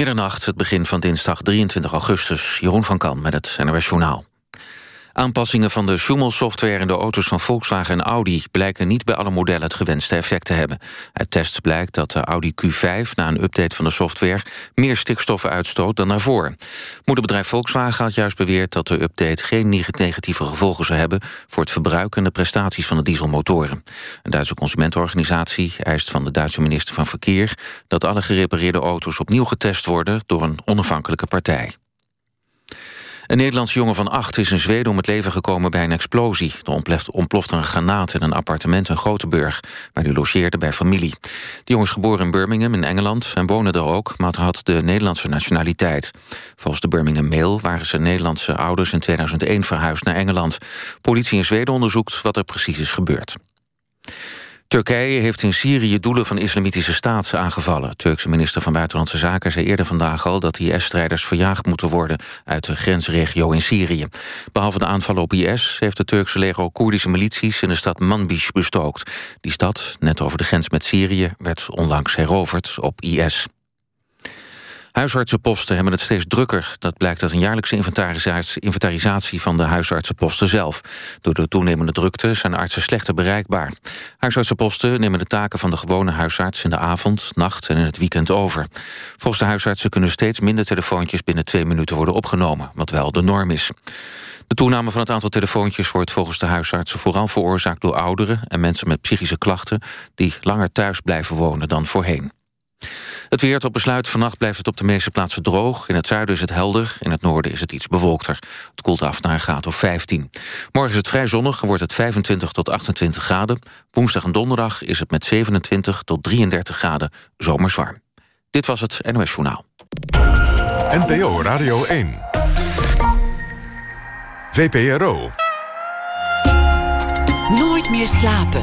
Middernacht, het begin van dinsdag 23 augustus. Jeroen van Kan met het NRS Journaal. Aanpassingen van de Schumel-software in de auto's van Volkswagen en Audi... blijken niet bij alle modellen het gewenste effect te hebben. Uit tests blijkt dat de Audi Q5 na een update van de software... meer stikstoffen uitstoot dan daarvoor. Moederbedrijf Volkswagen had juist beweerd dat de update... geen negatieve gevolgen zou hebben... voor het verbruik en de prestaties van de dieselmotoren. Een Duitse consumentenorganisatie eist van de Duitse minister van Verkeer... dat alle gerepareerde auto's opnieuw getest worden... door een onafhankelijke partij. Een Nederlandse jongen van acht is in Zweden om het leven gekomen bij een explosie. Er ontplofte een granaat in een appartement in Gothenburg... waar hij logeerde bij familie. De jongen is geboren in Birmingham in Engeland en woonde er ook... maar had de Nederlandse nationaliteit. Volgens de Birmingham Mail waren zijn Nederlandse ouders in 2001 verhuisd naar Engeland. Politie in Zweden onderzoekt wat er precies is gebeurd. Turkije heeft in Syrië doelen van islamitische staat aangevallen. Turkse minister van Buitenlandse Zaken zei eerder vandaag al... dat IS-strijders verjaagd moeten worden uit de grensregio in Syrië. Behalve de aanvallen op IS heeft de Turkse leger Koerdische milities... in de stad Manbij bestookt. Die stad, net over de grens met Syrië, werd onlangs heroverd op IS. Huisartsenposten hebben het steeds drukker. Dat blijkt uit een jaarlijkse inventarisatie van de huisartsenposten zelf. Door de toenemende drukte zijn artsen slechter bereikbaar. Huisartsenposten nemen de taken van de gewone huisarts... in de avond, nacht en in het weekend over. Volgens de huisartsen kunnen steeds minder telefoontjes... binnen twee minuten worden opgenomen, wat wel de norm is. De toename van het aantal telefoontjes wordt volgens de huisartsen... vooral veroorzaakt door ouderen en mensen met psychische klachten... die langer thuis blijven wonen dan voorheen. Het weer tot besluit. Vannacht blijft het op de meeste plaatsen droog. In het zuiden is het helder. In het noorden is het iets bewolkter. Het koelt af naar een graad of 15. Morgen is het vrij zonnig en wordt het 25 tot 28 graden. Woensdag en donderdag is het met 27 tot 33 graden zomers warm. Dit was het NOS Journaal. NPO Radio 1. VPRO. Nooit meer slapen.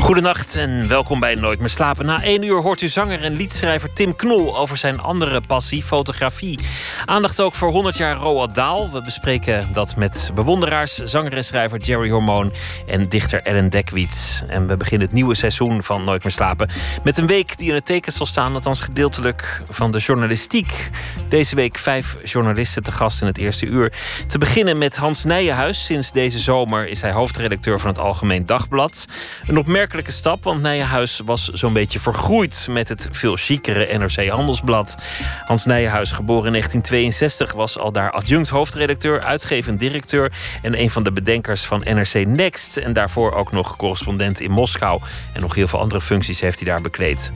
Goedenacht en welkom bij Nooit meer slapen. Na één uur hoort u zanger en liedschrijver Tim Knol over zijn andere passie, fotografie. Aandacht ook voor 100 jaar Roald Daal. We bespreken dat met bewonderaars, zanger en schrijver Jerry Hormoon en dichter Ellen Dekwits. En we beginnen het nieuwe seizoen van Nooit meer slapen met een week die in het teken zal staan, althans gedeeltelijk van de journalistiek. Deze week vijf journalisten te gast in het eerste uur. Te beginnen met Hans Nijenhuis. Sinds deze zomer is hij hoofdredacteur van het Algemeen Dagblad. Een opmerkelijk stap, want Nijenhuis was zo'n beetje vergroeid met het veel chicere NRC Handelsblad. Hans Nijenhuis, geboren in 1962, was al daar adjunct hoofdredacteur, uitgevend directeur en een van de bedenkers van NRC Next. En daarvoor ook nog correspondent in Moskou. En nog heel veel andere functies heeft hij daar bekleed.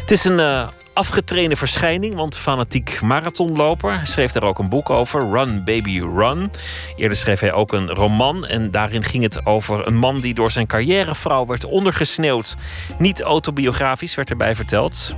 Het is een uh, afgetrainde verschijning, want fanatiek marathonloper. Schreef daar ook een boek over, Run Baby Run. Eerder schreef hij ook een roman en daarin ging het over een man die door zijn carrièrevrouw werd ondergesneeuwd. Niet autobiografisch werd erbij verteld.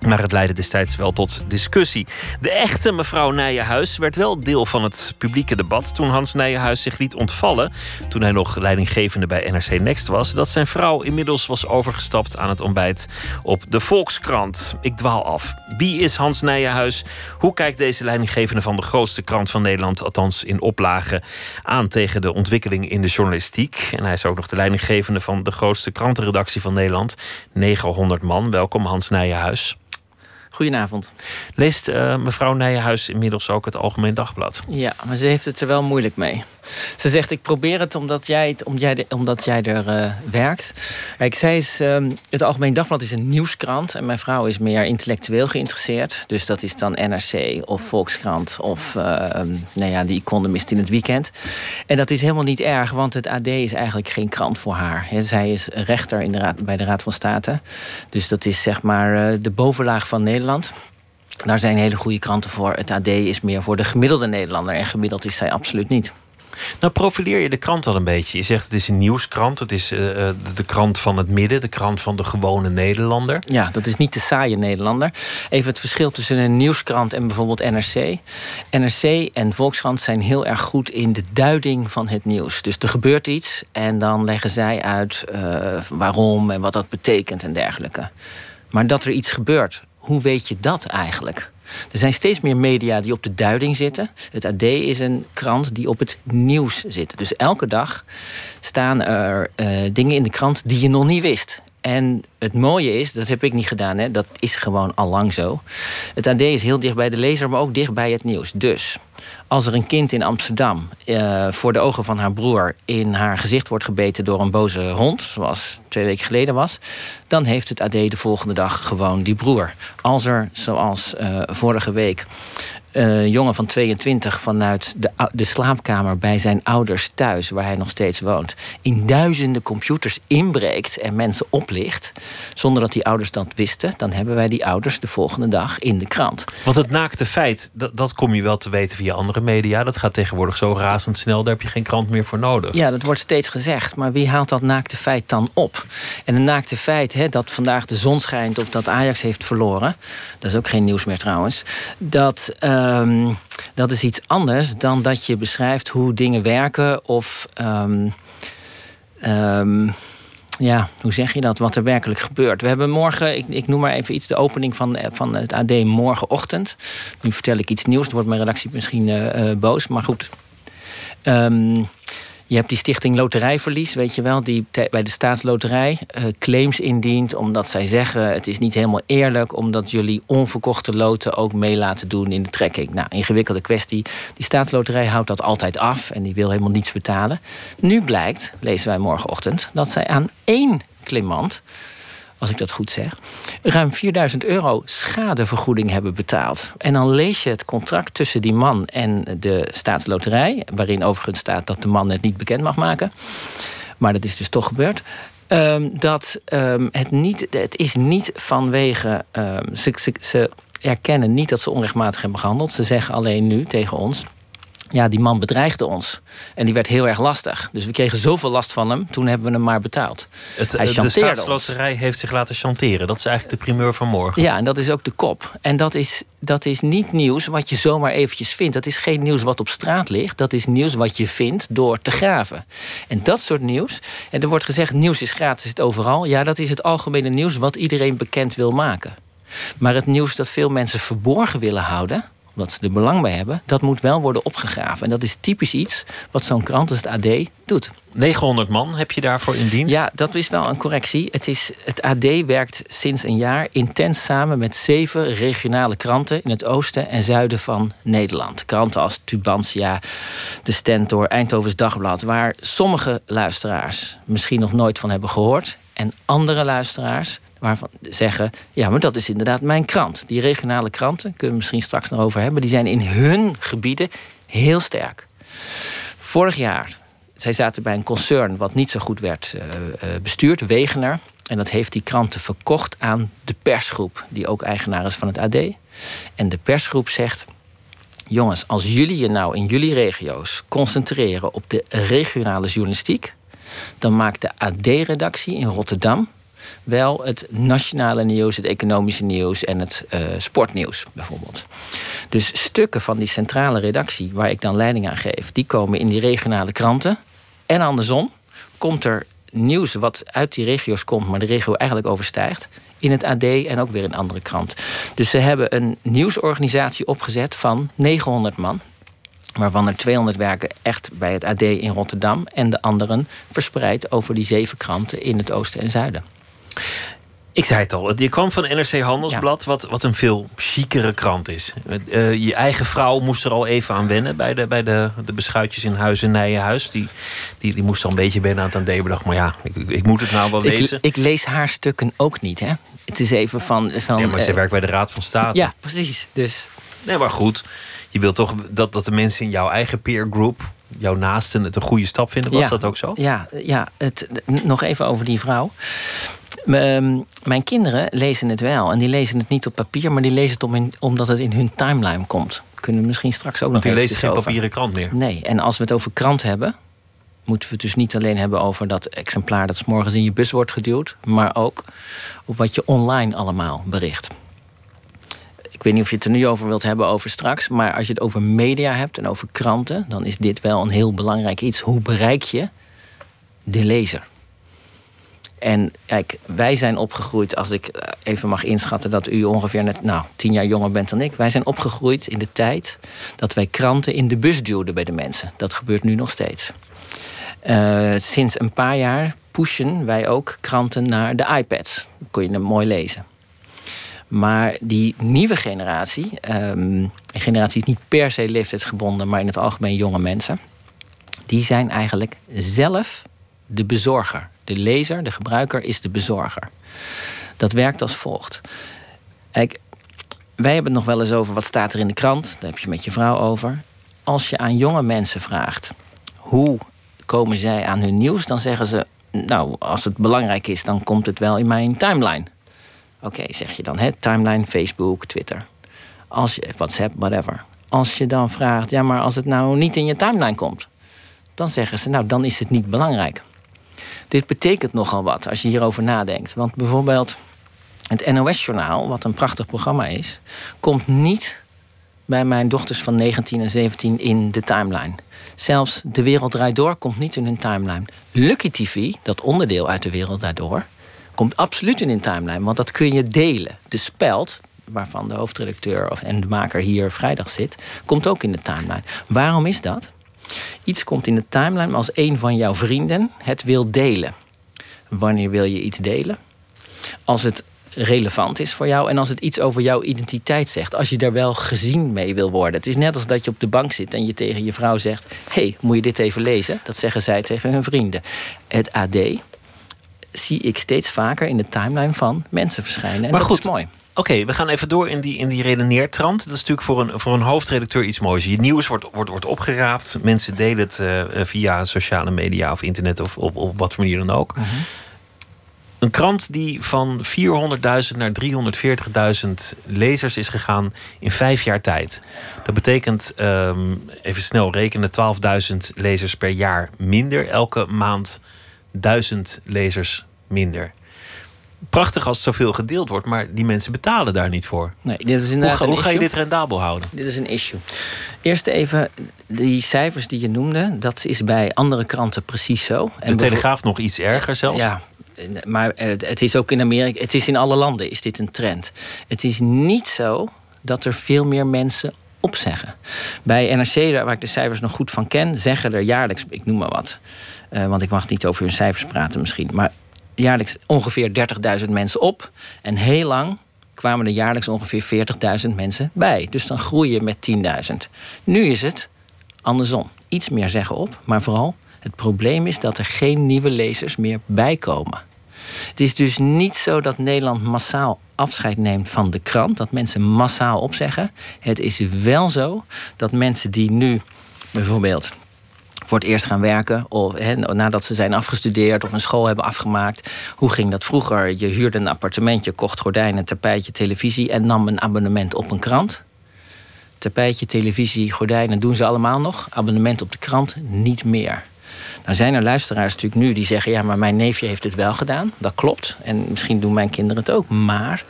Maar het leidde destijds wel tot discussie. De echte mevrouw Nijenhuis werd wel deel van het publieke debat toen Hans Nijenhuis zich liet ontvallen, toen hij nog leidinggevende bij NRC Next was, dat zijn vrouw inmiddels was overgestapt aan het ontbijt op de Volkskrant. Ik dwaal af. Wie is Hans Nijenhuis? Hoe kijkt deze leidinggevende van de grootste krant van Nederland, althans in oplagen, aan tegen de ontwikkeling in de journalistiek? En hij is ook nog de leidinggevende van de grootste krantenredactie van Nederland, 900 man. Welkom Hans Nijenhuis. Goedenavond. Leest uh, mevrouw Nijenhuis inmiddels ook het Algemeen Dagblad? Ja, maar ze heeft het er wel moeilijk mee. Ze zegt, ik probeer het omdat jij, het, omdat jij, omdat jij er uh, werkt. Kijk, zij is, uh, het Algemeen Dagblad is een nieuwskrant... en mijn vrouw is meer intellectueel geïnteresseerd. Dus dat is dan NRC of Volkskrant of nou ja, The Economist in het weekend. En dat is helemaal niet erg, want het AD is eigenlijk geen krant voor haar. zij is rechter in de raad, bij de Raad van State. Dus dat is zeg maar de bovenlaag van Nederland daar zijn hele goede kranten voor. Het AD is meer voor de gemiddelde Nederlander. En gemiddeld is zij absoluut niet. Nou, profileer je de krant al een beetje. Je zegt het is een nieuwskrant. Het is uh, de krant van het midden. De krant van de gewone Nederlander. Ja, dat is niet de saaie Nederlander. Even het verschil tussen een nieuwskrant en bijvoorbeeld NRC. NRC en Volkskrant zijn heel erg goed in de duiding van het nieuws. Dus er gebeurt iets en dan leggen zij uit uh, waarom en wat dat betekent en dergelijke. Maar dat er iets gebeurt, hoe weet je dat eigenlijk? Er zijn steeds meer media die op de duiding zitten. Het AD is een krant die op het nieuws zit. Dus elke dag staan er uh, dingen in de krant die je nog niet wist. En het mooie is, dat heb ik niet gedaan, hè, dat is gewoon al lang zo. Het AD is heel dicht bij de lezer, maar ook dicht bij het nieuws. Dus als er een kind in Amsterdam uh, voor de ogen van haar broer in haar gezicht wordt gebeten door een boze hond, zoals twee weken geleden was, dan heeft het AD de volgende dag gewoon die broer. Als er, zoals uh, vorige week, uh, jongen van 22 vanuit de, de slaapkamer bij zijn ouders thuis, waar hij nog steeds woont, in duizenden computers inbreekt en mensen oplicht, zonder dat die ouders dat wisten, dan hebben wij die ouders de volgende dag in de krant. Want het naakte feit, dat, dat kom je wel te weten via andere media. Dat gaat tegenwoordig zo razendsnel, daar heb je geen krant meer voor nodig. Ja, dat wordt steeds gezegd, maar wie haalt dat naakte feit dan op? En een naakte feit, hè, dat vandaag de zon schijnt of dat Ajax heeft verloren, dat is ook geen nieuws meer trouwens, dat. Uh, Um, dat is iets anders dan dat je beschrijft hoe dingen werken of. Um, um, ja, hoe zeg je dat? Wat er werkelijk gebeurt. We hebben morgen, ik, ik noem maar even iets, de opening van, van het AD morgenochtend. Nu vertel ik iets nieuws, dan wordt mijn redactie misschien uh, uh, boos, maar goed. Um, je hebt die stichting Loterijverlies, weet je wel, die bij de staatsloterij uh, claims indient omdat zij zeggen het is niet helemaal eerlijk omdat jullie onverkochte loten ook mee laten doen in de trekking. Nou, ingewikkelde kwestie. Die staatsloterij houdt dat altijd af en die wil helemaal niets betalen. Nu blijkt, lezen wij morgenochtend, dat zij aan één claimant als ik dat goed zeg, ruim 4000 euro schadevergoeding hebben betaald. En dan lees je het contract tussen die man en de staatsloterij, waarin overigens staat dat de man het niet bekend mag maken. Maar dat is dus toch gebeurd. Um, dat um, het niet, het is niet vanwege. Um, ze, ze, ze erkennen niet dat ze onrechtmatig hebben gehandeld. Ze zeggen alleen nu tegen ons ja, die man bedreigde ons. En die werd heel erg lastig. Dus we kregen zoveel last van hem, toen hebben we hem maar betaald. Het, Hij de staatsloterij heeft zich laten chanteren. Dat is eigenlijk de primeur van morgen. Ja, en dat is ook de kop. En dat is, dat is niet nieuws wat je zomaar eventjes vindt. Dat is geen nieuws wat op straat ligt. Dat is nieuws wat je vindt door te graven. En dat soort nieuws... En er wordt gezegd, nieuws is gratis, het overal. Ja, dat is het algemene nieuws wat iedereen bekend wil maken. Maar het nieuws dat veel mensen verborgen willen houden omdat ze er belang bij hebben, dat moet wel worden opgegraven. En dat is typisch iets wat zo'n krant als het AD doet. 900 man heb je daarvoor in dienst? Ja, dat is wel een correctie. Het, is, het AD werkt sinds een jaar intens samen met zeven regionale kranten in het oosten en zuiden van Nederland. Kranten als Tubantia, De Stentor, Eindhovens Dagblad, waar sommige luisteraars misschien nog nooit van hebben gehoord. En andere luisteraars waarvan zeggen: ja, maar dat is inderdaad mijn krant. Die regionale kranten, kunnen we misschien straks nog over hebben, die zijn in hun gebieden heel sterk. Vorig jaar, zij zaten bij een concern wat niet zo goed werd uh, bestuurd, Wegener. En dat heeft die kranten verkocht aan de persgroep, die ook eigenaar is van het AD. En de persgroep zegt: jongens, als jullie je nou in jullie regio's concentreren op de regionale journalistiek, dan maakt de AD-redactie in Rotterdam wel het nationale nieuws, het economische nieuws en het uh, sportnieuws bijvoorbeeld. Dus stukken van die centrale redactie, waar ik dan leiding aan geef, die komen in die regionale kranten. En andersom komt er nieuws wat uit die regio's komt, maar de regio eigenlijk overstijgt. In het AD en ook weer in andere krant. Dus ze hebben een nieuwsorganisatie opgezet van 900 man waarvan er 200 werken echt bij het AD in Rotterdam en de anderen verspreid over die zeven kranten in het oosten en zuiden. Ik zei het al, je kwam van NRC Handelsblad, wat, wat een veel chicere krant is. Uh, je eigen vrouw moest er al even aan wennen bij de, bij de, de beschuitjes in Huis en Nijenhuis. Die, die, die moest al een beetje wennen aan het AD. maar ja, ik, ik, moet het nou wel lezen. Ik, ik, lees haar stukken ook niet, hè? Het is even van. van ja, maar ze uh, werkt bij de Raad van State. Ja, precies. Dus. Nee, maar goed. Je wilt toch dat, dat de mensen in jouw eigen peer group jouw naasten het een goede stap vinden. Was dat ook zo? Ja, ja het, nog even over die vrouw. Ehm, mijn kinderen lezen het wel. En die lezen het niet op papier, maar die lezen het om omdat het in hun timeline komt. Kunnen we misschien straks ook Want nog die lezen geen papieren krant meer? Nee, en als we het over krant hebben... moeten we het dus niet alleen hebben over dat exemplaar... dat s morgens in je bus wordt geduwd... maar ook op wat je online allemaal bericht. Ik weet niet of je het er nu over wilt hebben over straks... maar als je het over media hebt en over kranten... dan is dit wel een heel belangrijk iets. Hoe bereik je de lezer? En kijk, wij zijn opgegroeid, als ik eh, even mag inschatten dat u ongeveer net nou, tien jaar jonger bent dan ik. Wij zijn opgegroeid in de tijd dat wij kranten in de bus duwden bij de mensen. Dat gebeurt nu nog steeds. Uh, sinds een paar jaar pushen wij ook kranten naar de iPads. Dan kon je hem mooi lezen. Maar die nieuwe generatie, um, een generatie is niet per se leeftijdsgebonden, maar in het algemeen jonge mensen, die zijn eigenlijk zelf de bezorger. De lezer, de gebruiker, is de bezorger. Dat werkt als volgt. Kijk, wij hebben het nog wel eens over wat staat er in de krant. Daar heb je met je vrouw over. Als je aan jonge mensen vraagt hoe komen zij aan hun nieuws, dan zeggen ze: Nou, als het belangrijk is, dan komt het wel in mijn timeline. Oké, zeg je dan, hè? timeline, Facebook, Twitter. Als je, WhatsApp, whatever. Als je dan vraagt, ja, maar als het nou niet in je timeline komt, dan zeggen ze, nou, dan is het niet belangrijk. Dit betekent nogal wat als je hierover nadenkt. Want bijvoorbeeld het NOS-journaal, wat een prachtig programma is, komt niet bij mijn dochters van 19 en 17 in de timeline. Zelfs De Wereld Draait Door komt niet in hun timeline. Lucky TV, dat onderdeel uit De Wereld Draait Door, komt absoluut in hun timeline. Want dat kun je delen. De speld, waarvan de hoofdredacteur en de maker hier vrijdag zit, komt ook in de timeline. Waarom is dat? Iets komt in de timeline als een van jouw vrienden het wil delen. Wanneer wil je iets delen? Als het relevant is voor jou en als het iets over jouw identiteit zegt. Als je daar wel gezien mee wil worden. Het is net als dat je op de bank zit en je tegen je vrouw zegt: hey, moet je dit even lezen? Dat zeggen zij tegen hun vrienden. Het AD zie ik steeds vaker in de timeline van mensen verschijnen. En maar dat goed, is mooi. Oké, we gaan even door in die, in die redeneertrand. Dat is natuurlijk voor een, voor een hoofdredacteur iets moois. Je nieuws wordt, wordt, wordt opgeraapt. Mensen delen het uh, via sociale media of internet of op, op wat voor manier dan ook. Mhm. Een krant die van 400.000 naar 340.000 lezers is gegaan in vijf jaar tijd. Dat betekent, um, even snel rekenen, 12.000 lezers per jaar minder. Elke maand 1000 lezers minder prachtig als zoveel gedeeld wordt, maar die mensen betalen daar niet voor. Nee, dit is hoe, hoe ga je dit rendabel houden? Dit is een issue. Eerst even, die cijfers die je noemde, dat is bij andere kranten precies zo. En de Telegraaf nog iets erger zelfs? Ja, maar het is ook in Amerika, het is in alle landen is dit een trend. Het is niet zo dat er veel meer mensen opzeggen. Bij NRC, waar ik de cijfers nog goed van ken, zeggen er jaarlijks, ik noem maar wat, uh, want ik mag niet over hun cijfers praten misschien, maar jaarlijks ongeveer 30.000 mensen op. En heel lang kwamen er jaarlijks ongeveer 40.000 mensen bij. Dus dan groei je met 10.000. Nu is het andersom. Iets meer zeggen op, maar vooral het probleem is dat er geen nieuwe lezers meer bijkomen. Het is dus niet zo dat Nederland massaal afscheid neemt van de krant, dat mensen massaal opzeggen. Het is wel zo dat mensen die nu bijvoorbeeld voor het eerst gaan werken. Of nadat ze zijn afgestudeerd of een school hebben afgemaakt. Hoe ging dat vroeger? Je huurde een appartementje, kocht gordijnen, tapijtje, televisie en nam een abonnement op een krant. Tapijtje, televisie, gordijnen doen ze allemaal nog. Abonnement op de krant niet meer. Nou zijn er luisteraars natuurlijk nu die zeggen: ja, maar mijn neefje heeft het wel gedaan. Dat klopt. En misschien doen mijn kinderen het ook. Maar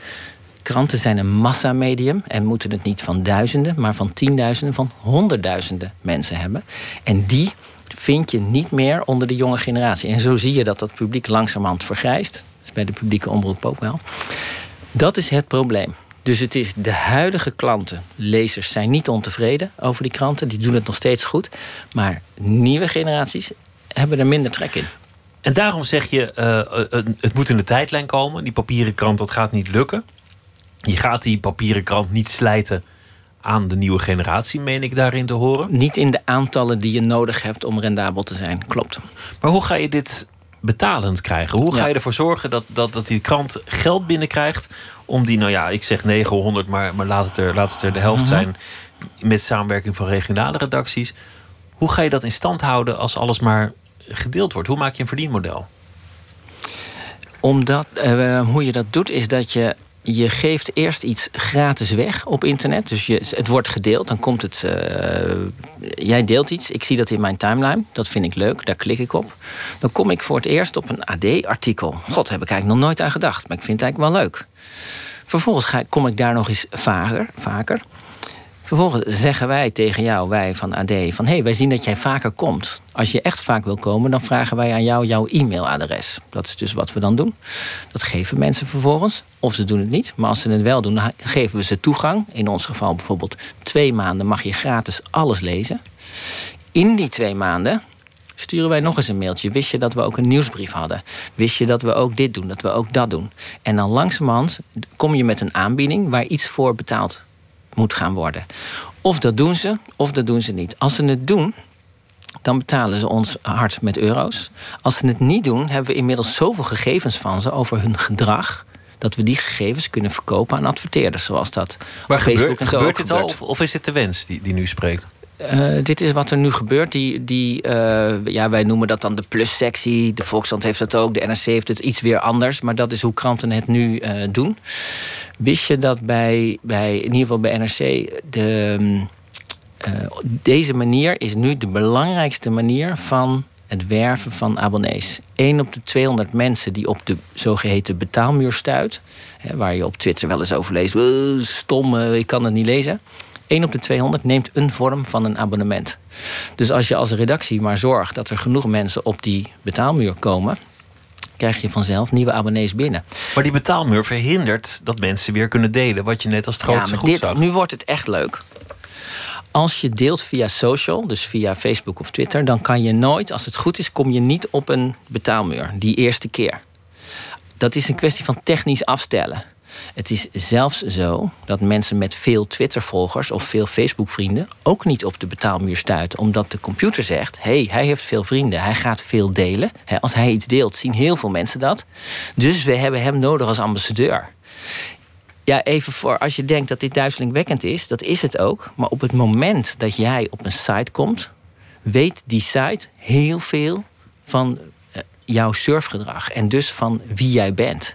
kranten zijn een massamedium en moeten het niet van duizenden, maar van tienduizenden, van honderdduizenden mensen hebben. En die vind je niet meer onder de jonge generatie. En zo zie je dat dat publiek langzamerhand vergrijst. Dat is bij de publieke omroep ook wel. Dat is het probleem. Dus het is de huidige klanten, lezers, zijn niet ontevreden over die kranten. Die doen het nog steeds goed. Maar nieuwe generaties hebben er minder trek in. En daarom zeg je, uh, het moet in de tijdlijn komen. Die papieren krant, dat gaat niet lukken. Je gaat die papieren krant niet slijten aan de nieuwe generatie, meen ik daarin te horen? Niet in de aantallen die je nodig hebt om rendabel te zijn, klopt. Maar hoe ga je dit betalend krijgen? Hoe ga je ervoor zorgen dat, dat, dat die krant geld binnenkrijgt om die, nou ja, ik zeg 900, maar, maar laat, het er, laat het er de helft mhm. zijn met samenwerking van regionale redacties. Hoe ga je dat in stand houden als alles maar gedeeld wordt? Hoe maak je een verdienmodel? Omdat, uh, hoe je dat doet, is dat je je geeft eerst iets gratis weg op internet. Dus je, het wordt gedeeld. Dan komt het. Uh, jij deelt iets. Ik zie dat in mijn timeline. Dat vind ik leuk. Daar klik ik op. Dan kom ik voor het eerst op een AD-artikel. God, heb ik eigenlijk nog nooit aan gedacht. Maar ik vind het eigenlijk wel leuk. Vervolgens ga, kom ik daar nog eens vaker. vaker Vervolgens zeggen wij tegen jou, wij van AD, van hé, hey, wij zien dat jij vaker komt. Als je echt vaak wil komen, dan vragen wij aan jou jouw e-mailadres. Dat is dus wat we dan doen. Dat geven mensen vervolgens, of ze doen het niet. Maar als ze het wel doen, dan geven we ze toegang. In ons geval bijvoorbeeld twee maanden mag je gratis alles lezen. In die twee maanden sturen wij nog eens een mailtje. Wist je dat we ook een nieuwsbrief hadden? Wist je dat we ook dit doen, dat we ook dat doen? En dan langzamerhand kom je met een aanbieding waar iets voor betaald moet gaan worden. Of dat doen ze, of dat doen ze niet. Als ze het doen, dan betalen ze ons hard met euro's. Als ze het niet doen, hebben we inmiddels zoveel gegevens van ze over hun gedrag dat we die gegevens kunnen verkopen aan adverteerders, zoals dat maar Facebook en zo gebeurt dit al, of, of, is het de wens die, die nu spreekt? Uh, dit is wat er nu gebeurt. Die, die, uh, ja, wij noemen dat dan de plussectie. De Volkskrant heeft dat ook. De NRC heeft het iets weer anders. Maar dat is hoe kranten het nu uh, doen. Wist je dat bij, bij, in ieder geval bij NRC... De, deze manier is nu de belangrijkste manier van het werven van abonnees. 1 op de 200 mensen die op de zogeheten betaalmuur stuit... Hè, waar je op Twitter wel eens over leest... stom, ik kan het niet lezen... 1 op de 200 neemt een vorm van een abonnement. Dus als je als redactie maar zorgt dat er genoeg mensen op die betaalmuur komen, krijg je vanzelf nieuwe abonnees binnen. Maar die betaalmuur verhindert dat mensen weer kunnen delen wat je net als het grootste ja, maar dit, Nu wordt het echt leuk. Als je deelt via social, dus via Facebook of Twitter, dan kan je nooit, als het goed is, kom je niet op een betaalmuur die eerste keer. Dat is een kwestie van technisch afstellen. Het is zelfs zo dat mensen met veel Twitter-volgers of veel Facebook-vrienden ook niet op de betaalmuur stuiten, omdat de computer zegt: hey, hij heeft veel vrienden, hij gaat veel delen. als hij iets deelt, zien heel veel mensen dat. Dus we hebben hem nodig als ambassadeur. Ja, even voor als je denkt dat dit duizelingwekkend is, dat is het ook. Maar op het moment dat jij op een site komt, weet die site heel veel van jouw surfgedrag en dus van wie jij bent.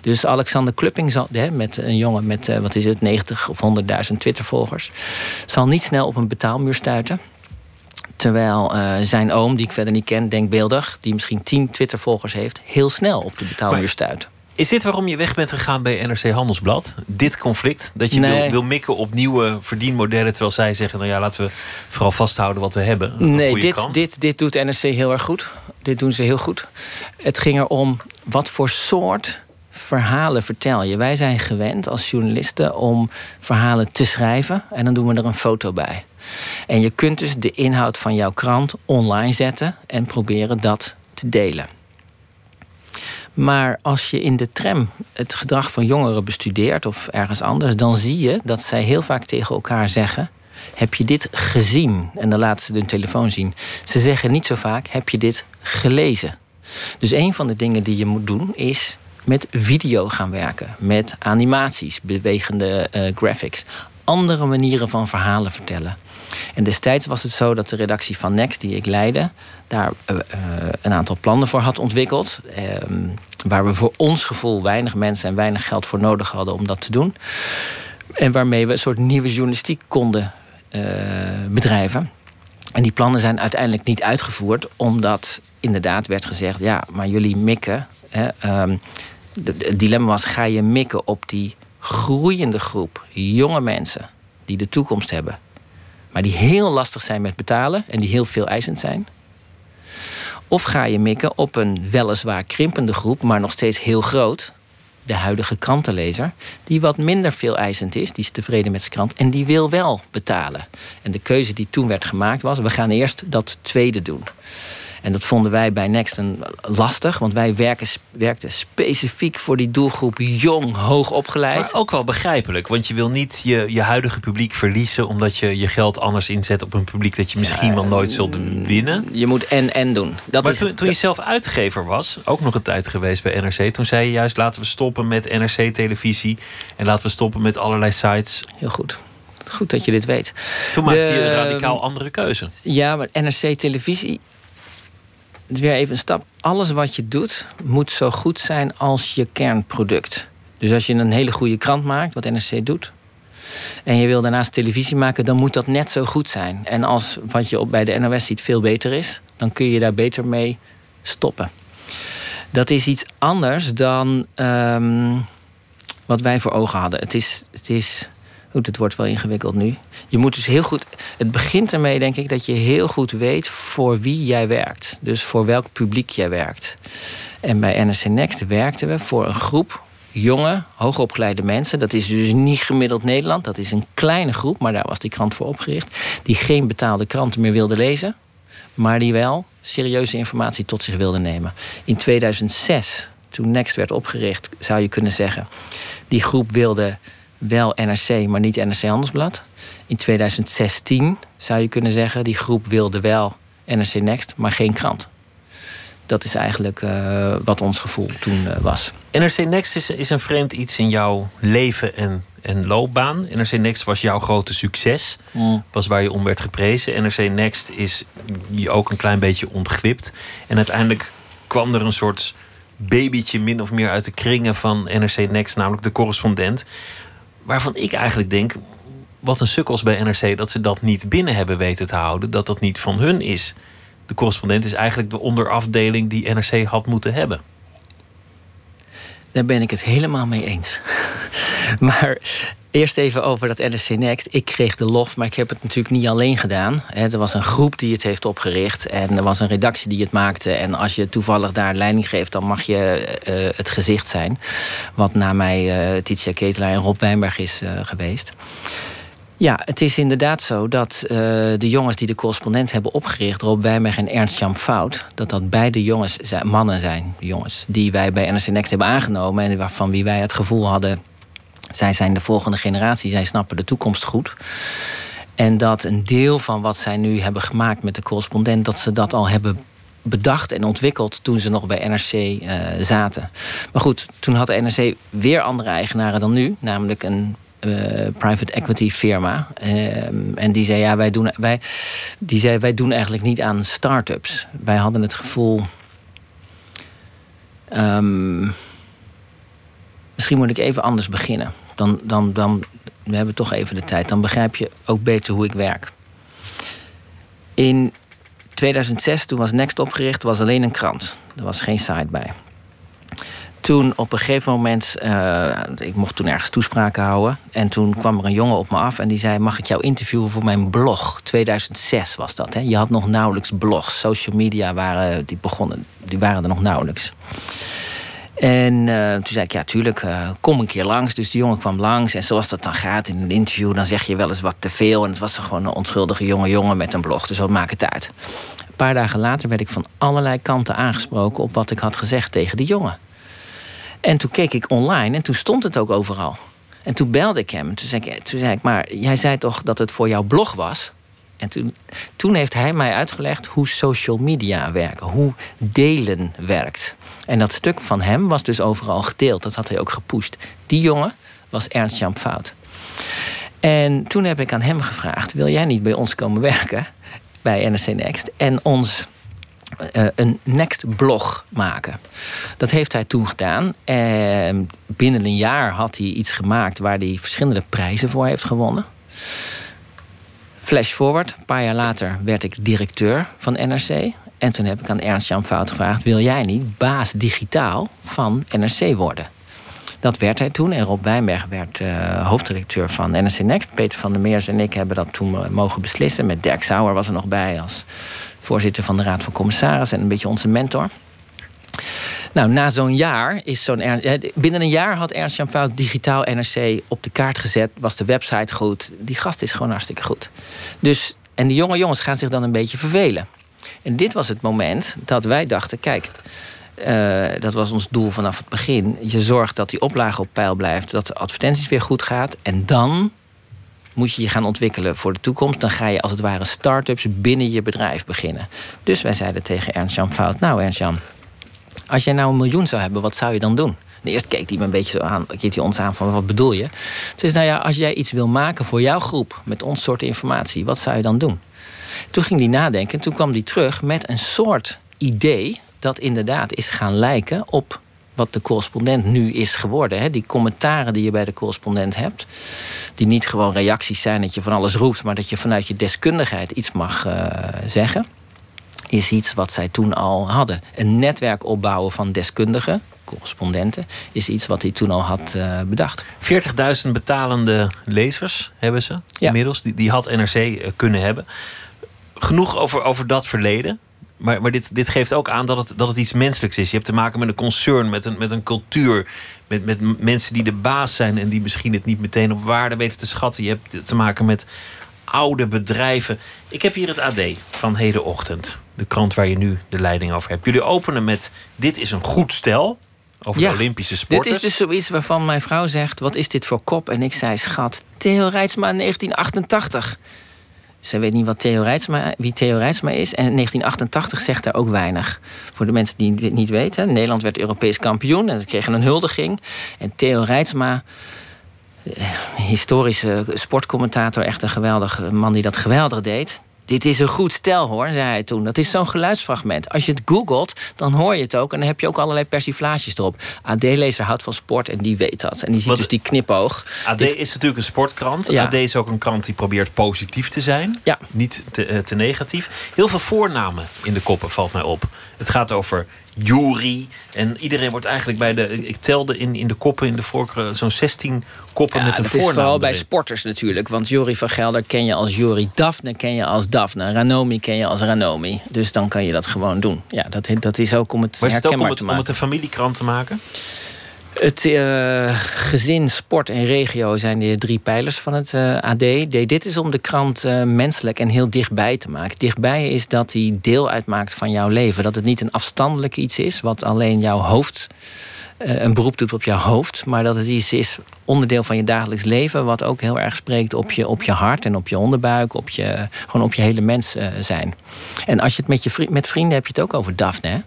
Dus Alexander Klupping zal, hè, met een jongen met, uh, wat is het, 90 of 100.000 Twittervolgers, zal niet snel op een betaalmuur stuiten. Terwijl uh, zijn oom, die ik verder niet ken, denkbeeldig, die misschien 10 Twittervolgers heeft, heel snel op de betaalmuur stuit. Is dit waarom je weg bent gegaan bij NRC Handelsblad? Dit conflict? Dat je wil, wil, mikken op nieuwe verdienmodellen... terwijl zij zeggen, nou ja, laten we vooral vasthouden wat we hebben. nee, dit, dit, dit doet NRC heel erg goed. Dit doen ze heel goed. Het ging erom, wat voor soort verhalen vertel je? Wij zijn gewend als journalisten om verhalen te schrijven... en dan doen we er een foto bij. En je kunt dus de inhoud van jouw krant online zetten... en proberen dat te delen. Maar als je in de tram het gedrag van jongeren bestudeert of ergens anders, dan zie je dat zij heel vaak tegen elkaar zeggen: Heb je dit gezien? En dan laten ze hun telefoon zien. Ze zeggen niet zo vaak: Heb je dit gelezen? Dus een van de dingen die je moet doen is met video gaan werken, met animaties, bewegende uh, graphics, andere manieren van verhalen vertellen. En destijds was het zo dat de redactie van Next, die ik leidde, daar uh, een aantal plannen voor had ontwikkeld. Ehm, waar we voor ons gevoel weinig mensen en weinig geld voor nodig hadden om dat te doen. En waarmee we een soort nieuwe journalistiek konden uh, bedrijven. En die plannen zijn uiteindelijk niet uitgevoerd, omdat inderdaad werd gezegd: ja, maar jullie mikken. Hè, um, het dilemma was: ga je mikken op die groeiende groep jonge mensen die de toekomst hebben, maar die heel lastig zijn met betalen en die heel veel eisend zijn? Of ga je mikken op een weliswaar krimpende groep, maar nog steeds heel groot, de huidige krantenlezer, die wat minder veel eisend is, die is tevreden met zijn krant en die wil wel betalen. En de keuze die toen werd gemaakt was: we gaan eerst dat tweede doen. En dat vonden wij bij Nexten lastig, want wij werken, werkten specifiek voor die doelgroep jong, hoog opgeleid. Maar ook wel begrijpelijk, want je wil niet je, je huidige publiek verliezen omdat je je geld anders inzet op een publiek dat je misschien wel nooit zult winnen. Je moet en-en doen. Dat maar is, toen, toen je zelf uitgever was, ook nog een tijd geweest bij NRC, toen zei je juist laten we stoppen met NRC-televisie en laten we stoppen met allerlei sites. Heel goed. Goed dat je dit weet. Toen maakte je een radicaal andere keuze. Ja, maar NRC-televisie dus weer even een stap. Alles wat je doet moet zo goed zijn als je kernproduct. Dus als je een hele goede krant maakt, wat NRC doet, en je wil daarnaast televisie maken, dan moet dat net zo goed zijn. En als wat je op bij de NOS ziet veel beter is, dan kun je daar beter mee stoppen. Dat is iets anders dan um, wat wij voor ogen hadden. Het is, het is Het wordt wel ingewikkeld nu. Je moet dus heel goed. Het begint ermee, denk ik, dat je heel goed weet voor wie jij werkt. Dus voor welk publiek jij werkt. En bij NRC Next werkten we voor een groep jonge, hoogopgeleide mensen. Dat is dus niet gemiddeld Nederland. Dat is een kleine groep, maar daar was die krant voor opgericht. Die geen betaalde kranten meer wilden lezen. Maar die wel serieuze informatie tot zich wilden nemen. In 2006, toen Next werd opgericht, zou je kunnen zeggen... die groep wilde wel NRC, maar niet NRC Handelsblad. In 2016 zou je kunnen zeggen, die groep wilde wel NRC Next, maar geen krant. Dat is eigenlijk uh, wat ons gevoel toen uh, was. NRC Next is, is een vreemd iets in jouw leven en, en loopbaan. NRC Next was jouw grote succes. Mm. Was waar je om werd geprezen. NRC Next is je ook een klein beetje ontglipt. En uiteindelijk kwam er een soort babytje min of meer uit de kringen van NRC Next, namelijk de correspondent waarvan ik eigenlijk denk, wat een sukkels bij NRC dat ze dat niet binnen hebben weten te houden, dat dat niet van hun is. De correspondent is eigenlijk de onderafdeling die NRC had moeten hebben. Daar ben ik het helemaal mee eens. maar Eerst even over dat NSC Next. Ik kreeg de lof, maar ik heb het natuurlijk niet alleen gedaan. Er was een groep die het heeft opgericht en er was een redactie die het maakte. En als je toevallig daar leiding geeft, dan mag je eh, het gezicht zijn. Wat na mij uh, Titia Ketelaar en Rob Wijnberg is uh, geweest. Ja, het is inderdaad zo dat de jongens die de correspondent hebben opgericht, Rob Wijnberg en Ernst-Jan Fout, dat dat beide jongens zijn, mannen zijn, jongens, die wij bij NRC Next hebben aangenomen en waarvan wie wij het gevoel hadden zij zijn de volgende generatie, zij snappen de toekomst goed. En dat een deel van wat zij nu hebben gemaakt met de correspondent, dat ze dat al hebben bedacht en ontwikkeld toen ze nog bij NRC uh, zaten. Maar goed, toen had de NRC weer andere eigenaren dan nu, namelijk een private equity firma. Uh, en die zei, ja, wij doen, wij, die zei, wij doen eigenlijk niet aan start-ups. Wij hadden het gevoel. Um, misschien moet ik even anders beginnen. Dan, dan, dan, we hebben toch even de tijd. Dan begrijp je ook beter hoe ik werk. In 2006, toen was Next opgericht, was alleen een krant. Er was geen site bij. Toen op een gegeven moment, uh, ik mocht toen ergens toespraken houden. En toen kwam er een jongen op me af en die zei: Mag ik jou interviewen voor mijn blog? 2006 was dat. Hè? Je had nog nauwelijks blogs. Social media waren, die begonnen, die waren er nog nauwelijks. En uh, toen zei ik, ja, tuurlijk, uh, kom een keer langs. Dus die jongen kwam langs. En zoals dat dan gaat in een interview, dan zeg je wel eens wat te veel. En het was gewoon een onschuldige jonge jongen met een blog. Dus wat maakt het uit? Een paar dagen later werd ik van allerlei kanten aangesproken op wat ik had gezegd tegen die jongen. En toen keek ik online en toen stond het ook overal. En toen belde ik hem. Toen zei ik, toen zei ik maar jij zei toch dat het voor jouw blog was? En toen, toen heeft hij mij uitgelegd hoe social media werken, hoe delen werkt. En dat stuk van hem was dus overal gedeeld. Dat had hij ook gepusht. Die jongen was Ernst Jan Fout. En toen heb ik aan hem gevraagd: wil jij niet bij ons komen werken? Bij NRC Next. En ons uh, een Next blog maken. Dat heeft hij toen gedaan. En binnen een jaar had hij iets gemaakt waar hij verschillende prijzen voor heeft gewonnen. Flash forward, een paar jaar later werd ik directeur van NRC. En toen heb ik aan Ernst-Jan Fout gevraagd... wil jij niet baas digitaal van NRC worden? Dat werd hij toen. En Rob Wijnberg werd uh, hoofddirecteur van NRC Next. Peter van der Meers en ik hebben dat toen mogen beslissen. Met Dirk Sauer was er nog bij als voorzitter van de Raad van Commissarissen... en een beetje onze mentor. Nou, na zo'n jaar is zo'n binnen een jaar had Ernst Jan Fout digitaal NRC op de kaart gezet. Was de website goed. Die gast is gewoon hartstikke goed. Dus, en die jonge jongens gaan zich dan een beetje vervelen. En dit was het moment dat wij dachten: kijk, uh, dat was ons doel vanaf het begin. Je zorgt dat die oplage op peil blijft, dat de advertenties weer goed gaat. En dan moet je je gaan ontwikkelen voor de toekomst. Dan ga je als het ware start-ups binnen je bedrijf beginnen. Dus wij zeiden tegen Ernst-Jan Fout: Nou, Ernst-Jan, als jij nou een miljoen zou hebben, wat zou je dan doen? eerst keek hij me een beetje zo aan, keek hij ons aan van wat bedoel je? Dus nou ja, als jij iets wil maken voor jouw groep met ons soort informatie, wat zou je dan doen? Toen ging hij nadenken en toen kwam hij terug met een soort idee dat inderdaad is gaan lijken op wat de correspondent nu is geworden. Hè? Die commentaren die je bij de correspondent hebt, die niet gewoon reacties zijn dat je van alles roept, maar dat je vanuit je deskundigheid iets mag uh, zeggen is iets wat zij toen al hadden. Een netwerk opbouwen van deskundigen correspondenten, is iets wat hij toen al had uh, bedacht. 40.000 betalende lezers hebben ze inmiddels. Die, die had NRC kunnen hebben. Genoeg over, over dat verleden. Maar, maar dit, dit geeft ook aan dat het, dat het iets menselijks is. Je hebt te maken met een concern, met een, met een cultuur. Met, met mensen die de baas zijn en die misschien het niet meteen op waarde weten te schatten. Je hebt te maken met oude bedrijven. Ik heb hier het AD van hedenochtend. De krant waar je nu de leiding over hebt. Jullie openen met: Dit is een goed stel. Over de Olympische sporten. Dit is dus zoiets waarvan mijn vrouw zegt: Wat is dit voor kop? En ik zei: Schat, Theo Rijtsma 1988. Ze weet niet wat Theo wie Theo Rijtsma is. En 1988 zegt daar ook weinig. Voor de mensen die het niet weten. Nederland werd Europees kampioen. En ze kregen een huldiging. En Theo Rijtsma eh, historische sportcommentator, echt een geweldige man die dat geweldig deed. Dit is een goed stel hoor, zei hij toen. Dat is zo'n geluidsfragment. Als je het googelt, dan hoor je het ook. En dan heb je ook allerlei persiflages erop. AD-lezer houdt van sport en die weet dat. En die ziet dus die knipoog. AD is natuurlijk een sportkrant. AD is ook een krant die probeert positief te zijn. Ja. Niet te, eh, te negatief. Heel veel voornamen in de koppen valt mij op. Het gaat over Jury. En iedereen wordt eigenlijk bij de. Ik telde in, in de koppen, in de voorkeur, zo'n 16 koppen met een voornaam. Is vooral bij sporters natuurlijk. Want Jury van Gelder ken je als Jury. Daphne ken je als Daphne. Ranomi ken je als Ranomi. Dus dan kan je dat gewoon doen. Ja, dat, dat is ook om het maar is het ook om het, om het een familiekrant te maken? Het uh, gezin, sport en regio zijn de drie pijlers van het uh, AD. Dit is om de krant uh, menselijk en heel dichtbij te maken. Dichtbij is dat hij deel uitmaakt van jouw leven. Dat het niet een afstandelijk iets is, wat alleen jouw hoofd een beroep doet op jouw hoofd. Maar dat het iets is, onderdeel van je dagelijks leven, wat ook heel erg spreekt op je, op je hart en op je onderbuik, op je, gewoon op je hele mens zijn. En als je het met, je met vrienden heb je het ook over Daphne. Hè?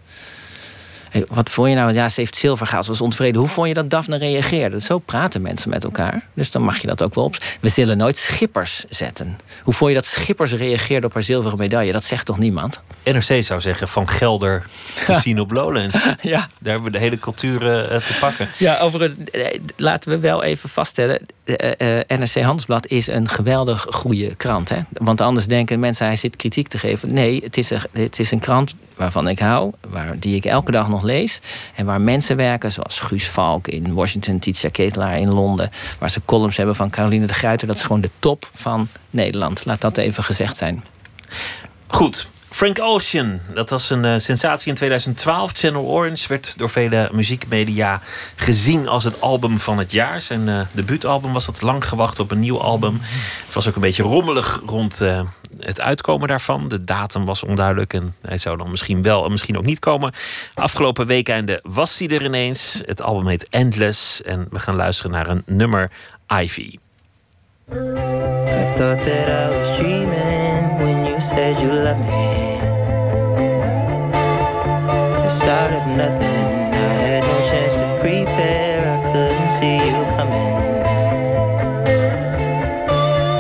Wat vond je nou? Ja, ze heeft zilver gehaald, ze was ontevreden. Hoe vond je dat Daphne reageerde? Zo praten mensen met elkaar. Dus dan mag je dat ook wel op. We zullen nooit Schippers zetten. Hoe vond je dat Schippers reageerde op haar zilveren medaille? Dat zegt toch niemand? NRC zou zeggen van Gelder te zien op Lowlands. ja. Daar hebben we de hele cultuur uh, te pakken. Ja, overigens, eh, laten we wel even vaststellen. Uh, NRC Handelsblad is een geweldig goede krant. Hè? Want anders denken mensen, hij zit kritiek te geven. Nee, het is een, het is een krant waarvan ik hou, waar, die ik elke dag nog lees. En waar mensen werken, zoals Guus Valk in Washington, Titia Ketelaar in Londen. Waar ze columns hebben van Caroline de Gruyter. Dat is gewoon de top van Nederland. Laat dat even gezegd zijn. Goed, Frank Ocean, dat was een uh, sensatie in 2012. Channel Orange werd door vele muziekmedia gezien als het album van het jaar. Zijn uh, debuutalbum was dat lang gewacht op een nieuw album. Het was ook een beetje rommelig rond uh, het uitkomen daarvan. De datum was onduidelijk en hij zou dan misschien wel en misschien ook niet komen. Afgelopen weekende was hij er ineens. Het album heet Endless en we gaan luisteren naar een nummer Ivy. I thought that I was dreaming when you said you love me. The start of nothing, I had no chance to prepare, I couldn't see you coming.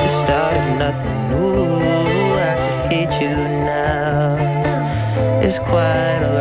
The start of nothing, ooh, I could hate you now. It's quite alright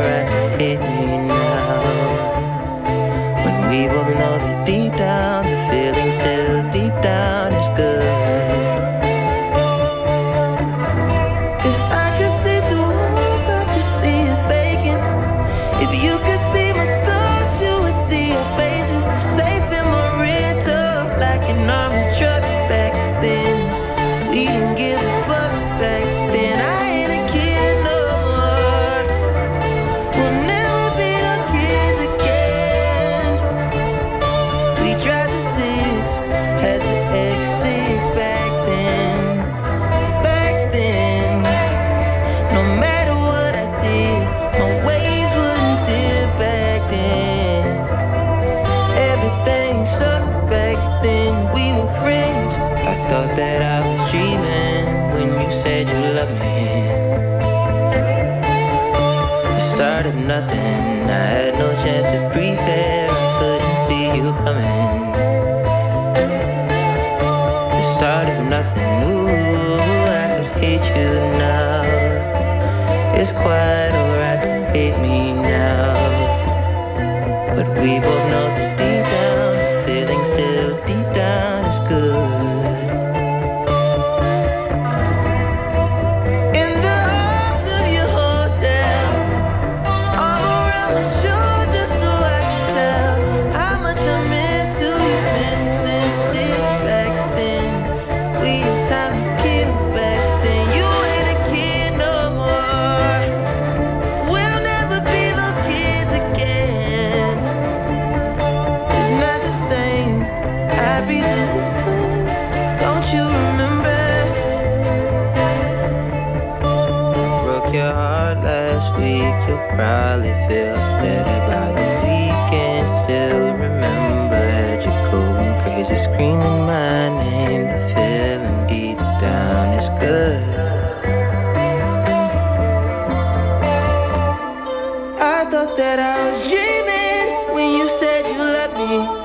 chance to prepare, I couldn't see you coming. The start of nothing, new. I could hate you now. It's quite this week, you'll probably feel better by the weekend. Still remember, had you going crazy, screaming my name. The feeling deep down is good. I thought that I was dreaming when you said you loved me.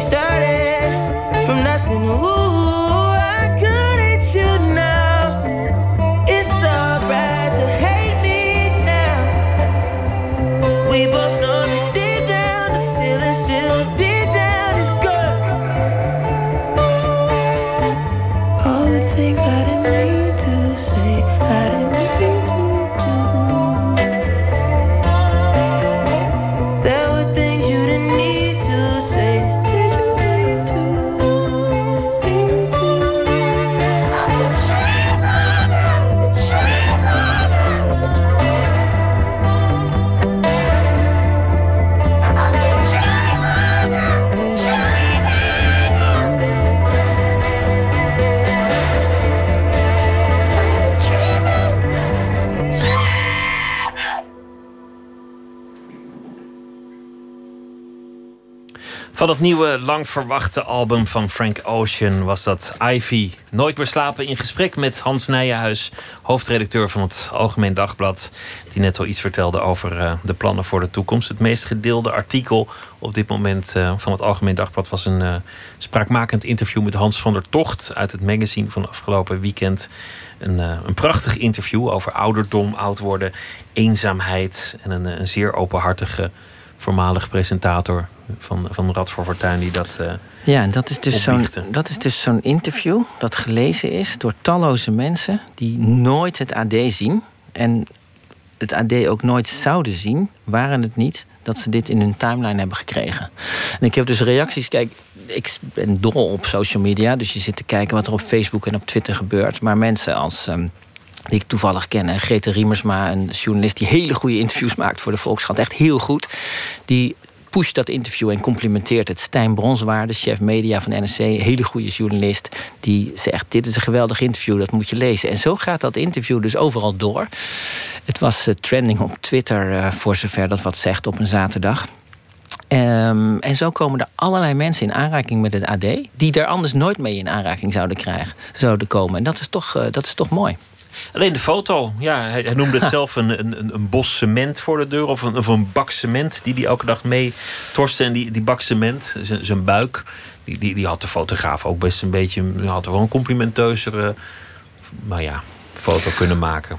We started from nothing. Ooh, het nieuwe, lang verwachte album van Frank Ocean was dat Ivy. Nooit meer slapen in gesprek met Hans Nijenhuis, hoofdredacteur van het Algemeen Dagblad. Die net al iets vertelde over eh, de plannen voor de toekomst. Het meest gedeelde artikel op dit moment eh, van het Algemeen Dagblad was een eh, spraakmakend interview met Hans van der Tocht uit het magazine van afgelopen weekend. Een, een prachtig interview over ouderdom, oud worden, eenzaamheid en een zeer openhartige voormalig presentator van, van Rad voor Fortuin die dat. eh, Ja, en dat is, dus zo'n, dat is dus zo'n interview dat gelezen is door talloze mensen die nooit het AD zien. En het AD ook nooit zouden zien, waren het niet dat ze dit in hun timeline hebben gekregen. En ik heb dus reacties, kijk, ik ben dol op social media, dus je zit te kijken wat er op Facebook en op Twitter gebeurt. Maar mensen als. ehm, die ik toevallig ken. En Grete Riemersma, een journalist die hele goede interviews maakt voor de Volkskrant. Echt heel goed. Die pusht dat interview en complimenteert het. Stijn Bronswaarde, chef media van NRC, hele goede journalist. Die zegt: Dit is een geweldig interview, dat moet je lezen. En zo gaat dat interview dus overal door. Het was eh, trending op Twitter, eh, voor zover dat wat zegt, op een zaterdag. Ehm, en zo komen er allerlei mensen in aanraking met het AD... die er anders nooit mee in aanraking zouden, krijgen, zouden komen. En dat is toch, eh, dat is toch mooi. Alleen de foto, ja, hij, hij noemde het zelf een, een, een bos cement voor de deur of een, of een bak cement die hij elke dag mee torste. En die, die bak cement, zijn- zijn buik, die, die, die had de fotograaf ook best een beetje, had er wel een complimenteuzere, maar ja, foto kunnen maken.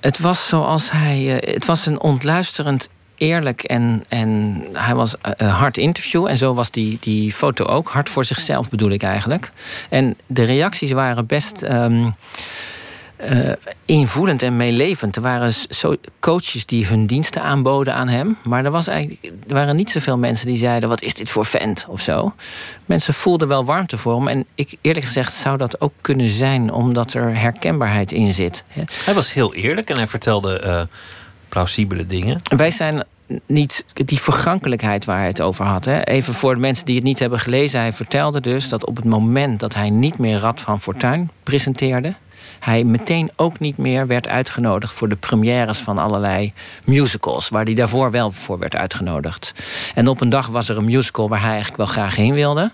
Het was zoals hij. eh, het was een ontluisterend, eerlijk en, en hij was eh, hard interview. En zo was die, die foto ook. Hard voor zichzelf bedoel ik eigenlijk. En de reacties waren best. ehm, eh, invoelend en meelevend. Er waren s- zo coaches die hun diensten aanboden aan hem. Maar er, was eigenlijk, er waren niet zoveel mensen die zeiden: wat is dit voor vent of zo. Mensen voelden wel warmte voor hem. En ik eerlijk gezegd zou dat ook kunnen zijn omdat er herkenbaarheid in zit. Hij was heel eerlijk en hij vertelde eh, plausibele dingen. Wij zijn niet die vergankelijkheid waar hij het over had. Hè. Even voor de mensen die het niet hebben gelezen. Hij vertelde dus dat op het moment dat hij niet meer Rad van Fortuin presenteerde... hij meteen ook niet meer werd uitgenodigd voor de premières van allerlei musicals... waar hij daarvoor wel voor werd uitgenodigd. En op een dag was er een musical waar hij eigenlijk wel graag heen wilde.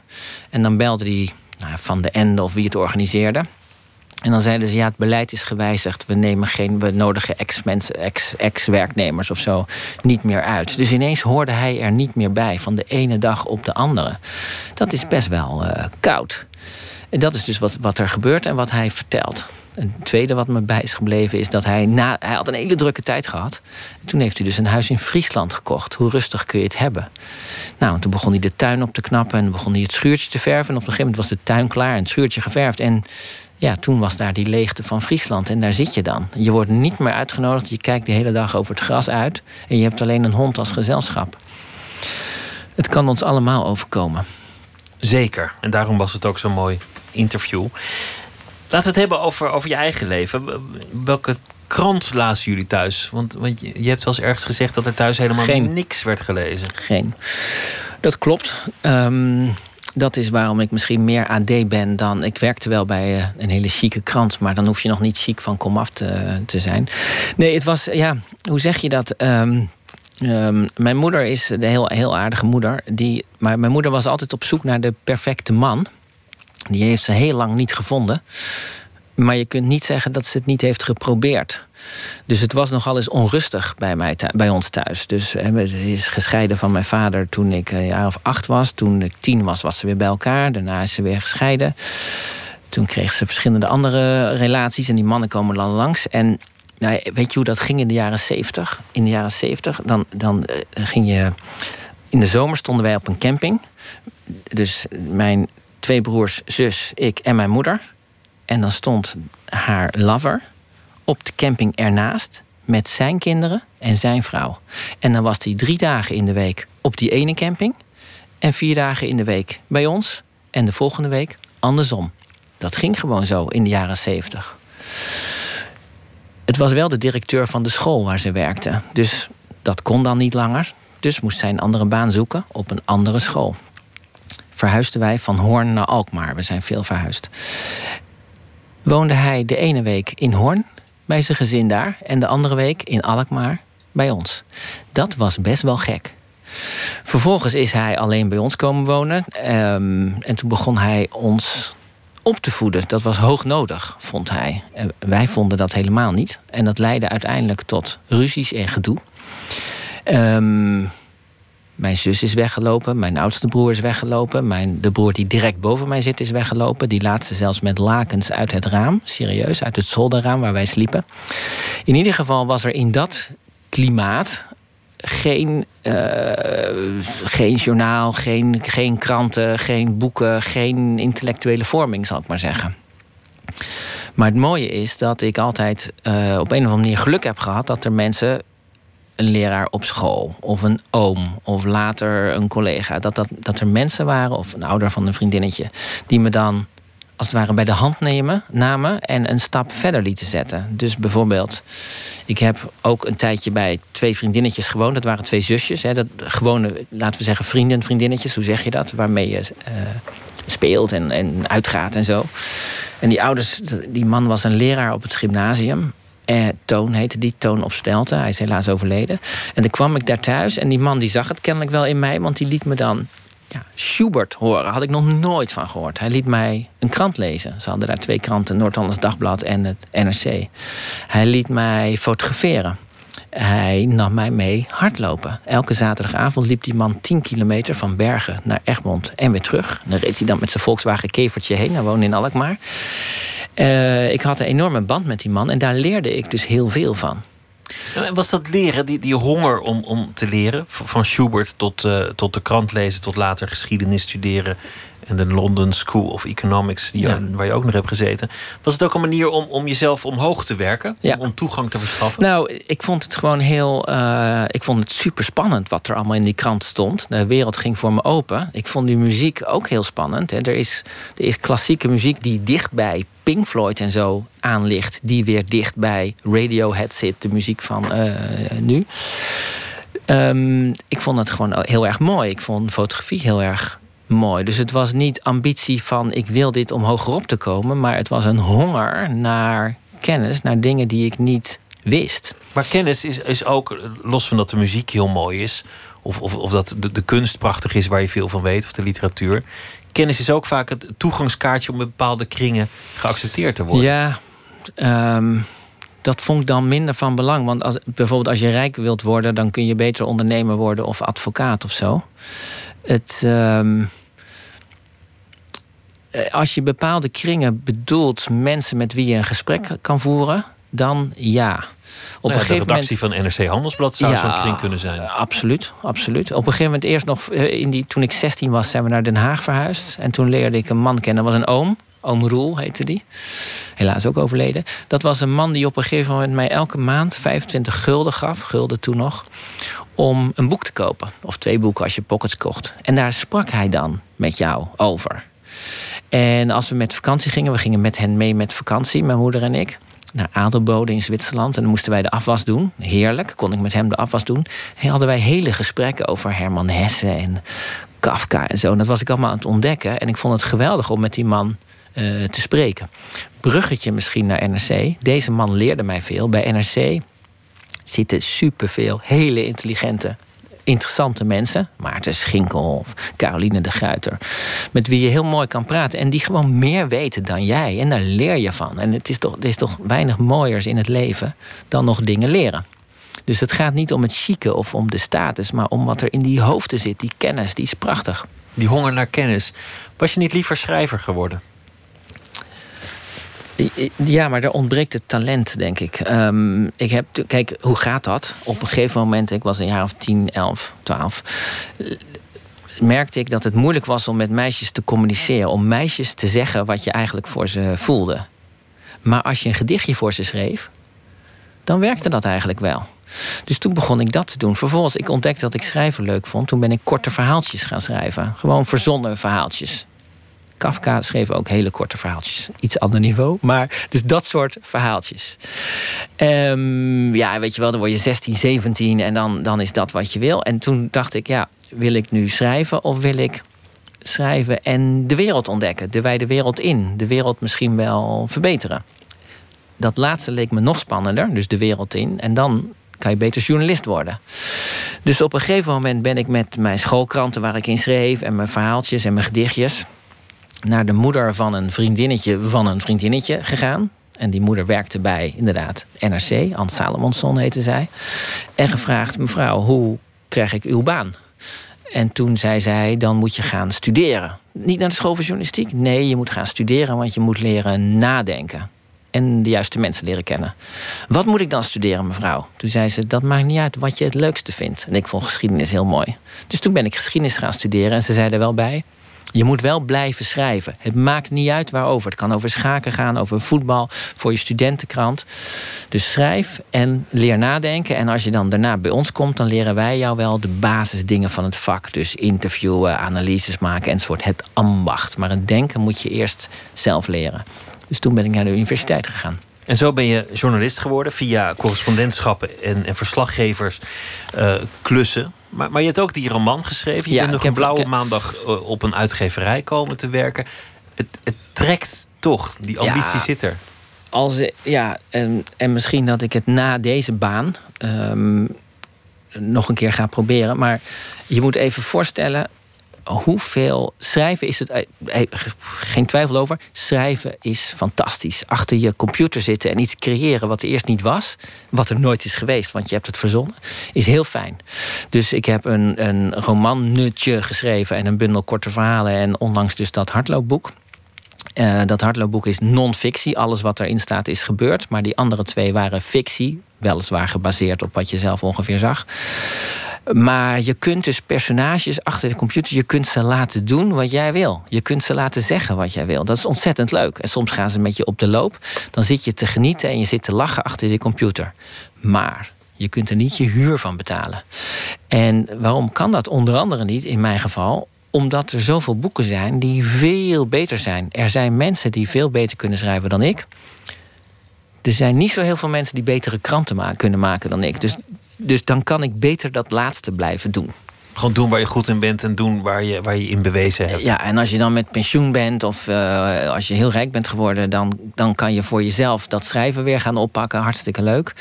En dan belde hij nou, van de Ende of wie het organiseerde... En dan zeiden ze, ja, het beleid is gewijzigd. We, nemen geen, we nodigen ex-mensen, ex- ex-werknemers of zo niet meer uit. Dus ineens hoorde hij er niet meer bij, van de ene dag op de andere. Dat is best wel eh, koud. En dat is dus wat, wat er gebeurt en wat hij vertelt. Een tweede wat me bij is gebleven is dat hij na... Hij had een hele drukke tijd gehad. En toen heeft hij dus een huis in Friesland gekocht. Hoe rustig kun je het hebben? Nou, en toen begon hij de tuin op te knappen... en begon hij het schuurtje te verven. En op een gegeven moment was de tuin klaar en het schuurtje geverfd. En ja, toen was daar die leegte van Friesland. En daar zit je dan. Je wordt niet meer uitgenodigd. Je kijkt de hele dag over het gras uit. En je hebt alleen een hond als gezelschap. Het kan ons allemaal overkomen. Zeker. En daarom was het ook zo'n mooi interview. Laten we het hebben over, over je eigen leven. Welke krant lazen jullie thuis? Want, want je, hebt wel eens ergens gezegd dat er thuis helemaal Geen. niks werd gelezen. Geen. Dat klopt. Ehm, dat is waarom ik misschien meer AD ben dan. Ik werkte wel bij eh, een hele chique krant, maar dan hoef je nog niet chic van komaf te, te zijn. Nee, het was, ja, hoe zeg je dat? Ehm, ehm, mijn moeder is een heel, heel aardige moeder. Die, maar mijn moeder was altijd op zoek naar de perfecte man. Die heeft ze heel lang niet gevonden. Maar je kunt niet zeggen dat ze het niet heeft geprobeerd. Dus het was nogal eens onrustig bij, mij, bij ons thuis. Dus ze is gescheiden van mijn vader toen ik een jaar of acht was. Toen ik tien was, was ze weer bij elkaar. Daarna is ze weer gescheiden. Toen kreeg ze verschillende andere relaties. En die mannen komen dan langs. En nou, weet je hoe dat ging in de jaren zeventig? In de jaren zeventig, dan, dan uh, ging je... In de zomer stonden wij op een camping. Dus mijn twee broers, zus, ik en mijn moeder. En dan stond haar lover op de camping ernaast met zijn kinderen en zijn vrouw. En dan was hij drie dagen in de week op die ene camping en vier dagen in de week bij ons en de volgende week andersom. Dat ging gewoon zo in de jaren zeventig. Het was wel de directeur van de school waar ze werkte. Dus dat kon dan niet langer. Dus moest zij een andere baan zoeken op een andere school. Verhuisden wij van Hoorn naar Alkmaar. We zijn veel verhuisd. Woonde hij de ene week in Hoorn bij zijn gezin daar en de andere week in Alkmaar bij ons. Dat was best wel gek. Vervolgens is hij alleen bij ons komen wonen. Um, en toen begon hij ons op te voeden. Dat was hoog nodig, vond hij. En wij vonden dat helemaal niet. En dat leidde uiteindelijk tot ruzies en gedoe. Um, mijn zus is weggelopen, mijn oudste broer is weggelopen. Mijn, de broer die direct boven mij zit is weggelopen. Die laatste zelfs met lakens uit het raam, serieus, uit het zolderraam waar wij sliepen. In ieder geval was er in dat klimaat geen, uh, geen journaal, geen, geen kranten, geen boeken, geen intellectuele vorming, zal ik maar zeggen. Maar het mooie is dat ik altijd uh, op een of andere manier geluk heb gehad dat er mensen een leraar op school of een oom of later een collega. Dat, dat, dat er mensen waren of een ouder van een vriendinnetje die me dan als het ware bij de hand nemen, namen en een stap verder lieten zetten. Dus bijvoorbeeld, ik heb ook een tijdje bij twee vriendinnetjes gewoond. Dat waren twee zusjes. Hè, dat gewone, laten we zeggen, vrienden, vriendinnetjes. Hoe zeg je dat? Waarmee je uh, speelt en, en uitgaat en zo. En die ouders, die man was een leraar op het gymnasium. Eh, Toon heette die, Toon op Stelte. Hij is helaas overleden. En dan kwam ik daar thuis en die man die zag het kennelijk wel in mij... want die liet me dan ja, Schubert horen. Had ik nog nooit van gehoord. Hij liet mij een krant lezen. Ze hadden daar twee kranten, Noord-Hollands Dagblad en het NRC. Hij liet mij fotograferen. Hij nam mij mee hardlopen. Elke zaterdagavond liep die man 10 kilometer van Bergen naar Egmond en weer terug. Dan reed hij dan met zijn Volkswagen Kevertje heen. Hij woonde in Alkmaar. Uh, ik had een enorme band met die man en daar leerde ik dus heel veel van. En was dat leren, die, die honger om, om te leren? Van Schubert tot, uh, tot de krant lezen, tot later geschiedenis studeren en de London School of Economics, die ja. waar je ook nog hebt gezeten. Was het ook een manier om, om jezelf omhoog te werken? Ja. Om toegang te verschaffen? Nou, ik vond het gewoon heel. Uh, ik vond het super spannend wat er allemaal in die krant stond. De wereld ging voor me open. Ik vond die muziek ook heel spannend. Hè. Er, is, er is klassieke muziek die dicht bij Pink Floyd en zo aan ligt, die weer dicht bij Radiohead zit, de muziek van uh, nu. Um, ik vond het gewoon heel erg mooi. Ik vond fotografie heel erg mooi. Dus het was niet ambitie van ik wil dit om hogerop te komen, maar het was een honger naar kennis, naar dingen die ik niet wist. Maar kennis is, is ook, los van dat de muziek heel mooi is, of, of, of dat de, de kunst prachtig is waar je veel van weet, of de literatuur. Kennis is ook vaak het toegangskaartje om in bepaalde kringen geaccepteerd te worden. Ja, um, dat vond ik dan minder van belang. Want als, bijvoorbeeld als je rijk wilt worden, dan kun je beter ondernemer worden of advocaat of zo. Het. Um, eh, als je bepaalde kringen bedoelt mensen met wie je een gesprek kan voeren, dan ja. Op nou ja, een de redactie moment, van NRC Handelsblad zou ja, zo'n kring kunnen zijn. Absoluut, absoluut. Op een gegeven moment eerst nog, eh, in die, toen ik 16 was, zijn we naar Den Haag verhuisd. En toen leerde ik een man kennen, dat was een oom. Oom Roel heette die. Helaas ook overleden. Dat was een man die op een gegeven moment mij elke maand 25 gulden gaf, gulden toen nog, om een boek te kopen. Of twee boeken als je pockets kocht. En daar sprak hij dan met jou over. En als we met vakantie gingen, we gingen met hen mee met vakantie, mijn moeder en ik. Naar Adelbode in Zwitserland. En dan moesten wij de afwas doen. Heerlijk, kon ik met hem de afwas doen. En hadden wij hele gesprekken over Herman Hesse en Kafka en zo. En dat was ik allemaal aan het ontdekken. En ik vond het geweldig om met die man eh, te spreken. Bruggetje misschien naar NRC. Deze man leerde mij veel. Bij NRC zitten superveel hele intelligente interessante mensen. Maarten Schinkel of Caroline de Gruiter. Met wie je heel mooi kan praten. En die gewoon meer weten dan jij. En daar leer je van. En het is toch, er is toch weinig mooiers in het leven dan nog dingen leren. Dus het gaat niet om het chique of om de status, maar om wat er in die hoofden zit. Die kennis, die is prachtig. Die honger naar kennis. Was je niet liever schrijver geworden? Ja, maar er ontbreekt het talent, denk ik. Ehm, ik heb, kijk, hoe gaat dat? Op een gegeven moment, ik was een jaar of 10, 11, 12 merkte ik dat het moeilijk was om met meisjes te communiceren. Om meisjes te zeggen wat je eigenlijk voor ze voelde. Maar als je een gedichtje voor ze schreef, dan werkte dat eigenlijk wel. Dus toen begon ik dat te doen. Vervolgens, ik ontdekte dat ik schrijven leuk vond. Toen ben ik korte verhaaltjes gaan schrijven. Gewoon verzonnen verhaaltjes. Kafka schreef ook hele korte verhaaltjes. Iets ander niveau. Maar dus dat soort verhaaltjes. Um, ja, weet je wel, dan word je 16, 17 en dan, dan is dat wat je wil. En toen dacht ik, ja, wil ik nu schrijven of wil ik schrijven en de wereld ontdekken? De wijde wereld in. De wereld misschien wel verbeteren. Dat laatste leek me nog spannender, dus de wereld in. En dan kan je beter journalist worden. Dus op een gegeven moment ben ik met mijn schoolkranten waar ik in schreef en mijn verhaaltjes en mijn gedichtjes naar de moeder van een vriendinnetje van een vriendinnetje gegaan. En die moeder werkte bij, inderdaad, NRC. Anne Salomonsson heette zij. En gevraagd, mevrouw, hoe krijg ik uw baan? En toen zei zij, dan moet je gaan studeren. Niet naar de school van journalistiek. Nee, je moet gaan studeren, want je moet leren nadenken. En de juiste mensen leren kennen. Wat moet ik dan studeren, mevrouw? Toen zei ze, dat maakt niet uit wat je het leukste vindt. En ik vond geschiedenis heel mooi. Dus toen ben ik geschiedenis gaan studeren. En ze zei er wel bij, je moet wel blijven schrijven. Het maakt niet uit waarover. Het kan over schaken gaan, over voetbal, voor je studentenkrant. Dus schrijf en leer nadenken. En als je dan daarna bij ons komt, dan leren wij jou wel de basisdingen van het vak. Dus interviewen, analyses maken enzovoort. Het ambacht. Maar het denken moet je eerst zelf leren. Dus toen ben ik naar de universiteit gegaan. En zo ben je journalist geworden via correspondentschappen en, en verslaggevers uh, klussen. Maar, maar je hebt ook die roman geschreven. Je ja, bent nog een blauwe maandag eh, op een uitgeverij komen te werken. Het, het trekt toch, die ambitie zit er. Als, ja, en, en misschien dat ik het na deze baan um, nog een keer ga proberen. Maar je moet even voorstellen, hoeveel schrijven is het. Eh, eh, geen twijfel over. Schrijven is fantastisch. Achter je computer zitten en iets creëren wat er eerst niet was. Wat er nooit is geweest, want je hebt het verzonnen. Is heel fijn. Dus ik heb een, een romannutje geschreven en een bundel korte verhalen. En onlangs dus dat hardloopboek. Uh, dat hardloopboek is non-fictie. Alles wat erin staat is gebeurd. Maar die andere twee waren fictie. Weliswaar gebaseerd op wat je zelf ongeveer zag. Maar je kunt dus personages achter de computer, je kunt ze laten doen wat jij wil. Je kunt ze laten zeggen wat jij wil. Dat is ontzettend leuk. En soms gaan ze met je op de loop. Dan zit je te genieten en je zit te lachen achter de computer. Maar je kunt er niet je huur van betalen. En waarom kan dat onder andere niet in mijn geval? Omdat er zoveel boeken zijn die veel beter zijn. Er zijn mensen die veel beter kunnen schrijven dan ik. Er zijn niet zo heel veel mensen die betere kranten kunnen maken dan ik. Dus dus dan kan ik beter dat laatste blijven doen. Gewoon doen waar je goed in bent en doen waar je, waar je in bewezen hebt. Ja, en als je dan met pensioen bent of uh, als je heel rijk bent geworden, dan, dan kan je voor jezelf dat schrijven weer gaan oppakken. Hartstikke leuk.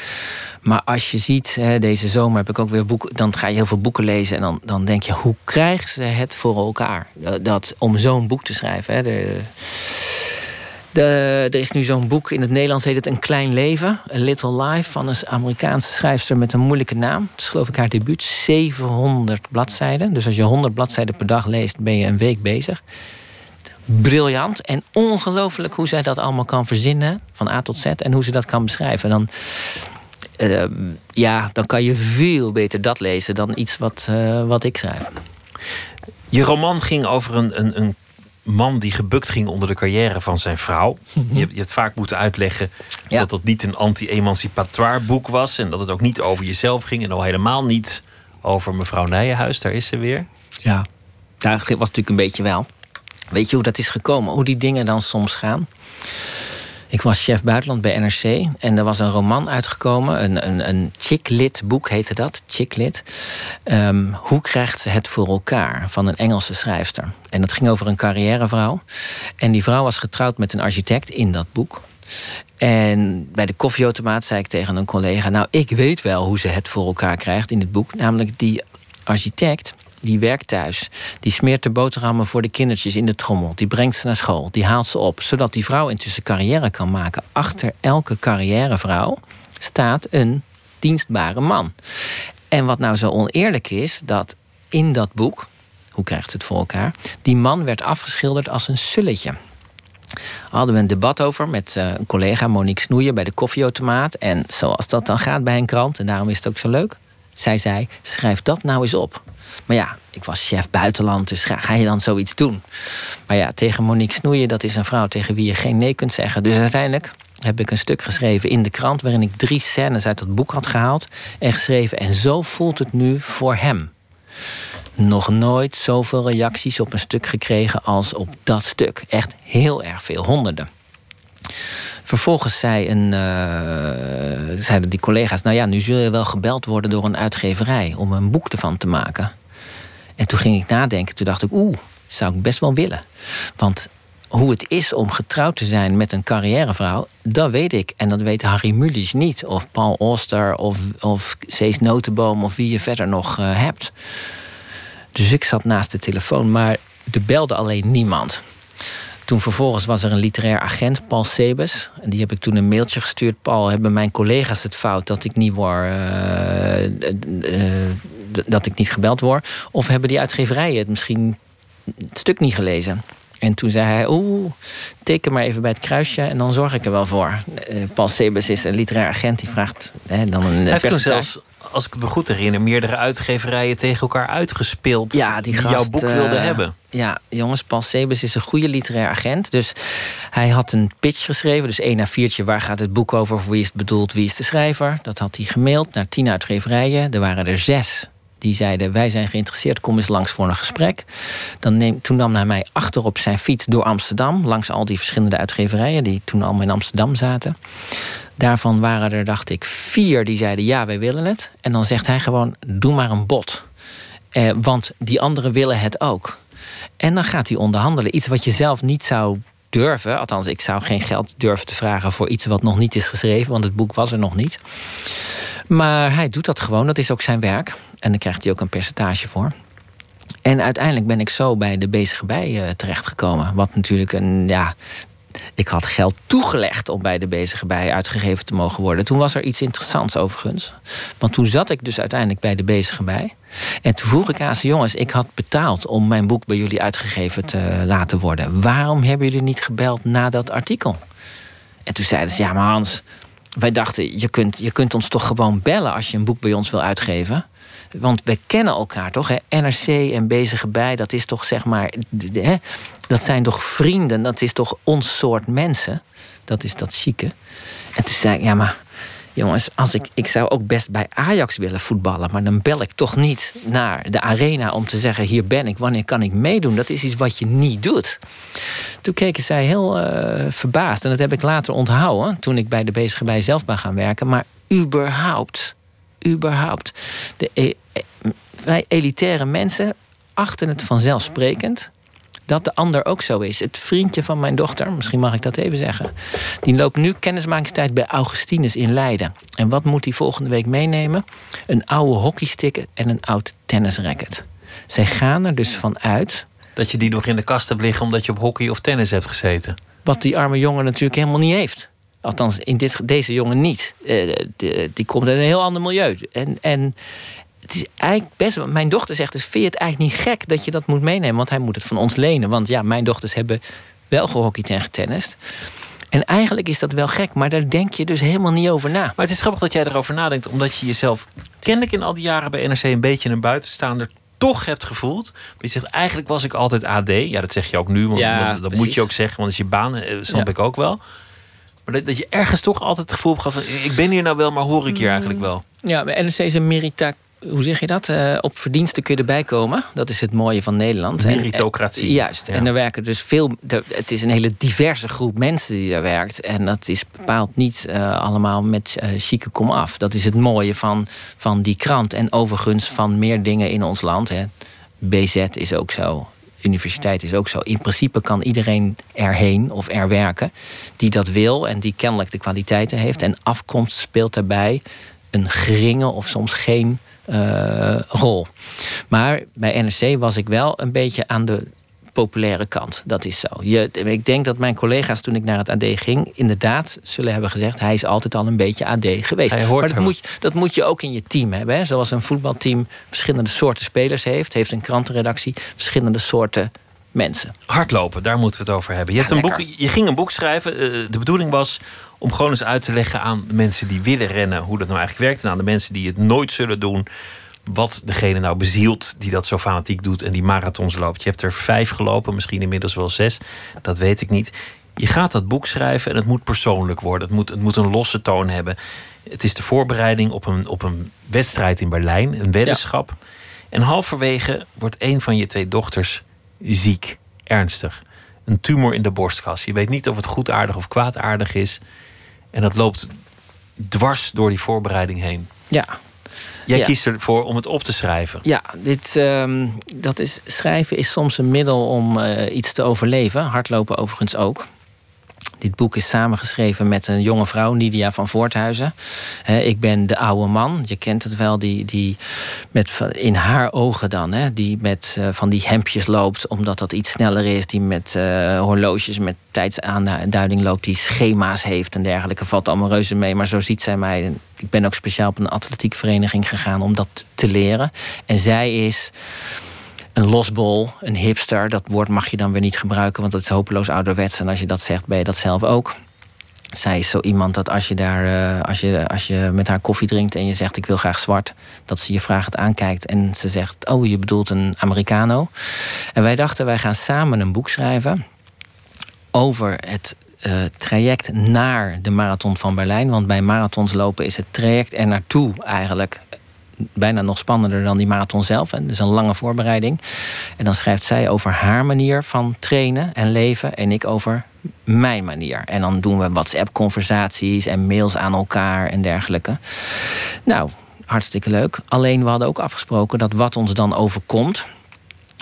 Maar als je ziet, hè, deze zomer heb ik ook weer boeken, dan ga je heel veel boeken lezen en dan, dan denk je, hoe krijgen ze het voor elkaar? Dat, om zo'n boek te schrijven. Hè, de, de, er is nu zo'n boek, in het Nederlands heet het Een Klein Leven. A Little Life van een Amerikaanse schrijfster met een moeilijke naam. Het is geloof ik haar debuut. 700 bladzijden. Dus als je 100 bladzijden per dag leest, ben je een week bezig. Briljant en ongelooflijk hoe zij dat allemaal kan verzinnen. Van A tot Z. En hoe ze dat kan beschrijven. Dan, uh, ja, dan kan je veel beter dat lezen dan iets wat, uh, wat ik schrijf. Je roman ging over een, een, een man die gebukt ging onder de carrière van zijn vrouw. Mhm. je, je, hebt vaak moeten uitleggen dat dat niet een anti-emancipatoire boek was. En dat het ook niet over jezelf ging. En al helemaal niet over mevrouw Nijenhuis. Daar is ze weer. Ja, daar was natuurlijk een beetje wel. Weet je hoe dat is gekomen? Hoe die dingen dan soms gaan? Ik was chef buitenland bij NRC en er was een roman uitgekomen, een, een, een chick-lit boek heette dat, chick-lit. Ehm, hoe krijgt ze het voor elkaar? Van een Engelse schrijfster. En dat ging over een carrièrevrouw. En die vrouw was getrouwd met een architect in dat boek. En bij de koffieautomaat zei ik tegen een collega: Nou, ik weet wel hoe ze het voor elkaar krijgt in het boek. Namelijk die architect die werkt thuis. Die smeert de boterhammen voor de kindertjes in de trommel. Die brengt ze naar school. Die haalt ze op. Zodat die vrouw intussen carrière kan maken. Achter elke carrièrevrouw staat een dienstbare man. En wat nou zo oneerlijk is, dat in dat boek, hoe krijgt het voor elkaar, die man werd afgeschilderd als een sulletje. Hadden we een debat over met eh, een collega Monique Snoeien bij de koffieautomaat. En zoals dat dan gaat bij een krant, en daarom is het ook zo leuk. Zij zei: schrijf dat nou eens op. Maar ja, ik was chef buitenland, dus ga, je dan zoiets doen? Maar ja, tegen Monique Snoeien, dat is een vrouw tegen wie je geen nee kunt zeggen. Dus uiteindelijk heb ik een stuk geschreven in de krant... waarin ik drie scènes uit het boek had gehaald en geschreven... en zo voelt het nu voor hem. Nog nooit zoveel reacties op een stuk gekregen als op dat stuk. Echt heel erg veel, honderden. Vervolgens zei een, uh, zeiden die collega's: Nou ja, nu zul je wel gebeld worden door een uitgeverij om een boek ervan te maken. En toen ging ik nadenken. Toen dacht ik: Oeh, zou ik best wel willen. Want hoe het is om getrouwd te zijn met een carrièrevrouw, dat weet ik. En dat weet Harry Mulisch niet. Of Paul Auster of, of Cees Notenboom of wie je verder nog uh, hebt. Dus ik zat naast de telefoon, maar er belde alleen niemand. Toen vervolgens was er een literair agent, Paul Sebes. En die heb ik toen een mailtje gestuurd. Paul, hebben mijn collega's het fout dat ik niet word... Uh, uh, dat ik niet gebeld word? Of hebben die uitgeverijen het misschien het stuk niet gelezen? En toen zei hij, oeh, teken maar even bij het kruisje en dan zorg ik er wel voor. Uh, Paul Sebes is een literair agent, die vraagt hè, dan een Hij heeft toen zelfs, als ik het me goed herinner, meerdere uitgeverijen tegen elkaar uitgespeeld. Ja, die, gast, jouw boek wilden uh, hebben. Ja, jongens, Paul Sebes is een goede literair agent. Dus hij had een pitch geschreven, dus één na viertje, waar gaat het boek over, voor wie is het bedoeld, wie is de schrijver. Dat had hij gemaild naar tien uitgeverijen. Er waren er zes die zeiden: Wij zijn geïnteresseerd, kom eens langs voor een gesprek. Dan neem, toen nam hij mij achter op zijn fiets door Amsterdam, langs al die verschillende uitgeverijen die toen allemaal in Amsterdam zaten. Daarvan waren er, dacht ik, vier die zeiden: Ja, wij willen het. En dan zegt hij gewoon: Doe maar een bod. Eh, want die anderen willen het ook. En dan gaat hij onderhandelen. Iets wat je zelf niet zou durven. Althans, ik zou geen geld durven te vragen voor iets wat nog niet is geschreven, want het boek was er nog niet. Maar hij doet dat gewoon, dat is ook zijn werk. En daar krijgt hij ook een percentage voor. En uiteindelijk ben ik zo bij de bezige bij uh, terechtgekomen. Wat natuurlijk een, ja, ik had geld toegelegd om bij de bezige bij uitgegeven te mogen worden. Toen was er iets interessants overigens. Want toen zat ik dus uiteindelijk bij de bezige bij. En toen vroeg ik aan ze, jongens, ik had betaald om mijn boek bij jullie uitgegeven te laten worden. Waarom hebben jullie niet gebeld na dat artikel? En toen zeiden ze, ja maar Hans, wij dachten, je kunt, je kunt ons toch gewoon bellen als je een boek bij ons wil uitgeven. Want we kennen elkaar toch? Hè? NRC en Bezige Bij, dat is toch zeg maar. Hè? Dat zijn toch vrienden, dat is toch ons soort mensen. Dat is dat chique. En toen zei ik, ja, maar jongens, als ik, ik zou ook best bij Ajax willen voetballen, maar dan bel ik toch niet naar de arena om te zeggen: hier ben ik, wanneer kan ik meedoen? Dat is iets wat je niet doet. Toen keken zij heel uh, verbaasd en dat heb ik later onthouden toen ik bij de Bezige Bij zelf ben gaan werken. Maar überhaupt überhaupt. De e vrij elitaire mensen achten het vanzelfsprekend dat de ander ook zo is. Het vriendje van mijn dochter, misschien mag ik dat even zeggen, die loopt nu kennismakingstijd bij Augustinus in Leiden. En wat moet hij volgende week meenemen? Een oude hockeystick en een oud tennisracket. Zij gaan er dus van uit. Dat je die nog in de kast hebt liggen omdat je op hockey of tennis hebt gezeten. Wat die arme jongen natuurlijk helemaal niet heeft. Althans, in dit, deze jongen niet. Uh, die, die komt uit een heel ander milieu. En, en het is eigenlijk best. Mijn dochter zegt dus: Vind je het eigenlijk niet gek dat je dat moet meenemen? Want hij moet het van ons lenen. Want ja, mijn dochters hebben wel gehockeyd en getennist. En eigenlijk is dat wel gek, maar daar denk je dus helemaal niet over na. Maar het is grappig dat jij erover nadenkt, omdat je jezelf kennelijk in al die jaren bij NRC een beetje een buitenstaander toch hebt gevoeld. Je zegt, eigenlijk was ik altijd AD. Ja, dat zeg je ook nu, want, Ja, want dat precies. moet je ook zeggen, want dat is je baan, eh, snap Ja. ik ook wel. Maar dat, dat je ergens toch altijd het gevoel hebt gehad van, ik ben hier nou wel, maar hoor ik hier eigenlijk wel? Ja, maar NRC is een hoe zeg je dat? Uh, op verdiensten kun je erbij komen. Dat is het mooie van Nederland. Meritocratie. En, juist. En er werken dus veel. Het is een hele diverse groep mensen die daar werkt. En dat is bepaald niet uh, allemaal met uh, chique kom af. Dat is het mooie van, van die krant. En overigens van meer dingen in ons land. Hè. BZ is ook zo. Universiteit is ook zo. In principe kan iedereen erheen of er werken die dat wil en die kennelijk de kwaliteiten heeft. En afkomst speelt daarbij een geringe of soms geen uh, rol. Maar bij NRC was ik wel een beetje aan de populaire kant. Dat is zo. Je, ik denk dat mijn collega's toen ik naar het AD ging... inderdaad zullen hebben gezegd... hij is altijd al een beetje AD geweest. Hij hoort maar dat moet, je, dat moet je ook in je team hebben. Hè? Zoals een voetbalteam verschillende soorten spelers heeft... heeft een krantenredactie verschillende soorten mensen. Hardlopen, daar moeten we het over hebben. Je, hebt een boek, je ging een boek schrijven. Eh, de bedoeling was om gewoon eens uit te leggen aan de mensen die willen rennen... hoe dat nou eigenlijk werkt. En aan de mensen die het nooit zullen doen wat degene nou bezielt die dat zo fanatiek doet en die marathons loopt. Je hebt er vijf gelopen, misschien inmiddels wel zes. Dat weet ik niet. Je gaat dat boek schrijven en het moet persoonlijk worden. Het moet, het moet een losse toon hebben. Het is de voorbereiding op een, op een wedstrijd in Berlijn, een weddenschap. En halverwege wordt een van je twee dochters ziek, ernstig. Een tumor in de borstkas. Je weet niet of het goedaardig of kwaadaardig is. En dat loopt dwars door die voorbereiding heen. Ja, Jij kiest ervoor om het op te schrijven. Ja, dit, ehm, dat is, schrijven is soms een middel om uh, iets te overleven. Hardlopen overigens ook. Dit boek is samengeschreven met een jonge vrouw, Nidia van Voorthuizen. ik ben de oude man, je kent het wel, die, die met, in haar ogen dan, die met uh, van die hemdjes loopt, omdat dat iets sneller is, die met uh, horloges, met tijdsaanduiding loopt, die schema's heeft en dergelijke. Valt allemaal reuze mee, maar zo ziet zij mij. Ik ben ook speciaal op een atletiekvereniging gegaan om dat te leren. En zij is een losbol, een hipster. Dat woord mag je dan weer niet gebruiken, want dat is hopeloos ouderwets. En als je dat zegt, ben je dat zelf ook. Zij is zo iemand dat als je, daar, uh, als, je, als je met haar koffie drinkt en je zegt ik wil graag zwart, dat ze je vragend aankijkt en ze zegt: Oh, je bedoelt een Americano. En wij dachten, wij gaan samen een boek schrijven over het uh, traject naar de marathon van Berlijn. Want bij marathons lopen is het traject er naartoe eigenlijk bijna nog spannender dan die marathon zelf. Hè. Dus een lange voorbereiding. En dan schrijft zij over haar manier van trainen en leven. En ik over mijn manier. En dan doen we WhatsApp-conversaties en mails aan elkaar en dergelijke. Nou, hartstikke leuk. Alleen we hadden ook afgesproken dat wat ons dan overkomt,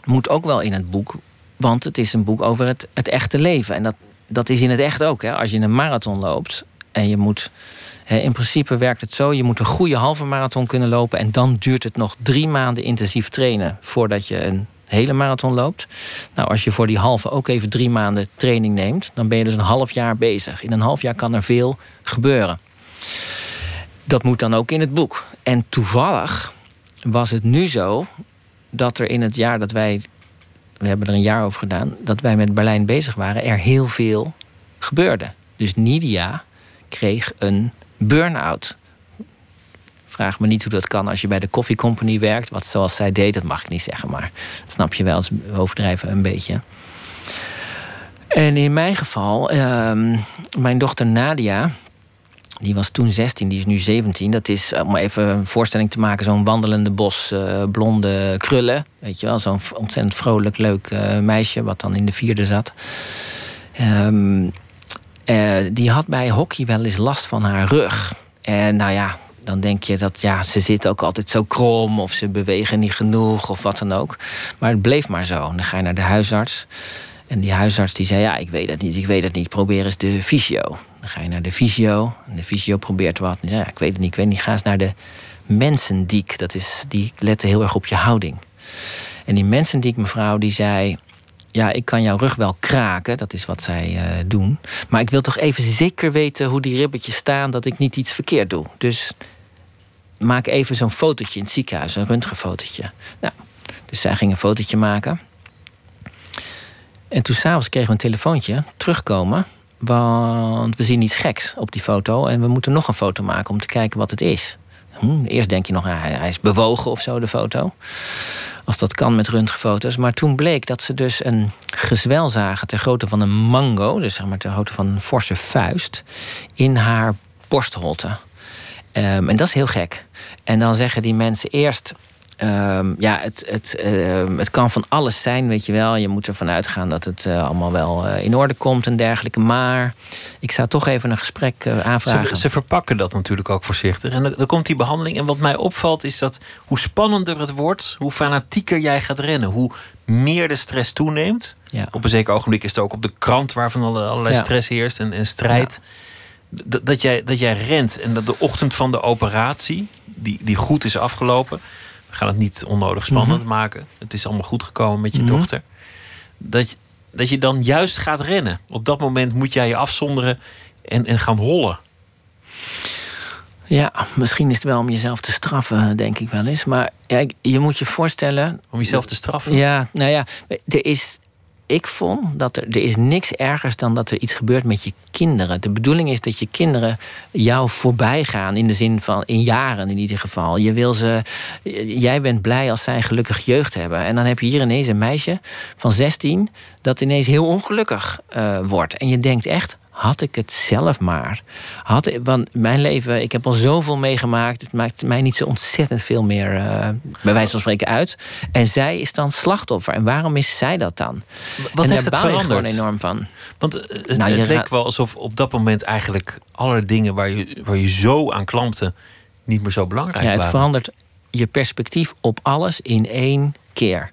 moet ook wel in het boek. Want het is een boek over het, het echte leven. En dat, dat is in het echt ook. Hè. Als je een marathon loopt en je moet in principe werkt het zo: je moet een goede halve marathon kunnen lopen. En dan duurt het nog drie maanden intensief trainen voordat je een hele marathon loopt. Nou, als je voor die halve ook even drie maanden training neemt, dan ben je dus een half jaar bezig. In een half jaar kan er veel gebeuren. Dat moet dan ook in het boek. En toevallig was het nu zo dat er in het jaar dat wij, we hebben er een jaar over gedaan, dat wij met Berlijn bezig waren, er heel veel gebeurde. Dus Nidia kreeg een burn-out. Vraag me niet hoe dat kan als je bij de Coffee Company werkt. Wat zoals zij deed, dat mag ik niet zeggen, maar dat snap je wel, als overdrijven een beetje. En in mijn geval, uh, mijn dochter Nadia, die was toen 16, die is nu 17. Dat is, om even een voorstelling te maken, zo'n wandelende bos uh, blonde krullen. Weet je wel, zo'n ontzettend vrolijk, leuk uh, meisje, wat dan in de vierde zat. Um, uh, die had bij hockey wel eens last van haar rug. En nou ja, dan denk je dat ja, ze zit ook altijd zo krom of ze bewegen niet genoeg of wat dan ook. Maar het bleef maar zo. Dan ga je naar de huisarts. En die huisarts die zei: Ja, ik weet het niet, ik weet het niet. Probeer eens de fysio. Dan ga je naar de fysio. En de fysio probeert wat. Ja, ik weet het niet, ik weet niet. Ga eens naar de mensendiek. Dat is, die lette heel erg op je houding. En die mensendiek mevrouw die zei: ja, ik kan jouw rug wel kraken, dat is wat zij uh, doen. Maar ik wil toch even zeker weten hoe die ribbetjes staan, dat ik niet iets verkeerd doe. Dus maak even zo'n fotootje in het ziekenhuis, een röntgenfotootje. Nou, dus zij ging een fotootje maken. En toen s'avonds kregen we een telefoontje, terugkomen. Want we zien iets geks op die foto en we moeten nog een foto maken om te kijken wat het is. Hm, eerst denk je nog, hij is bewogen of zo, de foto. Als dat kan met röntgenfoto's. Maar toen bleek dat ze dus een gezwel zagen ter grootte van een mango, dus zeg maar ter grootte van een forse vuist, in haar borstholte. Ehm, en dat is heel gek. En dan zeggen die mensen eerst. Ehm, ja, het, het, ehm, het kan van alles zijn, weet je wel. Je moet ervan uitgaan dat het eh, allemaal wel eh, in orde komt en dergelijke. Maar ik zou toch even een gesprek eh, aanvragen. Ze, ze verpakken dat natuurlijk ook voorzichtig. En dan, komt die behandeling. En wat mij opvalt is dat hoe spannender het wordt, hoe fanatieker jij gaat rennen. Hoe meer de stress toeneemt. Ja. Op een zeker ogenblik is het ook op de krant waarvan alle- allerlei Ja. stress heerst en, en strijd. D- Dat, jij, dat jij rent en dat de ochtend van de operatie, die, die goed is afgelopen. Gaan het niet onnodig spannend maken. Het is allemaal goed gekomen met je Mhm. dochter. Dat, je- dat je dan juist gaat rennen. Op dat moment moet jij je afzonderen en, en gaan hollen. Ja, misschien is het wel om jezelf te straffen, denk ik wel eens. Maar ja, je moet je voorstellen. Om jezelf te straffen. Ja, nou ja, er is. Ik vond dat er, er is niks ergers dan dat er iets gebeurt met je kinderen. De bedoeling is dat je kinderen jou voorbij gaan. In de zin van in jaren in ieder geval. Je wil ze, jij bent blij als zij een gelukkig jeugd hebben. En dan heb je hier ineens een meisje van 16 dat ineens heel ongelukkig eh, wordt. En je denkt echt, had ik het zelf maar. Had, ik- want mijn leven, ik heb al zoveel meegemaakt. Het maakt mij niet zo ontzettend veel meer, eh, bij wijze van spreken, uit. En zij is dan slachtoffer. En waarom is zij dat dan? Wat en heeft het daar baal je veranderd? gewoon enorm van. Want eh, het, Nou, het leek wel alsof op dat moment eigenlijk alle dingen waar je, waar je zo aan klampte niet meer zo belangrijk Ja, het waren. verandert je perspectief op alles in één keer.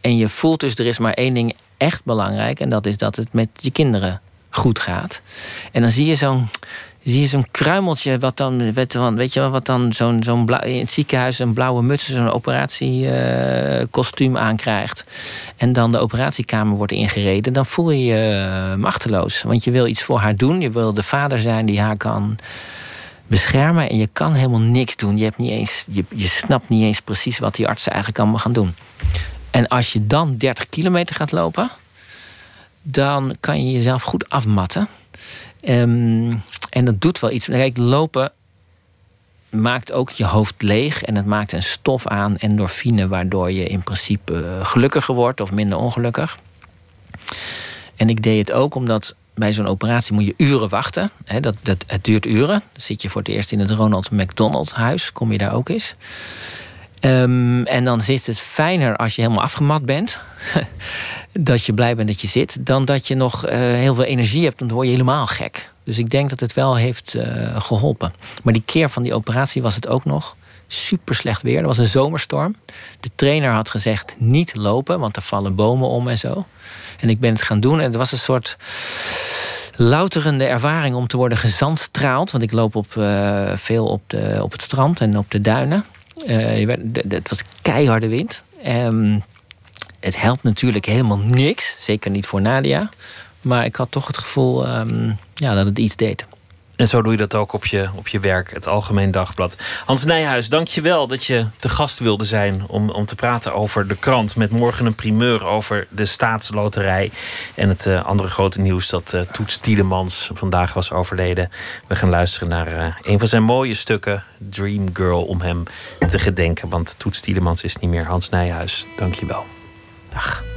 En je voelt dus, er is maar één ding echt belangrijk. En dat is dat het met je kinderen goed gaat. En dan zie je zo'n zie je zo'n kruimeltje, wat dan, weet, je wel- wat dan zo'n zo'n in het ziekenhuis een blauwe muts, zo'n operatiekostuum aankrijgt. En dan de operatiekamer wordt ingereden. Dan voel je je eh, machteloos. Want je wil iets voor haar doen. Je wil de vader zijn die haar kan beschermen. En je kan helemaal niks doen. Je, hebt niet eens, je, je snapt niet eens precies wat die artsen eigenlijk allemaal gaan doen. En als je dan 30 kilometer gaat lopen, dan kan je jezelf goed afmatten. Ehm, en dat doet wel iets. Kijk, lopen maakt ook je hoofd leeg en het maakt een stof aan, endorfine, waardoor je in principe eh, gelukkiger wordt of minder ongelukkig. En ik deed het ook omdat bij zo'n operatie moet je uren wachten. Dat, dat, het duurt uren. Dan zit je voor het eerst in het Ronald McDonald huis. Kom je daar ook eens. Ehm, en dan zit het fijner als je helemaal afgemat bent. dat je blij bent dat je zit. Dan dat je nog eh, heel veel energie hebt. Dan word je helemaal gek. Dus ik denk dat het wel heeft eh, geholpen. Maar die keer van die operatie was het ook nog super slecht weer. Er was een zomerstorm. De trainer had gezegd niet lopen, want er vallen bomen om en zo. En ik ben het gaan doen en het was een soort louterende ervaring om te worden gezandstraald. Want ik loop op, eh, veel op, de, op het strand en op de duinen. Het was keiharde wind. Ehm, het helpt natuurlijk helemaal niks. Zeker niet voor Nadia. Maar ik had toch het gevoel ehm, ja, dat het iets deed. En zo doe je dat ook op je, op je werk, het Algemeen Dagblad. Hans Nijhuis, dank je wel dat je te gast wilde zijn om, om te praten over de krant. Met morgen een primeur over de staatsloterij. En het eh, andere grote nieuws dat eh, Toets Tielemans vandaag was overleden. We gaan luisteren naar eh, een van zijn mooie stukken, Dream Girl, om hem te gedenken. Want Toets Tielemans is niet meer Hans Nijhuis. Dank je wel. Dag.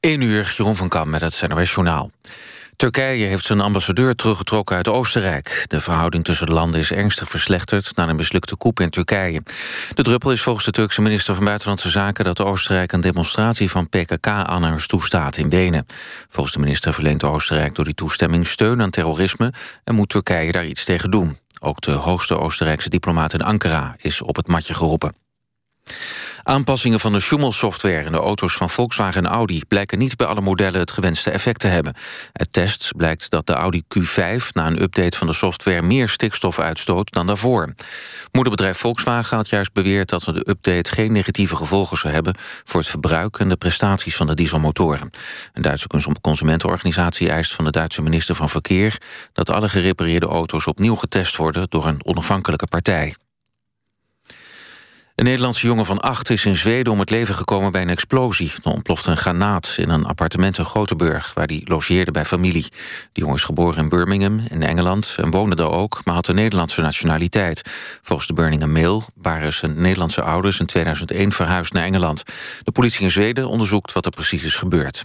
1 uur, Jeroen van Kam met het NOS Journaal. Turkije heeft zijn ambassadeur teruggetrokken uit Oostenrijk. De verhouding tussen de landen is ernstig verslechterd... na een mislukte coup in Turkije. De druppel is volgens de Turkse minister van Buitenlandse Zaken... dat Oostenrijk een demonstratie van PKK-aanhangers toestaat in Wenen. Volgens de minister verleent Oostenrijk door die toestemming steun aan terrorisme... en moet Turkije daar iets tegen doen. Ook de hoogste Oostenrijkse diplomaat in Ankara is op het matje geroepen. Aanpassingen van de Schumel-software in de auto's van Volkswagen en Audi... blijken niet bij alle modellen het gewenste effect te hebben. Uit tests blijkt dat de Audi Q5 na een update van de software... meer stikstof uitstoot dan daarvoor. Moederbedrijf Volkswagen had juist beweerd dat de update... geen negatieve gevolgen zou hebben voor het verbruik... en de prestaties van de dieselmotoren. Een Duitse consumentenorganisatie eist van de Duitse minister van Verkeer... dat alle gerepareerde auto's opnieuw getest worden door een onafhankelijke partij. Een Nederlandse jongen van acht is in Zweden om het leven gekomen bij een explosie. Er ontplofte een granaat in een appartement in Gothenburg... waar hij logeerde bij familie. De jongen is geboren in Birmingham in Engeland en woonde daar ook... maar had de Nederlandse nationaliteit. Volgens de Birmingham Mail waren zijn Nederlandse ouders in 2001 verhuisd naar Engeland. De politie in Zweden onderzoekt wat er precies is gebeurd.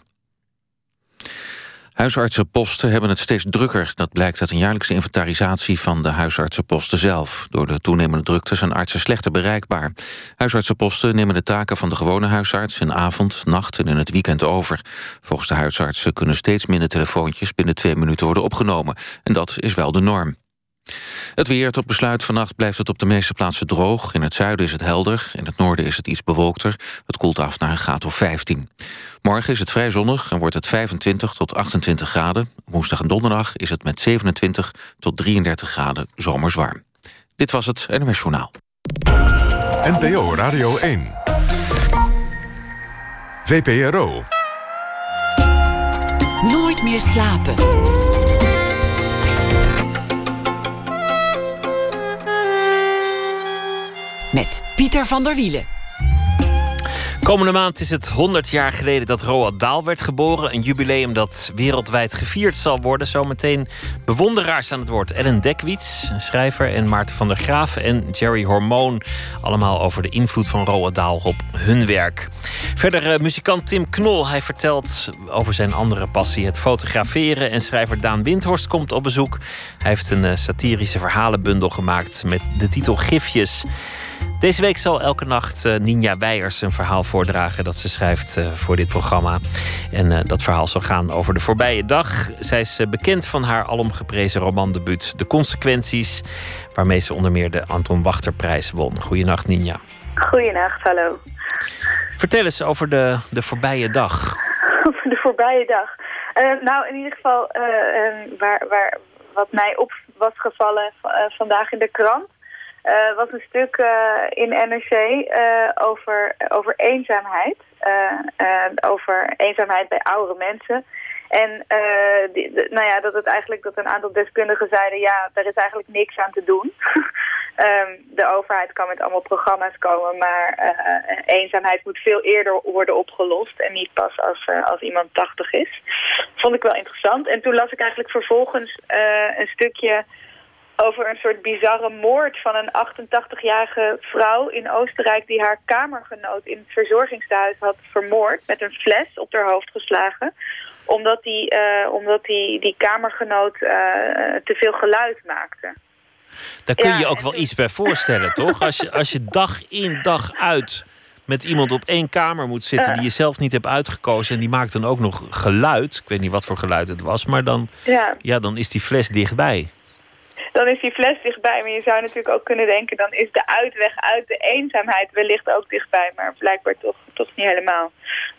Huisartsenposten hebben het steeds drukker. Dat blijkt uit een jaarlijkse inventarisatie van de huisartsenposten zelf. Door de toenemende drukte zijn artsen slechter bereikbaar. Huisartsenposten nemen de taken van de gewone huisarts... in avond, nacht en in het weekend over. Volgens de huisartsen kunnen steeds minder telefoontjes... binnen twee minuten worden opgenomen. En dat is wel de norm. Het weer tot besluit vannacht blijft het op de meeste plaatsen droog. In het zuiden is het helder, in het noorden is het iets bewolkter. Het koelt af naar een graad of 15. Morgen is het vrij zonnig en wordt het 25 tot 28 graden. Woensdag en donderdag is het met 27 tot 33 graden zomers warm. Dit was het NMS Journaal. NPO Radio 1. VPRO. Nooit meer slapen. Met Pieter van der Wielen. Komende maand is het 100 jaar geleden dat Roald Dahl werd geboren. Een jubileum dat wereldwijd gevierd zal worden. Zometeen bewonderaars aan het woord. Ellen Dekwits, schrijver, en Maarten van der Graaf en Jerry Hormoon. Allemaal over de invloed van Roald Dahl op hun werk. Verder uh, muzikant Tim Knol. Hij vertelt over zijn andere passie, het fotograferen. En schrijver Daan Windhorst komt op bezoek. Hij heeft een uh, satirische verhalenbundel gemaakt met de titel Gifjes. Deze week zal elke nacht uh, Ninja Weijers een verhaal voordragen dat ze schrijft uh, voor dit programma. En uh, dat verhaal zal gaan over de voorbije dag. Zij is bekend van haar alomgeprezen romandebuut De Consequenties, waarmee ze onder meer de Anton Wachterprijs won. Goedenacht, Ninja. Goedenacht, hallo. Vertel eens over de, de voorbije dag. Over de voorbije dag. nou, in ieder geval, waar, waar, wat mij op was gevallen vandaag in de krant uh, was een stuk uh, in NRC uh, over, over eenzaamheid. over eenzaamheid bij oudere mensen. En nou ja, dat het eigenlijk dat een aantal deskundigen zeiden, ja, er is eigenlijk niks aan te doen. um, de overheid kan met allemaal programma's komen, maar eenzaamheid moet veel eerder worden opgelost en niet pas als, als iemand 80 is. Vond ik wel interessant. En toen las ik eigenlijk vervolgens een stukje over een soort bizarre moord van een 88-jarige vrouw in Oostenrijk... die haar kamergenoot in het verzorgingstehuis had vermoord... met een fles op haar hoofd geslagen omdat die, uh, omdat die, die kamergenoot uh, te veel geluid maakte. Daar kun je je ook wel iets bij voorstellen, toch? Als je, als je dag in dag uit met iemand op één kamer moet zitten... die je zelf niet hebt uitgekozen en die maakt dan ook nog geluid. Ik weet niet wat voor geluid het was, maar dan, ja. Ja, dan is die fles dichtbij dan is die fles dichtbij. Maar je zou natuurlijk ook kunnen denken, dan is de uitweg uit de eenzaamheid wellicht ook dichtbij. Maar blijkbaar toch, toch niet helemaal.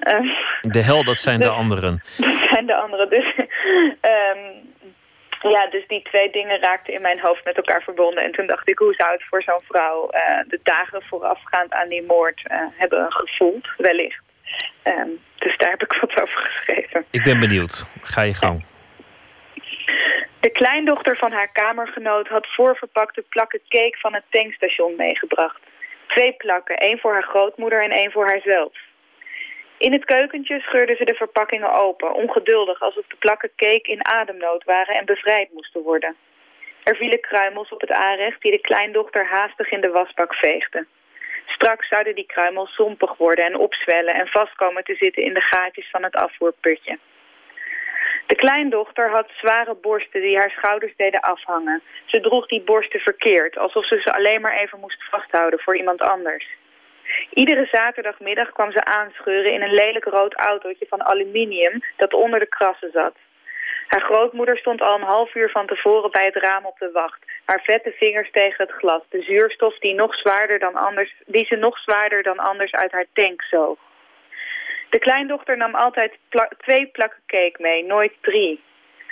Um, de hel, dat zijn de dus- anderen. Dat zijn de anderen. Dus, um, ja, dus die twee dingen raakten in mijn hoofd met elkaar verbonden. En toen dacht ik, hoe zou het voor zo'n vrouw uh, de dagen voorafgaand aan die moord uh, hebben gevoeld, wellicht. Um, dus daar heb ik wat over geschreven. Ik ben benieuwd. Ga je gang. De kleindochter van haar kamergenoot had voorverpakte plakken cake van het tankstation meegebracht. Twee plakken, één voor haar grootmoeder en één voor haarzelf. In het keukentje scheurde ze de verpakkingen open, ongeduldig alsof de plakken cake in ademnood waren en bevrijd moesten worden. Er vielen kruimels op het aanrecht die de kleindochter haastig in de wasbak veegde. Straks zouden die kruimels zompig worden en opzwellen en vastkomen te zitten in de gaatjes van het afvoerputje. De kleindochter had zware borsten die haar schouders deden afhangen. Ze droeg die borsten verkeerd, alsof ze ze alleen maar even moest vasthouden voor iemand anders. Iedere zaterdagmiddag kwam ze aanscheuren in een lelijk rood autootje van aluminium dat onder de krassen zat. Haar grootmoeder stond al een half uur van tevoren bij het raam op de wacht. Haar vette vingers tegen het glas. De zuurstof die, nog zwaarder dan anders, die ze nog zwaarder dan anders uit haar tank zoog. De kleindochter nam altijd twee plakken cake mee, nooit drie.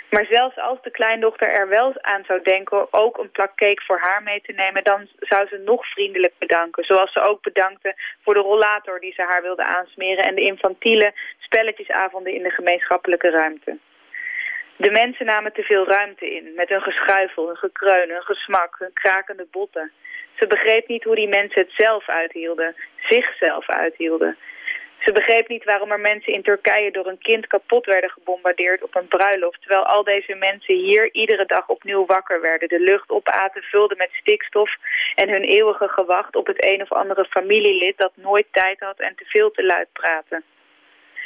Maar zelfs als de kleindochter er wel aan zou denken ook een plak cake voor haar mee te nemen, dan zou ze nog vriendelijk bedanken. Zoals ze ook bedankte voor de rollator die ze haar wilde aansmeren en de infantiele spelletjesavonden in de gemeenschappelijke ruimte. De mensen namen te veel ruimte in, met hun geschuifel, hun gekreun, hun gesmak, hun krakende botten. Ze begreep niet hoe die mensen het zelf uithielden, zichzelf uithielden. Ze begreep niet waarom er mensen in Turkije door een kind kapot werden gebombardeerd op een bruiloft, terwijl al deze mensen hier iedere dag opnieuw wakker werden, de lucht opaten, vulden met stikstof en hun eeuwige gewacht op het een of andere familielid dat nooit tijd had en te veel te luid praten.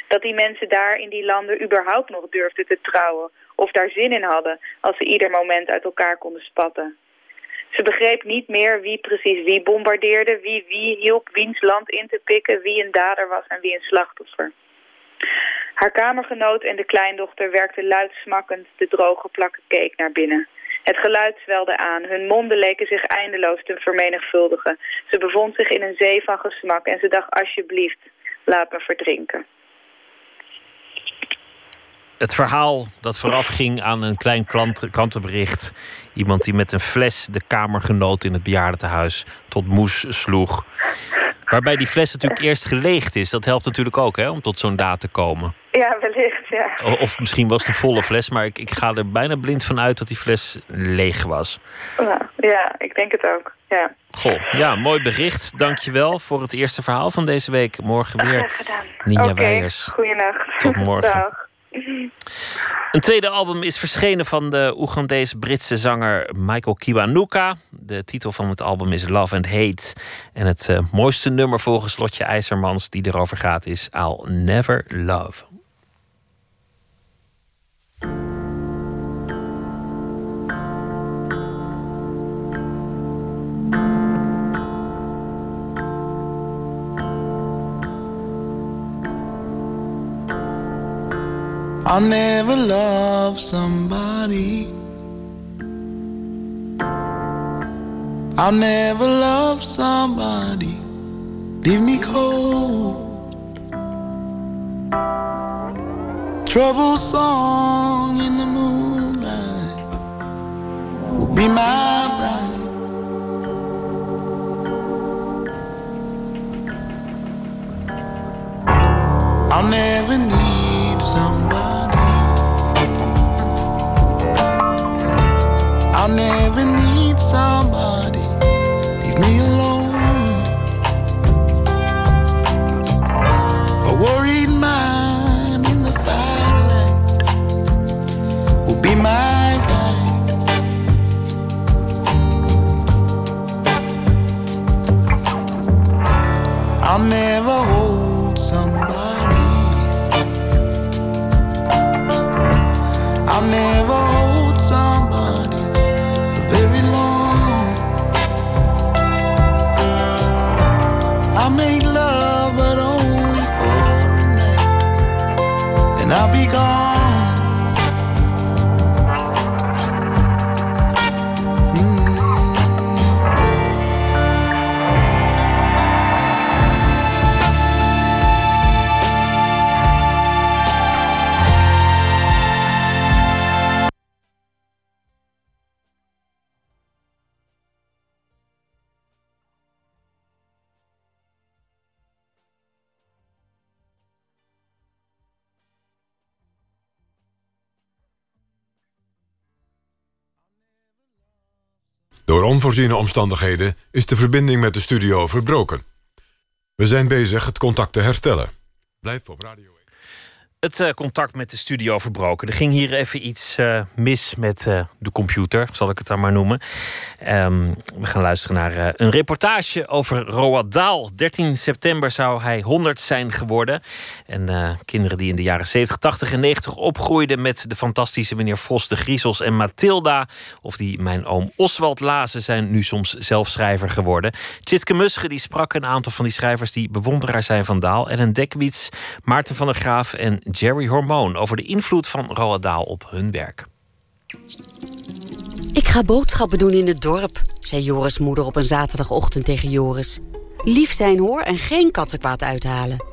Dat die mensen daar in die landen überhaupt nog durfden te trouwen of daar zin in hadden als ze ieder moment uit elkaar konden spatten. Ze begreep niet meer wie precies wie bombardeerde, wie wie hielp wiens land in te pikken, wie een dader was en wie een slachtoffer. Haar kamergenoot en de kleindochter werkten luid smakkend de droge plakken cake naar binnen. Het geluid zwelde aan, hun monden leken zich eindeloos te vermenigvuldigen. Ze bevond zich in een zee van gesmak en ze dacht alsjeblieft, laat me verdrinken. Het verhaal dat vooraf ging aan een klein klant, krantenbericht. Iemand die met een fles de kamergenoot in het bejaardentehuis tot moes sloeg. Waarbij die fles natuurlijk eerst geleegd is. Dat helpt natuurlijk ook hè, om tot zo'n daad te komen. Ja, wellicht, ja. Of misschien was het een volle fles, maar ik, ik ga er bijna blind van uit dat die fles leeg was. Ja, ja ik denk het ook. Ja. Goh, ja, mooi bericht. Dankjewel voor het eerste verhaal van deze week. Morgen weer. Ninja okay, Weijers. Goeienacht. Tot morgen. Dag. Een tweede album is verschenen van de Oegandese-Britse zanger Michael Kiwanuka. De titel van het album is Love and Hate. En het uh, mooiste nummer volgens Lotje IJzermans die erover gaat is I'll Never Love. I'll never love somebody. I'll never love somebody. Leave me cold. Trouble song in the moonlight will be my bride. I'll never need I'll never gone. Door onvoorziene omstandigheden is de verbinding met de studio verbroken. We zijn bezig het contact te herstellen. Blijf op radio. Het uh, contact met de studio verbroken. Er ging hier even iets uh, mis met uh, de computer, zal ik het dan maar noemen. Um, we gaan luisteren naar een reportage over Roald Dahl. 13 september zou hij 100 zijn geworden. En kinderen die in de jaren 70, 80 en 90 opgroeiden met de fantastische meneer Vos, de Griezels en Mathilda, of die mijn oom Oswald lazen, zijn nu soms zelf schrijver geworden. Tjitske Musche die sprak een aantal van die schrijvers die bewonderaar zijn van Dahl. Ellen Dekwits, Maarten van der Graaf en Jerry Hormoon over de invloed van Roald op hun werk. Ik ga boodschappen doen in het dorp, zei Joris' moeder op een zaterdagochtend tegen Joris. Lief zijn hoor en geen kattenkwaad uithalen.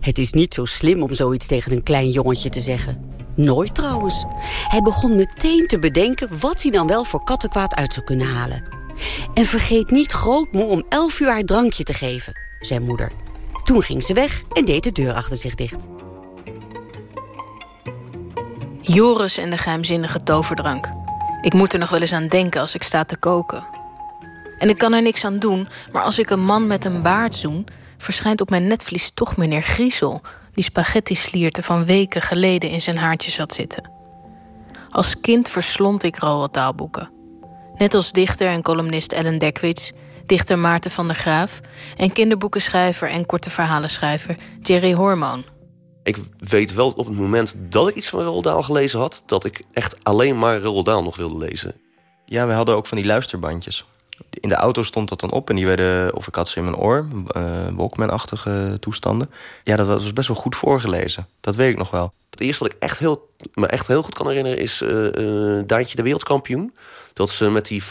Het is niet zo slim om zoiets tegen een klein jongetje te zeggen. Nooit trouwens. Hij begon meteen te bedenken wat hij dan wel voor kattenkwaad uit zou kunnen halen. En vergeet niet grootmoe om elf uur haar drankje te geven, zei moeder. Toen ging ze weg en deed de deur achter zich dicht. Joris en de geheimzinnige toverdrank. Ik moet er nog wel eens aan denken als ik sta te koken. En ik kan er niks aan doen, maar als ik een man met een baard zoen... verschijnt op mijn netvlies toch meneer Griezel... die spaghetti-slierte van weken geleden in zijn haartje zat zitten. Als kind verslond ik Roald taalboeken. Net als dichter en columnist Ellen Dekwits... dichter Maarten van der Graaf... en kinderboekenschrijver en korte verhalenschrijver Jerry Hormoon... Ik weet wel op het moment dat ik iets van Roald Dahl gelezen had... dat ik echt alleen maar Roald Dahl nog wilde lezen. Ja, we hadden ook van die luisterbandjes. In de auto stond dat dan op en die werden, of ik had ze in mijn oor, uh, Walkman-achtige toestanden. Ja, dat was best wel goed voorgelezen. Dat weet ik nog wel. Het eerste wat ik echt heel, me echt heel goed kan herinneren is uh, uh, Daantje de Wereldkampioen. Dat ze met die,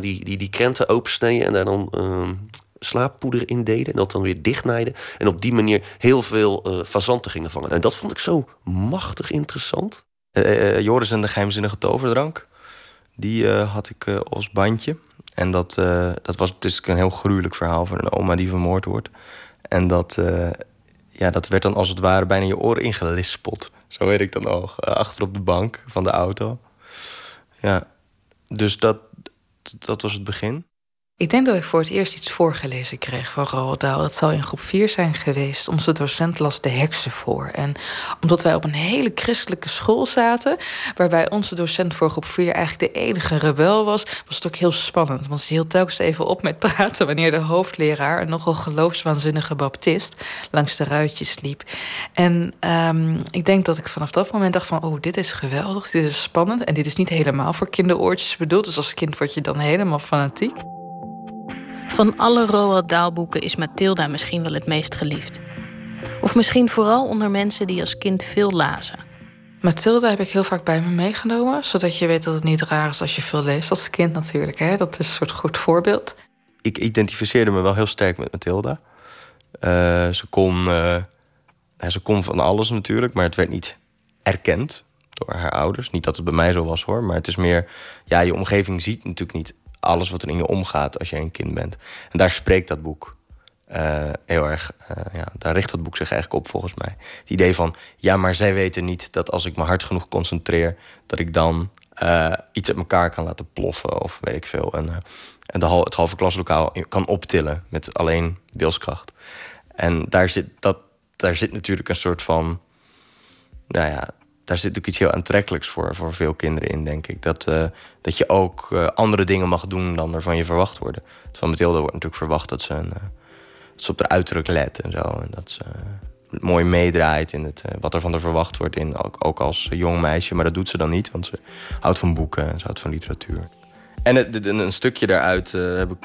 die, die, die krenten opensneden en daar dan ehm, slaappoeder in deden. En dat dan weer dichtnijden. En op die manier heel veel uh, fazanten gingen vangen. En dat vond ik zo machtig interessant. Uh, Joris en de geheimzinnige toverdrank. Die had ik als bandje. En dat, dat was is een heel gruwelijk verhaal van een oma die vermoord wordt. En dat, ja, dat werd dan als het ware bijna je oren ingelispeld. Zo weet ik dan ook. achter op de bank van de auto. Ja, dus dat, dat was het begin. Ik denk dat ik voor het eerst iets voorgelezen kreeg van Roald Dahl. Dat zal in groep 4 zijn geweest. Onze docent las de heksen voor. En omdat wij op een hele christelijke school zaten... waarbij onze docent voor groep 4 eigenlijk de enige rebel was... was het ook heel spannend. Want ze hield telkens even op met praten... wanneer de hoofdleraar, een nogal geloofswaanzinnige baptist... langs de ruitjes liep. En um, ik denk dat ik vanaf dat moment dacht van... oh, dit is geweldig, dit is spannend... en dit is niet helemaal voor kinderoortjes bedoeld. Dus als kind word je dan helemaal fanatiek. Van alle Roald Dahl-boeken is Mathilda misschien wel het meest geliefd. Of misschien vooral onder mensen die als kind veel lazen. Mathilda heb ik heel vaak bij me meegenomen, zodat je weet dat het niet raar is als je veel leest als kind natuurlijk. Hè? Dat is een soort goed voorbeeld. Ik identificeerde me wel heel sterk met Mathilda. Uh, ze, kon, uh, ze kon van alles natuurlijk, maar het werd niet erkend door haar ouders. Niet dat het bij mij zo was hoor, maar het is meer... Ja, je omgeving ziet natuurlijk niet alles wat er in je omgaat als je een kind bent. En daar spreekt dat boek uh, heel erg. Uh, ja, daar richt dat boek zich eigenlijk op, volgens mij. Het idee van, ja, maar zij weten niet dat als ik me hard genoeg concentreer, dat ik dan uh, iets uit elkaar kan laten ploffen of weet ik veel. En, en de, het halve klaslokaal kan optillen met alleen wilskracht. En daar zit, dat, daar zit natuurlijk een soort van. Nou ja, daar zit ook iets heel aantrekkelijks voor, voor veel kinderen in, denk ik. Dat, uh, dat je ook uh, andere dingen mag doen dan er van je verwacht worden. Van Mathilde wordt natuurlijk verwacht dat ze, een, dat ze op haar uiterlijk let en zo. En dat ze mooi meedraait in het, wat er van haar verwacht wordt, in, ook, ook, als jong meisje. Maar dat doet ze dan niet, want ze houdt van boeken en ze houdt van literatuur. En het, een stukje daaruit heb ik,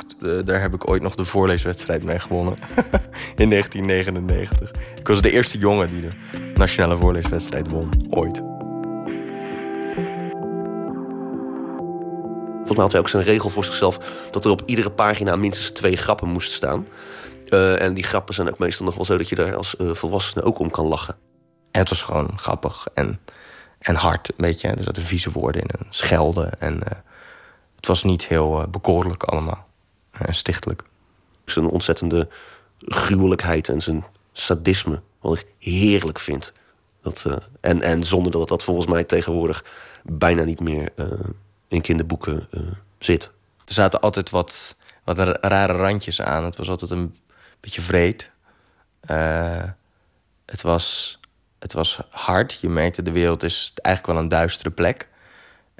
daar heb ik ooit nog de voorleeswedstrijd mee gewonnen. in 1999. Ik was de eerste jongen die de nationale voorleeswedstrijd won, ooit. Volgens mij had hij ook zijn regel voor zichzelf dat er op iedere pagina minstens twee grappen moesten staan. Uh, en die grappen zijn ook meestal nog wel zo dat je daar als volwassene ook om kan lachen. En het was gewoon grappig en, en hard, een beetje. Er zaten vieze woorden in en schelden. En het was niet heel bekoorlijk allemaal. En stichtelijk. Zijn ontzettende gruwelijkheid en zijn sadisme. Wat ik heerlijk vind. Dat, en, en zonder dat dat volgens mij tegenwoordig bijna niet meer in kinderboeken uh, zit. Er zaten altijd wat, wat rare randjes aan. Het was altijd een beetje vreed. Het was Het was hard. Je merkte de wereld is eigenlijk wel een duistere plek.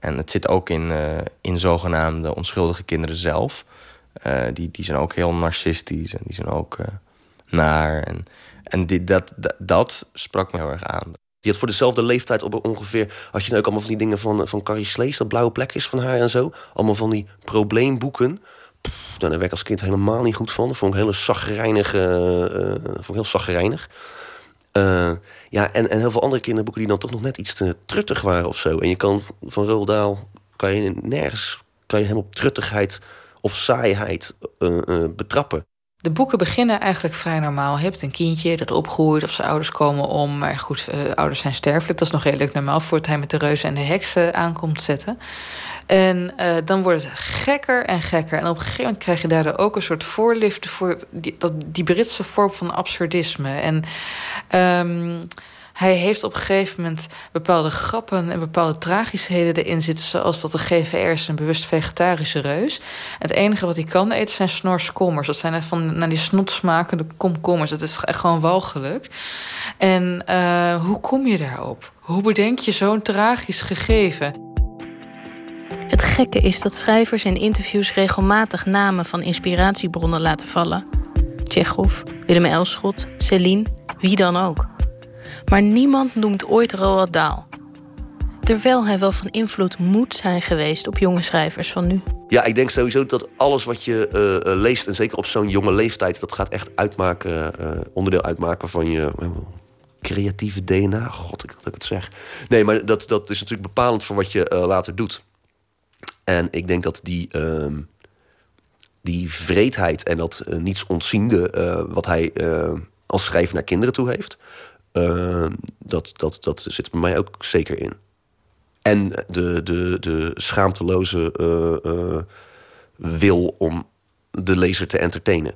En het zit ook in, uh, in zogenaamde onschuldige kinderen zelf. Uh, die, die zijn ook heel narcistisch en die zijn ook uh, naar. En, en die, dat, dat, sprak me heel erg aan. Die had voor dezelfde leeftijd op ongeveer... had je nou ook allemaal van die dingen van, van Carrie Slees... dat blauwe plekjes van haar en zo. Allemaal van die probleemboeken. Daar werd ik als kind helemaal niet goed van. Dat vond ik hele zagrijnig. Uh, vond ik heel zagrijnig. Uh, ja, en, en heel veel andere kinderboeken die dan toch nog net iets te truttig waren of zo. En je kan van Roald Dahl, kan je nergens, kan je hem op truttigheid of saaiheid uh, uh, betrappen. De boeken beginnen eigenlijk vrij normaal. Je hebt een kindje dat opgroeit of zijn ouders komen om. Maar goed, uh, ouders zijn sterfelijk. Dat is nog redelijk normaal voordat hij met de reuzen en de heksen aankomt zetten. En uh, dan wordt het gekker en gekker. En op een gegeven moment krijg je daardoor ook een soort voorliefde voor die, dat, die Britse vorm van absurdisme. En um, hij heeft op een gegeven moment bepaalde grappen en bepaalde tragischheden erin zitten. Zoals dat de GVR is een bewust vegetarische reus. Het enige wat hij kan eten zijn snorskommers. Dat zijn van naar die snotsmakende komkommers. Dat is echt gewoon walgelijk. En uh, hoe kom je daarop? Hoe bedenk je zo'n tragisch gegeven? Het gekke is dat schrijvers in interviews regelmatig namen van inspiratiebronnen laten vallen. Tsjechov, Willem Elschot, Céline, wie dan ook. Maar niemand noemt ooit Roald Dahl. Terwijl hij wel van invloed moet zijn geweest op jonge schrijvers van nu. Ja, ik denk sowieso dat alles wat je uh, uh, leest, en zeker op zo'n jonge leeftijd, dat gaat echt uitmaken, uh, onderdeel uitmaken van je creatieve DNA. God, ik, dat het zeg. Nee, maar dat, dat is natuurlijk bepalend voor wat je later doet. En ik denk dat die, uh, die vreedheid en dat niets ontziende wat hij als schrijver naar kinderen toe heeft, dat, dat, dat zit bij mij ook zeker in. En de, de, de schaamteloze wil om de lezer te entertainen.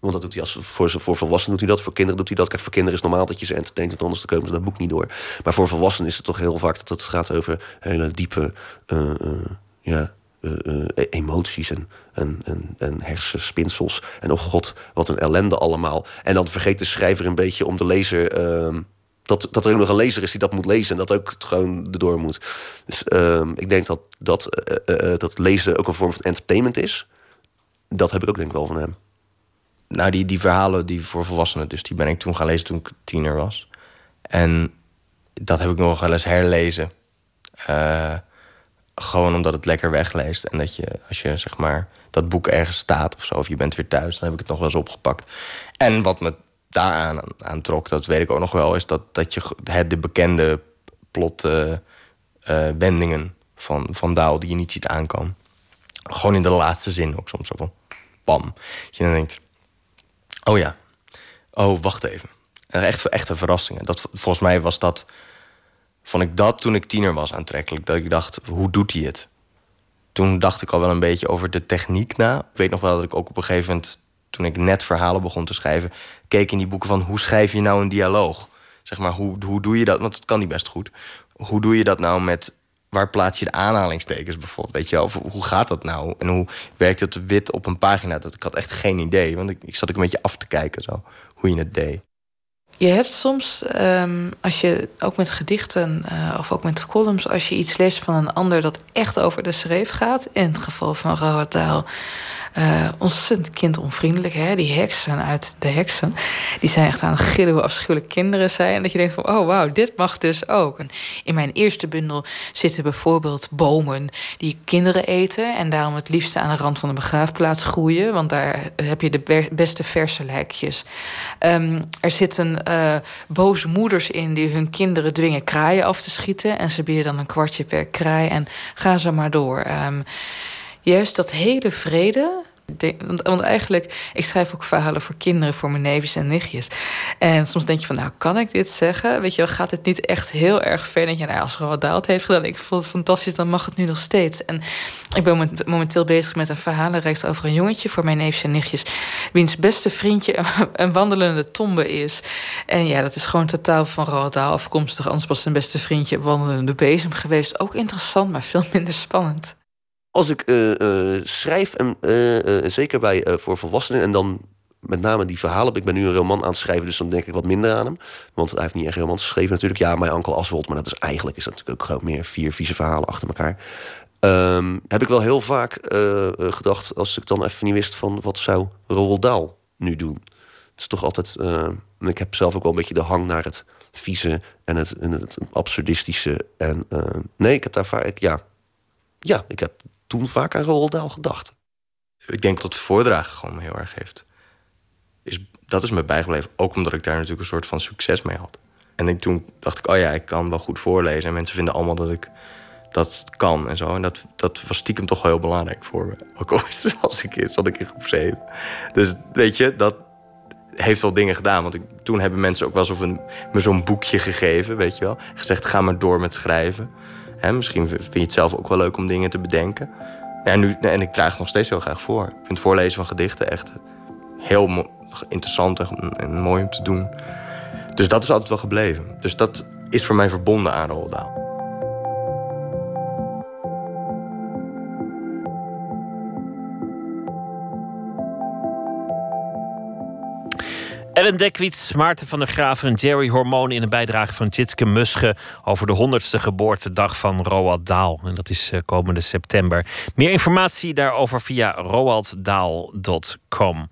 Want dat doet hij als voor, voor volwassenen doet hij dat, voor kinderen doet hij dat. Kijk, voor kinderen is normaal dat je ze entertaint, want anders komen ze dat boek niet door. Maar voor volwassenen is het toch heel vaak dat het gaat over hele diepe uh, ja, uh, emoties en, en, en, en hersenspinsels. En oh god, wat een ellende allemaal. En dan vergeet de schrijver een beetje om de lezer. Ehm, dat, dat er ook nog een lezer is die dat moet lezen en dat ook gewoon erdoor moet. Dus ehm, ik denk dat, dat, dat lezen ook een vorm van entertainment is. Dat heb ik ook denk ik wel van hem nou, die, die verhalen die voor volwassenen, dus die ben ik toen gaan lezen toen ik tiener was. En dat heb ik nog wel eens herlezen. Gewoon omdat het lekker wegleest. En dat je, als je zeg maar dat boek ergens staat of zo, of je bent weer thuis, dan heb ik het nog wel eens opgepakt. En wat me daaraan aan trok, dat weet ik ook nog wel, is dat, dat je het, de bekende plotwendingen uh, uh, van, van Daal die je niet ziet aankomen. Gewoon in de laatste zin ook soms zo van bam. Je dan denkt, Oh ja. Oh, wacht even. Echt, echte verrassingen. Dat, volgens mij was dat. Vond ik dat toen ik tiener was aantrekkelijk. Dat ik dacht, hoe doet hij het? Toen dacht ik al wel een beetje over de techniek na. Ik weet nog wel dat ik ook op een gegeven moment, toen ik net verhalen begon te schrijven, keek in die boeken van hoe schrijf je nou een dialoog? Zeg maar, hoe, hoe doe je dat? Want dat kan niet best goed. Hoe doe je dat nou met waar plaats je de aanhalingstekens bijvoorbeeld? Weet je wel? Of hoe gaat dat nou? En hoe werkt het wit op een pagina? Dat, ik had echt geen idee. Want ik, ik zat ook een beetje af te kijken zo, hoe je het deed. Je hebt soms, um, als je ook met gedichten uh, of ook met columns, als je iets leest van een ander dat echt over de schreef gaat, in het geval van Dahl, uh, ontzettend kindonvriendelijk. Hè? Die heksen uit de heksen. Die zijn echt aan het gillen hoe afschuwelijk kinderen zijn. En dat je denkt van, oh wauw, dit mag dus ook. In mijn eerste bundel zitten bijvoorbeeld bomen die kinderen eten. En daarom het liefste aan de rand van de begraafplaats groeien. Want daar heb je de beste verse lijkjes. Um, er zitten uh, boze moeders in die hun kinderen dwingen kraaien af te schieten. En ze bieden dan een kwartje per kraai. En ga zo maar door. Um, juist dat hele vrede. Want, want, eigenlijk, ik schrijf ook verhalen voor kinderen, voor mijn neefjes en nichtjes. En soms denk je van, nou, kan ik dit zeggen? Weet je, gaat het niet echt heel erg ver? Dat je, nou, als Roald Daal heeft gedaan, ik vond het fantastisch, dan mag het nu nog steeds. En ik ben momenteel bezig met een verhalenreeks over een jongetje voor mijn neefjes en nichtjes, wiens beste vriendje een wandelende tombe is. En ja, dat is gewoon totaal van Roald afkomstig. Anders was zijn beste vriendje wandelende bezem geweest. Ook interessant, maar veel minder spannend als ik uh, uh, schrijf, en uh, zeker bij voor volwassenen, en dan met name die verhalen. Ik ben nu een roman aan het schrijven, dus dan denk ik wat minder aan hem. Want hij heeft niet echt romans geschreven natuurlijk. Ja, mijn Uncle Oswald, maar dat is eigenlijk is dat natuurlijk ook gewoon meer vier vieze verhalen achter elkaar. Ehm, heb ik wel heel vaak eh, eh, gedacht, als ik dan even niet wist van wat zou Roald Dahl nu doen. Het is toch altijd. eh, ik heb zelf ook wel een beetje de hang naar het vieze en het, en het absurdistische. En eh, nee, ik heb daar vaak. Ja, ja, ik heb toen vaak aan Roald Dahl gedacht. Ik denk dat het voordragen gewoon heel erg heeft. Is, dat is me bijgebleven. Ook omdat ik daar natuurlijk een soort van succes mee had. En ik, toen dacht ik, oh ja, ik kan wel goed voorlezen. En mensen vinden allemaal dat ik dat kan en zo. En dat, dat was stiekem toch wel heel belangrijk voor me. Ook al was ik, zat ik in groep 7. Dus weet je, dat heeft wel dingen gedaan. Want ik, toen hebben mensen ook wel eens een, me zo'n boekje gegeven, weet je wel. Gezegd, ga maar door met schrijven. Misschien vind je het zelf ook wel leuk om dingen te bedenken. Ja, nu, en ik draag het nog steeds heel graag voor. Ik vind het voorlezen van gedichten echt heel interessant en, en mooi om te doen. Dus dat is altijd wel gebleven. Dus dat is voor mij verbonden aan Roald Dahl. Ellen Dekwits, Maarten van der Graaf en Jerry Hormoon in een bijdrage van Tjitske Musche over de 100ste geboortedag van Roald Dahl. En dat is eh, komende september. Meer informatie daarover via roalddahl.com.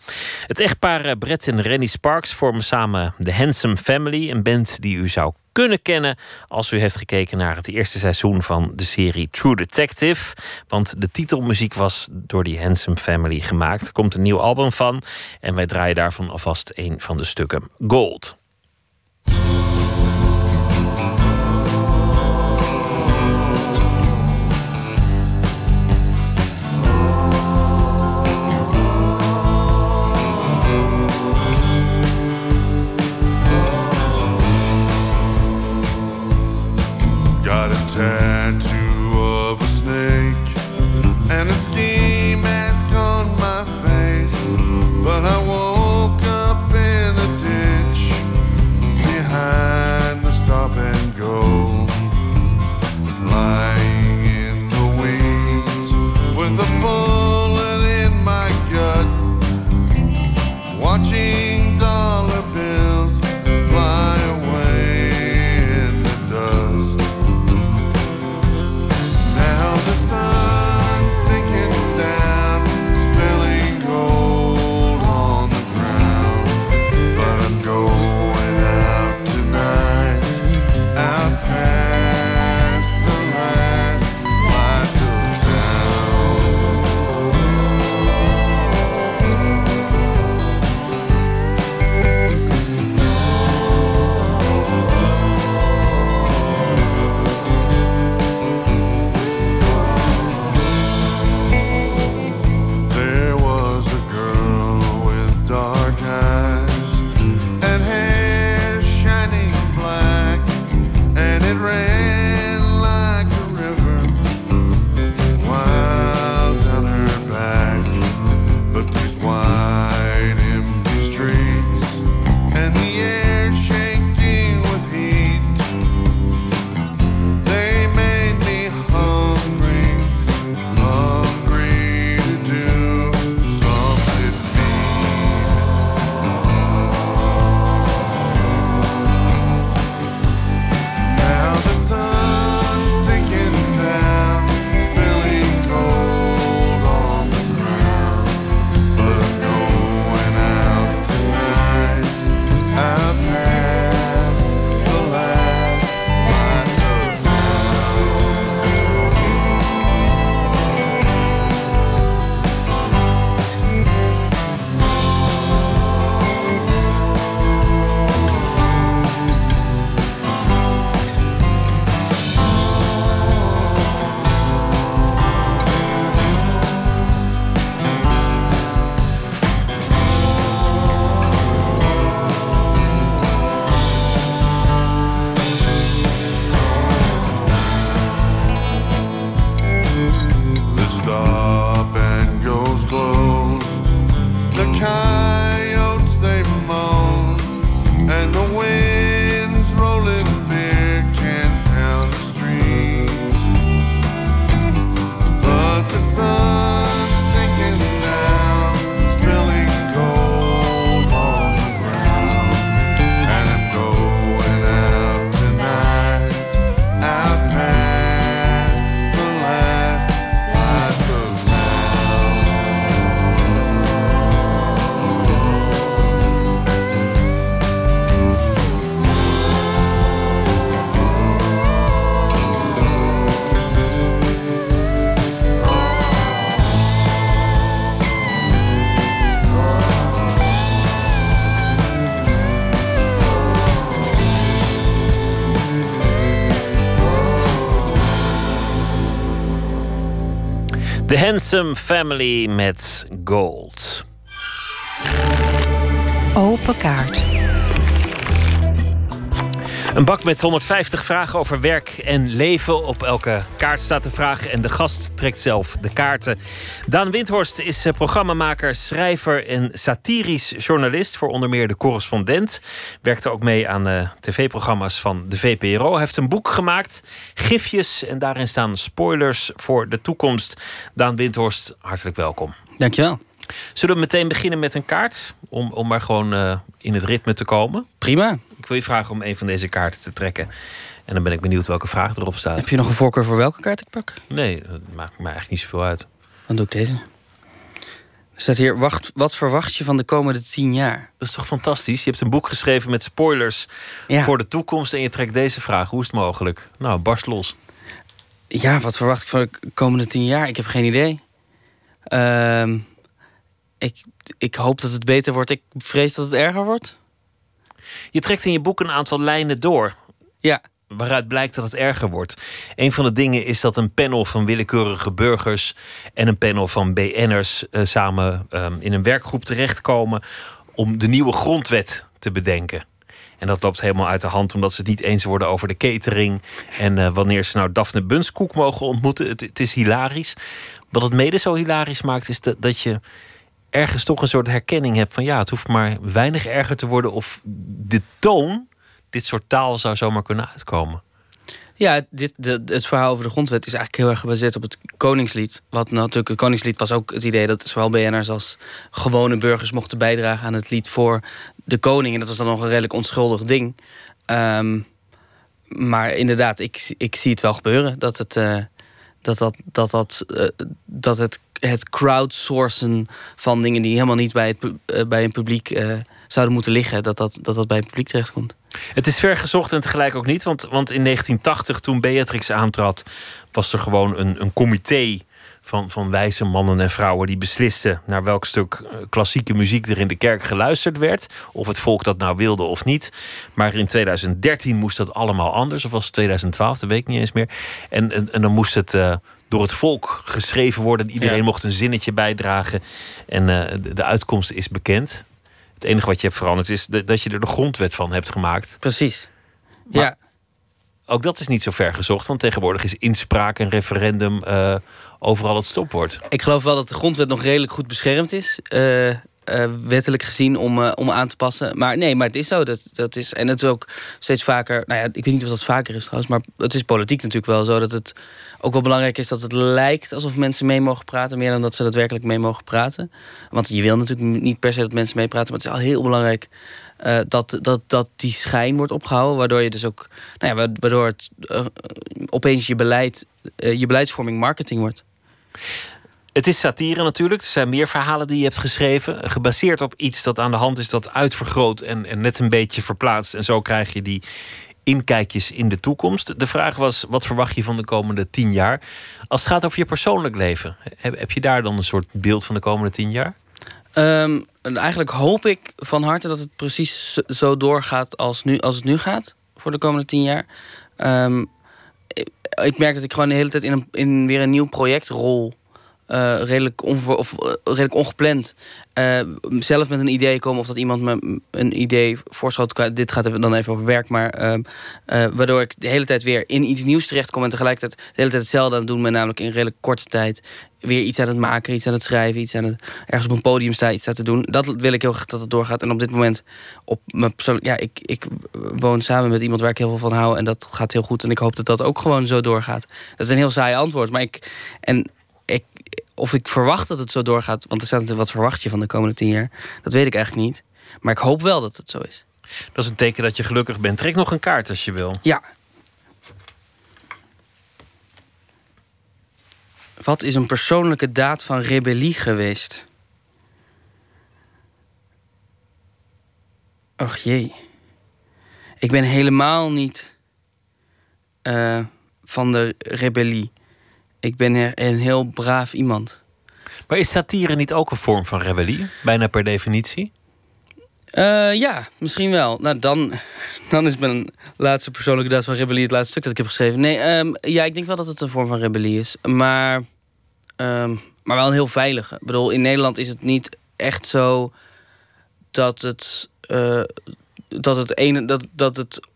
Het echtpaar eh, Brett en Rennie Sparks vormen samen de Handsome Family, een band die u zou kunnen kennen als u heeft gekeken naar het eerste seizoen van de serie True Detective. Want de titelmuziek was door die Handsome Family gemaakt. Er komt een nieuw album van en wij draaien daarvan alvast een van de stukken. Gold. Got a tattoo of a snake and a ski mask on my face. But I woke up in a ditch behind the stop and go. Lying Handsome Family met Gold. Open kaart. Een bak met 150 vragen over werk en leven. Op elke kaart staat een vraag en de gast trekt zelf de kaarten. Daan Windhorst is eh, programmamaker, schrijver en satirisch journalist voor onder meer De Correspondent. Werkte ook mee aan uh, tv-programma's van de VPRO. Hij heeft een boek gemaakt, Gifjes, en daarin staan spoilers voor de toekomst. Daan Windhorst, hartelijk welkom. Dankjewel. Zullen we meteen beginnen met een kaart? Om, om maar gewoon uh, in het ritme te komen? Prima. Ik wil je vragen om een van deze kaarten te trekken. En dan ben ik benieuwd welke vraag erop staat. Heb je nog een voorkeur voor welke kaart ik pak? Nee, dat maakt me eigenlijk niet zoveel uit. Dan doe ik deze. Staat hier, wacht, wat verwacht je van de komende tien jaar? Dat is toch fantastisch? Je hebt een boek geschreven met spoilers Ja. voor de toekomst... en je trekt deze vraag. Hoe is het mogelijk? Nou, barst los. Ja, wat verwacht ik van de komende tien jaar? Ik heb geen idee. Ehm, ik, ik hoop dat het beter wordt. Ik vrees dat het erger wordt. Je trekt in je boek een aantal lijnen door. Ja. Waaruit blijkt dat het erger wordt. Een van de dingen is dat een panel van willekeurige burgers en een panel van BN'ers eh, samen ehm, in een werkgroep terechtkomen om de nieuwe grondwet te bedenken. En dat loopt helemaal uit de hand omdat ze het niet eens worden over de catering. En eh, wanneer ze nou Daphne Bunskoek mogen ontmoeten. Het, is hilarisch. Wat het mede zo hilarisch maakt, is dat, dat je ergens toch een soort herkenning hebt van ja, het hoeft maar weinig erger te worden. Of de toon, dit soort taal zou zomaar kunnen uitkomen. Ja, dit, de, het verhaal over de grondwet is eigenlijk heel erg gebaseerd op het Koningslied. Wat natuurlijk, het Koningslied was ook het idee dat zowel BN'ers als gewone burgers mochten bijdragen aan het lied voor de koning. En dat was dan nog een redelijk onschuldig ding. Ehm, maar inderdaad, ik, ik zie het wel gebeuren. Dat het, eh, dat, dat, dat, dat, eh, dat het, het crowdsourcen van dingen die helemaal niet bij, het, eh, bij een publiek zouden moeten liggen, dat dat, dat dat bij het publiek terechtkomt. Het is ver gezocht en tegelijk ook niet. Want, want in 1980, toen Beatrix aantrad, was er gewoon een, een comité van, van wijze mannen en vrouwen die beslisten naar welk stuk eh, klassieke muziek er in de kerk geluisterd werd. Of het volk dat nou wilde of niet. Maar in 2013 moest dat allemaal anders. Of was het 2012, dat weet ik niet eens meer. En, en, en dan moest het eh, door het volk geschreven worden. Iedereen Ja. mocht een zinnetje bijdragen. En eh, de, de uitkomst is bekend. Het enige wat je hebt veranderd is de- dat je er de grondwet van hebt gemaakt. Precies. Maar ja. Ook dat is niet zo ver gezocht, want tegenwoordig is inspraak en referendum eh, overal het stopwoord. Ik geloof wel dat de grondwet nog redelijk goed beschermd is. eh, eh, wettelijk gezien om, eh, om aan te passen. Maar nee, maar het is zo. Dat, dat is, en het is ook steeds vaker. Nou ja, ik weet niet of dat vaker is trouwens. Maar het is politiek natuurlijk wel zo dat het ook wel belangrijk is dat het lijkt alsof mensen mee mogen praten. Meer dan dat ze daadwerkelijk mee mogen praten. Want je wil natuurlijk niet per se dat mensen meepraten. Maar het is al heel belangrijk eh, dat, dat, dat die schijn wordt opgehouden. Waardoor je dus ook. Nou ja, waardoor het opeens je beleid, je beleidsvorming marketing wordt. Het is satire natuurlijk. Er zijn meer verhalen die je hebt geschreven. Gebaseerd op iets dat aan de hand is dat uitvergroot en, en net een beetje verplaatst. En zo krijg je die inkijkjes in de toekomst. De vraag was, wat verwacht je van de komende tien jaar? Als het gaat over je persoonlijk leven, heb, heb je daar dan een soort beeld van de komende tien jaar? Ehm, en eigenlijk hoop ik van harte dat het precies zo- doorgaat als, nu, als het nu gaat. Voor de komende tien jaar. Ehm, ik, merk dat ik gewoon de hele tijd in, een, in weer een nieuw project eh, redelijk, of, eh, redelijk ongepland. eh, zelf met een idee komen of dat iemand me een idee voorschot. Dit gaat dan even over werk, maar ehm, eh, waardoor ik de hele tijd weer in iets nieuws terechtkom en tegelijkertijd de hele tijd hetzelfde aan het doen ben, namelijk in redelijk korte tijd weer iets aan het maken, iets aan het schrijven, iets aan het ergens op een podium staan, iets aan te doen. Dat wil ik heel graag dat het doorgaat. En op dit moment op mijn ja, ik, ik woon samen met iemand waar ik heel veel van hou en dat gaat heel goed. En ik hoop dat dat ook gewoon zo doorgaat. Dat is een heel saai antwoord, maar ik en of ik verwacht dat het zo doorgaat, want er staat natuurlijk wat verwacht je van de komende tien jaar. Dat weet ik eigenlijk niet. Maar ik hoop wel dat het zo is. Dat is een teken dat je gelukkig bent. Trek nog een kaart als je wil. Ja. Wat is een persoonlijke daad van rebellie geweest? Och jee. Ik ben helemaal niet eh, van de rebellie. Ik ben een heel braaf iemand. Maar is satire niet ook een vorm van rebellie? Bijna per definitie? Eh, ja, misschien wel. Nou, dan, dan is mijn laatste persoonlijke daad van rebellie het laatste stuk dat ik heb geschreven. Nee, ehm, ja, ik denk wel dat het een vorm van rebellie is. Maar ehm, maar wel een heel veilige. Ik bedoel, in Nederland is het niet echt zo dat het, eh, dat het ene, dat, dat het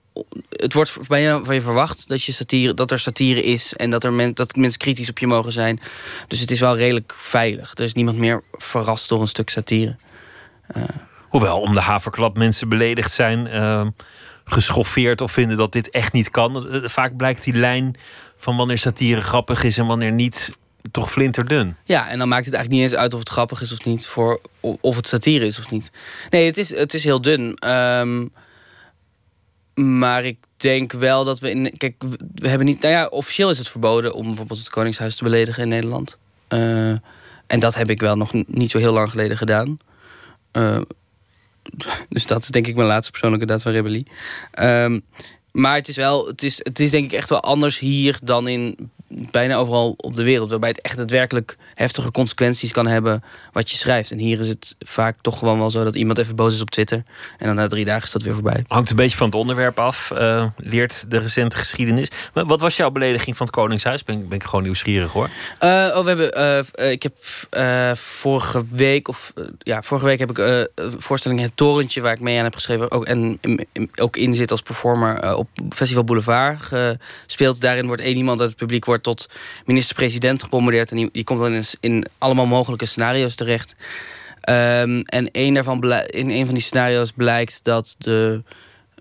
het wordt van je, van je verwacht dat, je satire, dat er satire is en dat, er men, dat mensen kritisch op je mogen zijn. Dus het is wel redelijk veilig. Er is niemand meer verrast door een stuk satire. Uh, Hoewel om de haverklap mensen beledigd zijn, uh, geschoffeerd of vinden dat dit echt niet kan. Eh, Vaak blijkt die lijn van wanneer satire grappig is en wanneer niet toch flinterdun. Ja, en dan maakt het eigenlijk niet eens uit of het grappig is of niet, voor, of het satire is of niet. Nee, het is, het is heel dun. Um, maar ik denk wel dat we in. Kijk, we hebben niet. Nou ja, officieel is het verboden om bijvoorbeeld het Koningshuis te beledigen in Nederland. Uh, en dat heb ik wel nog niet zo heel lang geleden gedaan. Uh, dus dat is denk ik mijn laatste persoonlijke daad van rebellie. Um, maar het is wel, het is, het is denk ik echt wel anders hier dan in bijna overal op de wereld. Waarbij het echt daadwerkelijk heftige consequenties kan hebben wat je schrijft. En hier is het vaak toch gewoon wel zo dat iemand even boos is op Twitter. En dan na drie dagen is dat weer voorbij. Hangt een beetje van het onderwerp af. Uh, leert de recente geschiedenis. Maar wat was jouw belediging van het Koningshuis? Ben, ben ik gewoon nieuwsgierig hoor. Uh, oh, we hebben, uh, ik heb vorige week, of ja, vorige week heb ik een voorstelling Het Torentje, waar ik mee aan heb geschreven. Ook, en ook in zit als performer op Festival Boulevard gespeeld. Daarin wordt één iemand uit het publiek wordt tot minister-president gebombardeerd. En die, komt dan in, in, allemaal mogelijke scenario's terecht. Um, en een daarvan in een van die scenario's blijkt dat de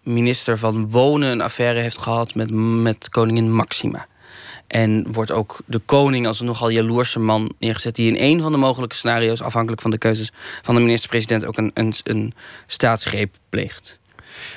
minister van Wonen een affaire heeft gehad met, met koningin Maxima. En wordt ook de koning als een nogal jaloerse man neergezet... die in een van de mogelijke scenario's, afhankelijk van de keuzes van de minister-president... ook een, een, een staatsgreep pleegt.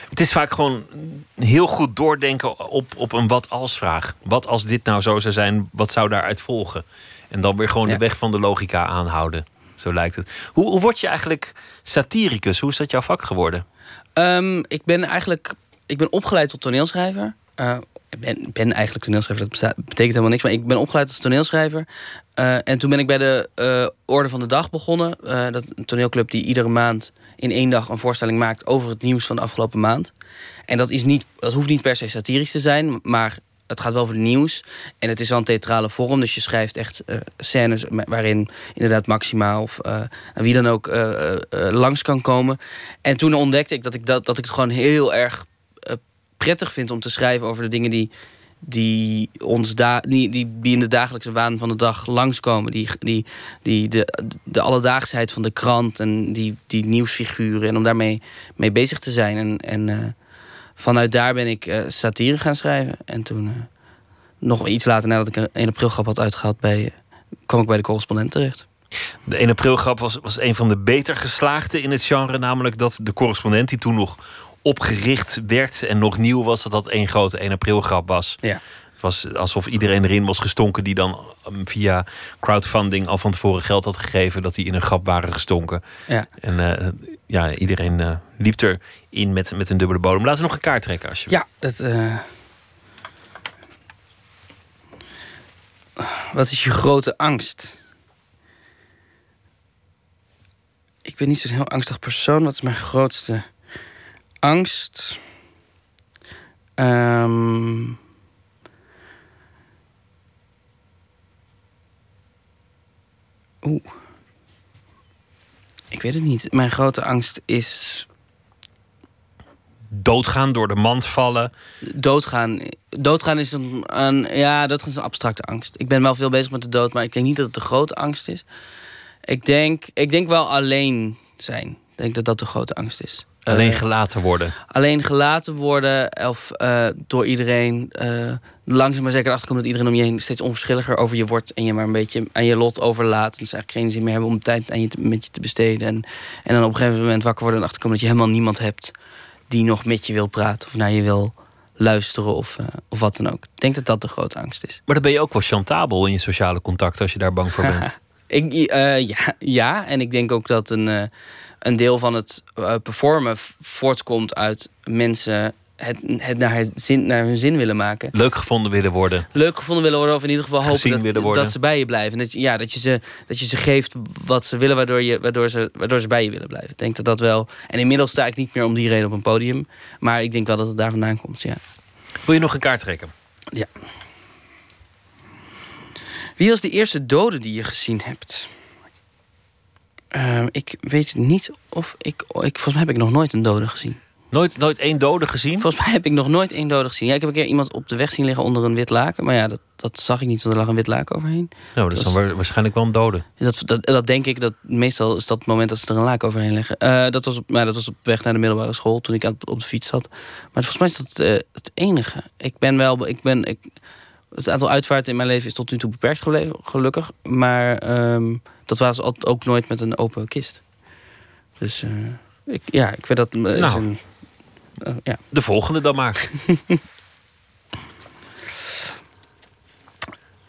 Het is vaak gewoon heel goed doordenken op, op een wat-als-vraag. Wat als dit nou zo zou zijn, wat zou daaruit volgen? En dan weer gewoon ja. de weg van de logica aanhouden. Zo lijkt het. Hoe, hoe word je eigenlijk satiricus? Hoe is dat jouw vak geworden? Um, ik ben eigenlijk ik ben opgeleid tot toneelschrijver. Uh, ik ben, ben, eigenlijk toneelschrijver, dat betekent helemaal niks. Maar ik ben opgeleid als toneelschrijver. Uh, en toen ben ik bij de uh, Orde van de Dag begonnen. Dat een toneelclub die iedere maand in één dag een voorstelling maakt over het nieuws van de afgelopen maand. En dat, is niet, dat hoeft niet per se satirisch te zijn, maar het gaat wel over het nieuws. En het is wel een theatrale vorm, dus je schrijft echt scènes waarin inderdaad Maxima of wie dan ook langs kan komen. En toen ontdekte ik dat ik, dat, dat ik het gewoon heel erg prettig vind om te schrijven over de dingen die, die, ons da die, die, die in de dagelijkse waan van de dag langskomen. Die, die, die, de, de alledaagsheid van de krant en die, die nieuwsfiguren. En om daarmee mee bezig te zijn. En, en uh, vanuit daar ben ik uh, satire gaan schrijven. En toen, uh, nog iets later nadat ik een 1 april grap had uitgehaald, bij, kwam ik bij de correspondent terecht. De 1 april grap was, was een van de beter geslaagde in het genre. Namelijk dat de correspondent, die toen nog opgericht werd en nog nieuw was, dat dat één grote 1 april grap was. Ja. Het was alsof iedereen erin was gestonken die dan via crowdfunding al van tevoren geld had gegeven dat die in een grap waren gestonken. Ja. En uh, ja, iedereen uh, liep erin met, met een dubbele bodem. Laten we nog een kaart trekken alsjeblieft. Ja, dat. Uh... Wat is je grote angst? Ik ben niet zo'n heel angstig persoon. Wat is mijn grootste angst. Um, Oeh. Ik weet het niet. Mijn grote angst is. Doodgaan, door de mand vallen. Doodgaan. Doodgaan is een, een, ja, doodgaan is een abstracte angst. Ik ben wel veel bezig met de dood, maar ik denk niet dat het de grote angst is. Ik denk, ik denk wel alleen zijn. Ik denk dat dat de grote angst is. Alleen gelaten worden. Alleen gelaten worden of uh, door iedereen uh, langzaam maar zeker achterkomen dat iedereen om je heen steeds onverschilliger over je wordt en je maar een beetje aan je lot overlaat. En ze eigenlijk geen zin meer hebben om tijd aan je te, met je te besteden. En, en dan op een gegeven moment wakker worden en achterkomen dat je helemaal niemand hebt die nog met je wil praten of naar je wil luisteren of, of wat dan ook. Ik denk dat dat de grote angst is. Maar dan ben je ook wel chantabel in je sociale contacten als je daar bang voor bent. ik, ja, ja, en ik denk ook dat een een deel van het uh, performen voortkomt uit mensen het, het, naar, het zin, naar hun zin willen maken. Leuk gevonden willen worden. Leuk gevonden willen worden, of in ieder geval hopen dat, dat, ze bij je blijven. Dat, ja, dat, je ze, dat je ze geeft wat ze willen, waardoor, je, waardoor, ze, waardoor ze bij je willen blijven. Ik denk dat dat wel. En inmiddels sta ik niet meer om die reden op een podium. Maar ik denk wel dat het daar vandaan komt. Ja. Wil je nog een kaart trekken? Ja. Wie was de eerste dode die je gezien hebt? Ehm, ik weet niet of ik, ik... Volgens mij heb ik nog nooit een dode gezien. Nooit, nooit één dode gezien? Volgens mij heb ik nog nooit één dode gezien. Ja, ik heb een keer iemand op de weg zien liggen onder een wit laken. Maar ja, dat, dat zag ik niet, want er lag een wit laken overheen. Nou, dat is dan wa- waarschijnlijk wel een dode. Dat, dat, dat denk ik. Dat, meestal is dat het moment dat ze er een laak overheen leggen. Eh, dat, was op, maar dat was op weg naar de middelbare school toen ik aan, op de fiets zat. Maar volgens mij is dat eh, het enige. Ik ben wel. Ik ben, ik, het aantal uitvaarten in mijn leven is tot nu toe beperkt gebleven, gelukkig. Maar ehm, dat was ook nooit met een open kist. Dus eh, ik, ja, ik weet dat. eh, Nou. een, eh, ja. De volgende dan maar.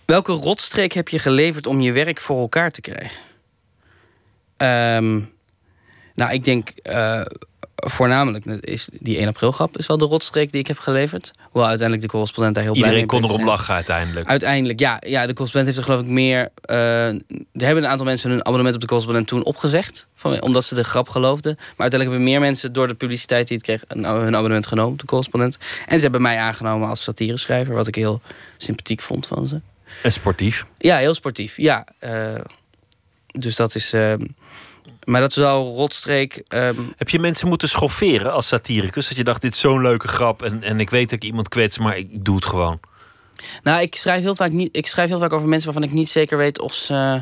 Welke rotstreek heb je geleverd om je werk voor elkaar te krijgen? Ehm, nou, ik denk voornamelijk is die 1 april grap is wel de rotstreek die ik heb geleverd. Hoewel uiteindelijk de correspondent daar heel blij Iedereen mee kon bleek erop lachen uiteindelijk. Uiteindelijk, ja, ja. De correspondent heeft er geloof ik meer... eh, er hebben een aantal mensen hun abonnement op de correspondent toen opgezegd. Van, omdat ze de grap geloofden. Maar uiteindelijk hebben meer mensen door de publiciteit die het kreeg... een- hun abonnement genomen op de correspondent. En ze hebben mij aangenomen als satireschrijver. Wat ik heel sympathiek vond van ze. En sportief. Ja, heel sportief. Ja, eh, dus dat is... eh, maar dat is wel rotstreek. ehm, Heb je mensen moeten schofferen als satiricus? Dat je dacht, dit is zo'n leuke grap en, en ik weet dat ik iemand kwets, maar ik doe het gewoon. Nou, ik schrijf heel vaak niet. Ik schrijf heel vaak over mensen waarvan ik niet zeker weet of ze.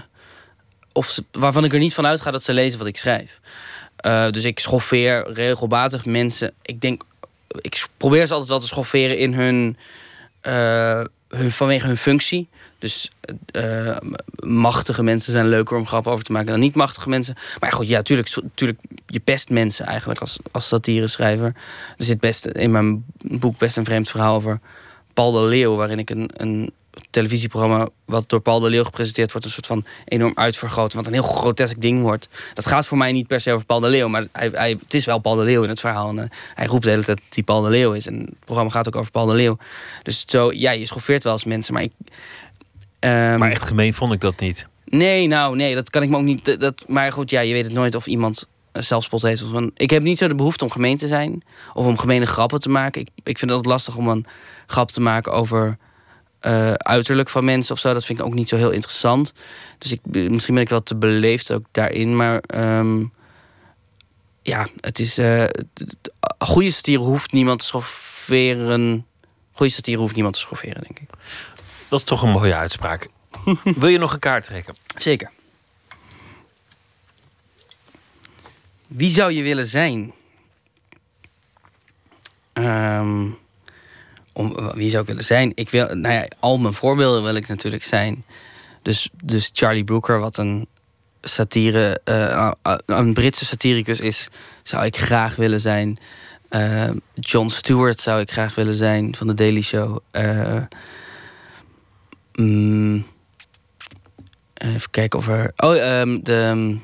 Of ze waarvan ik er niet van uitga dat ze lezen wat ik schrijf. Eh, dus ik schoffeer regelmatig mensen. Ik denk. Ik probeer ze altijd wel te schofferen in hun. eh, hun vanwege hun functie. Dus eh, machtige mensen zijn leuker om grappen over te maken dan niet machtige mensen. Maar goed, ja, tuurlijk, tuurlijk je pest mensen eigenlijk als, als satireschrijver. Er zit best in mijn boek best een vreemd verhaal over Paul de Leeuw, waarin ik een, een televisieprogramma wat door Paul de Leeuw gepresenteerd wordt, een soort van enorm uitvergroten, wat een heel grotesk ding wordt. Dat gaat voor mij niet per se over Paul de Leeuw, maar hij, hij, het is wel Paul de Leeuw in het verhaal. En, eh, hij roept de hele tijd dat hij Paul de Leeuw is. En het programma gaat ook over Paul de Leeuw. Dus zo, ja, je schoffeert wel eens mensen, maar ik. Ehm, Maar echt gemeen vond ik dat niet. Nee, nou, nee, dat kan ik me ook niet. Dat, maar goed, ja, je weet het nooit of iemand eh, zelfspot heeft. Of van, ik heb niet zo de behoefte om gemeen te zijn. Of om gemene grappen te maken. Ik, ik vind het lastig om een grap te maken over eh, uiterlijk van mensen of zo. Dat vind ik ook niet zo heel interessant. Dus ik, misschien ben ik wel te beleefd ook daarin. Maar ehm, ja, het is. eh, t- goede satire hoeft niemand te schofferen. Goede satire hoeft niemand te schofferen, denk ik. Dat is toch een mooie uitspraak. Wil je nog een kaart trekken? Zeker. Wie zou je willen zijn? Ehm, om, wie zou ik willen zijn? Ik wil, nou ja, al mijn voorbeelden wil ik natuurlijk zijn. Dus, dus Charlie Brooker, wat een satire, eh, een Britse satiricus is, zou ik graag willen zijn. Eh, Jon Stewart zou ik graag willen zijn van de Daily Show. Eh, mm, Even kijken of er. Oh, ehm, de.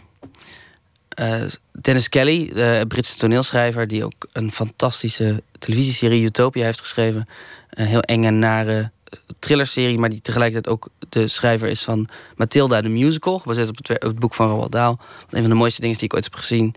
eh, Dennis Kelly, de Britse toneelschrijver, die ook een fantastische televisieserie Utopia heeft geschreven. Een heel enge, nare thrillerserie, maar die tegelijkertijd ook de schrijver is van Matilda the Musical, gebaseerd op het, boek van Roald Dahl. Een van de mooiste dingen die ik ooit heb gezien.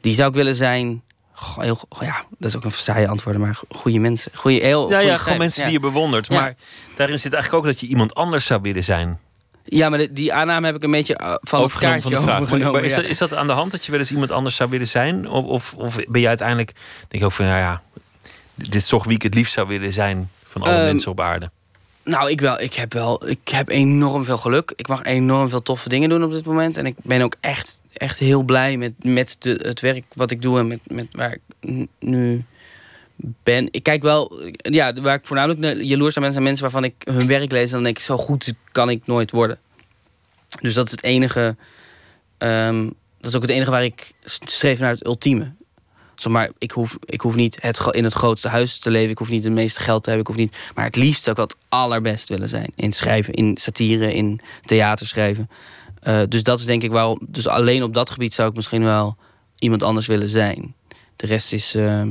Die zou ik willen zijn. Goh, heel, ja, dat is ook een saaie antwoorden, maar goede mensen. Goeie, heel Ja, goede ja, gewoon mensen ja. die je bewondert. Ja. Maar daarin zit eigenlijk ook dat je iemand anders zou willen zijn. Ja, maar de- die aanname heb ik een beetje uh, van het kaartje van de vraag. Overgenomen. maar is, dat, is dat aan de hand dat je wel eens iemand anders zou willen zijn? Of, of, of ben je uiteindelijk, denk je ook van, nou ja, dit is toch wie ik het liefst zou willen zijn van alle Ehm, mensen op aarde? Nou, ik, wel, ik heb wel. Ik heb enorm veel geluk. Ik mag enorm veel toffe dingen doen op dit moment. En ik ben ook echt, echt heel blij met, met de, het werk wat ik doe en met, met waar ik nu ben. Ik kijk wel, ja, waar ik voornamelijk jaloers naar ben, zijn mensen waarvan ik hun werk lees. En dan denk ik, zo goed kan ik nooit worden. Dus dat is het enige. ehm, dat is ook het enige waar ik streef naar het ultieme. Maar, ik hoef, ik hoef niet het, in het grootste huis te leven. Ik hoef niet het meeste geld te hebben. Ik hoef niet, maar het liefst zou ik wat allerbest willen zijn. In schrijven, in satire, in theater schrijven. Eh, dus dat is denk ik waarom. Dus alleen op dat gebied zou ik misschien wel iemand anders willen zijn. De rest is. ehm,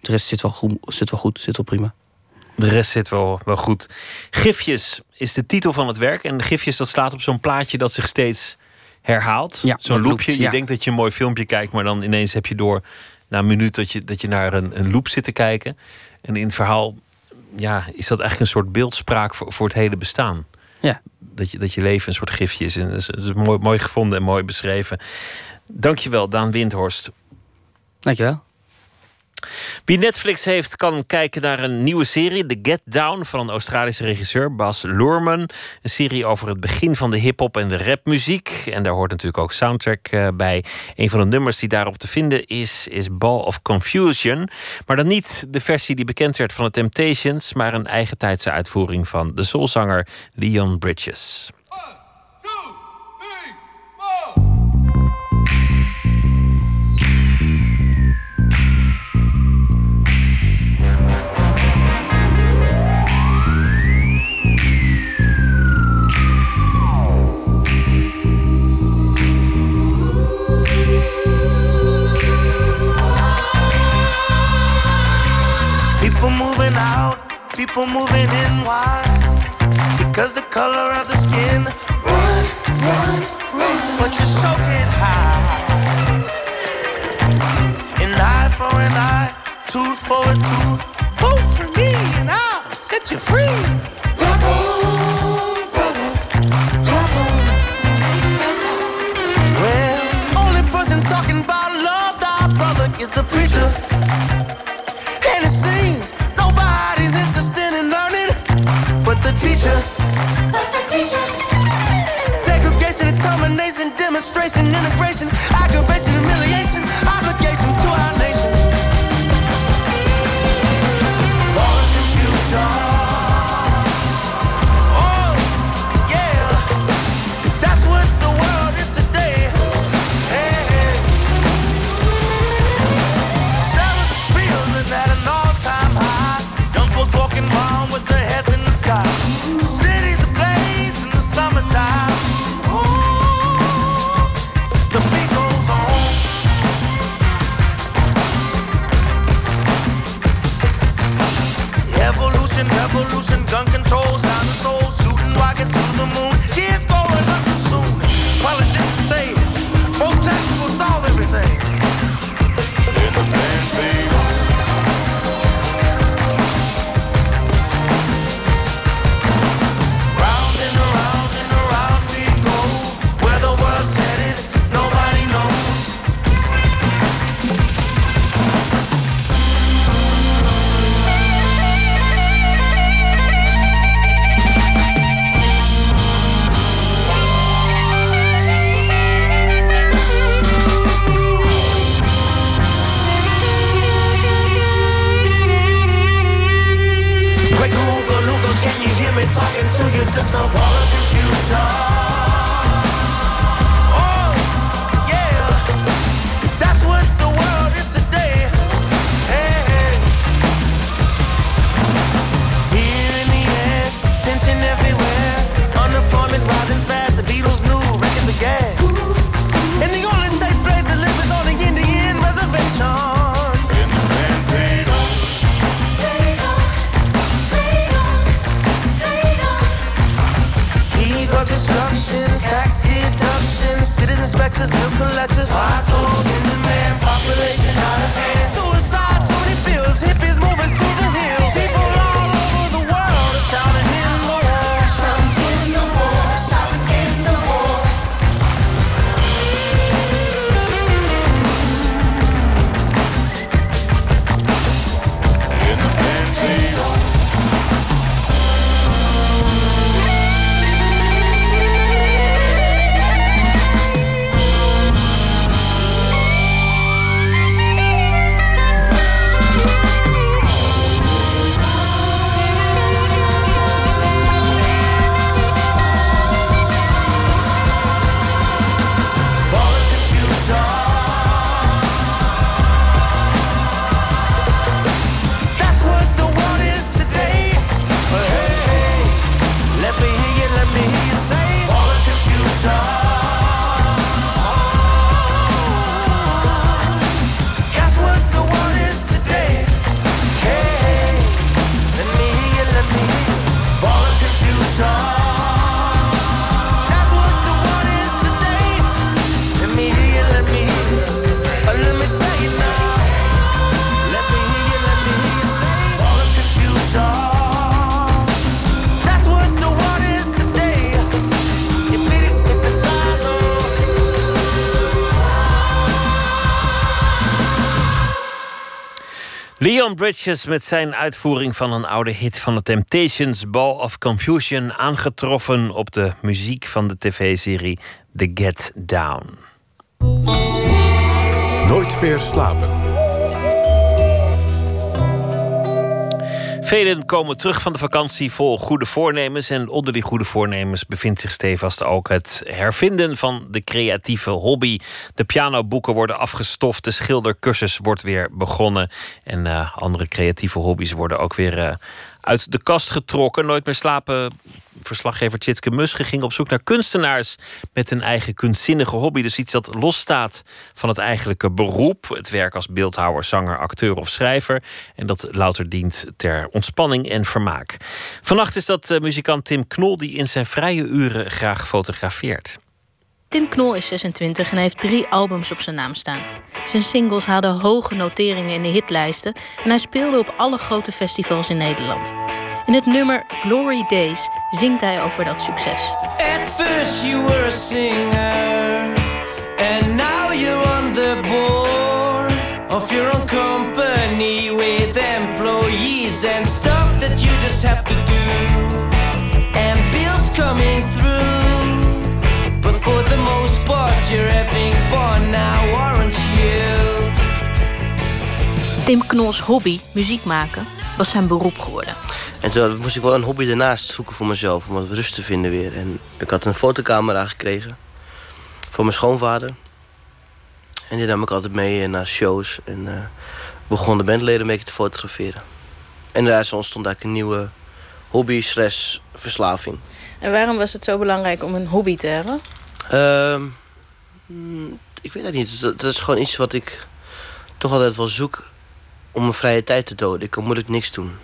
de rest zit wel goed, zit wel, goed, zit wel prima. De rest zit wel, wel goed. Gifjes is de titel van het werk. En de gifjes, dat slaat op zo'n plaatje dat zich steeds herhaalt. Zo'n loopje. Je denkt dat je een mooi filmpje kijkt, maar dan ineens heb je door na een minuut dat je, dat je naar een, een loop zit te kijken. En in het verhaal ja, is dat eigenlijk een soort beeldspraak voor, voor het hele bestaan. Ja. Dat, je, dat je leven een soort gifje is. En dat is, mooi, mooi gevonden en mooi beschreven. Dankjewel, Daan Windhorst. Dankjewel. Wie Netflix heeft, kan kijken naar een nieuwe serie, The Get Down, van een Australische regisseur Bas Luhrmann. Een serie over het begin van de hip-hop en de rapmuziek. En daar hoort natuurlijk ook soundtrack eh, bij. Een van de nummers die daarop te vinden is, is Ball of Confusion. Maar dan niet de versie die bekend werd van The Temptations, maar een eigen tijdse uitvoering van de soulzanger Leon Bridges. moving out, people moving in. Why? Because the color of the skin. Run, run, run. But you're soaking high. An eye for an eye, tooth for a tooth. Vote for me, and I'll set you free. Rebel. demonstration, integration, aggravation. Bridges met zijn uitvoering van een oude hit van de Temptations, Ball of Confusion, aangetroffen op de muziek van de tv-serie The Get Down. Nooit meer slapen. Velen komen terug van de vakantie vol goede voornemens. En onder die goede voornemens bevindt zich stevast ook het hervinden van de creatieve hobby. De pianoboeken worden afgestoft, de schildercursus wordt weer begonnen. En uh, andere creatieve hobby's worden ook weer uh, uit de kast getrokken. Nooit meer slapen. Verslaggever Tjitske Muske ging op zoek naar kunstenaars met een eigen kunstzinnige hobby. Dus iets dat losstaat van het eigenlijke beroep. Het werk als beeldhouwer, zanger, acteur of schrijver. En dat louter dient ter ontspanning en vermaak. Vannacht is dat uh, muzikant Tim Knol die in zijn vrije uren graag fotografeert. Tim Knol is 26 en heeft drie albums op zijn naam staan. Zijn singles hadden hoge noteringen in de hitlijsten en hij speelde op alle grote festivals in Nederland. In het nummer Glory Days zingt hij over dat succes. You singer and now on the board of Tim Knols hobby, muziek maken, was zijn beroep geworden. En toen moest ik wel een hobby daarnaast zoeken voor mezelf, om wat rust te vinden weer. En ik had een fotocamera gekregen van mijn schoonvader. En die nam ik altijd mee naar shows en uh, begon de bandleden een beetje te fotograferen. En daar ontstond eigenlijk een nieuwe hobby slash verslaving. En waarom was het zo belangrijk om een hobby te hebben? Uh, ik weet het niet. Dat, dat is gewoon iets wat ik toch altijd wel zoek om mijn vrije tijd te doden. Ik kan moeilijk niks doen.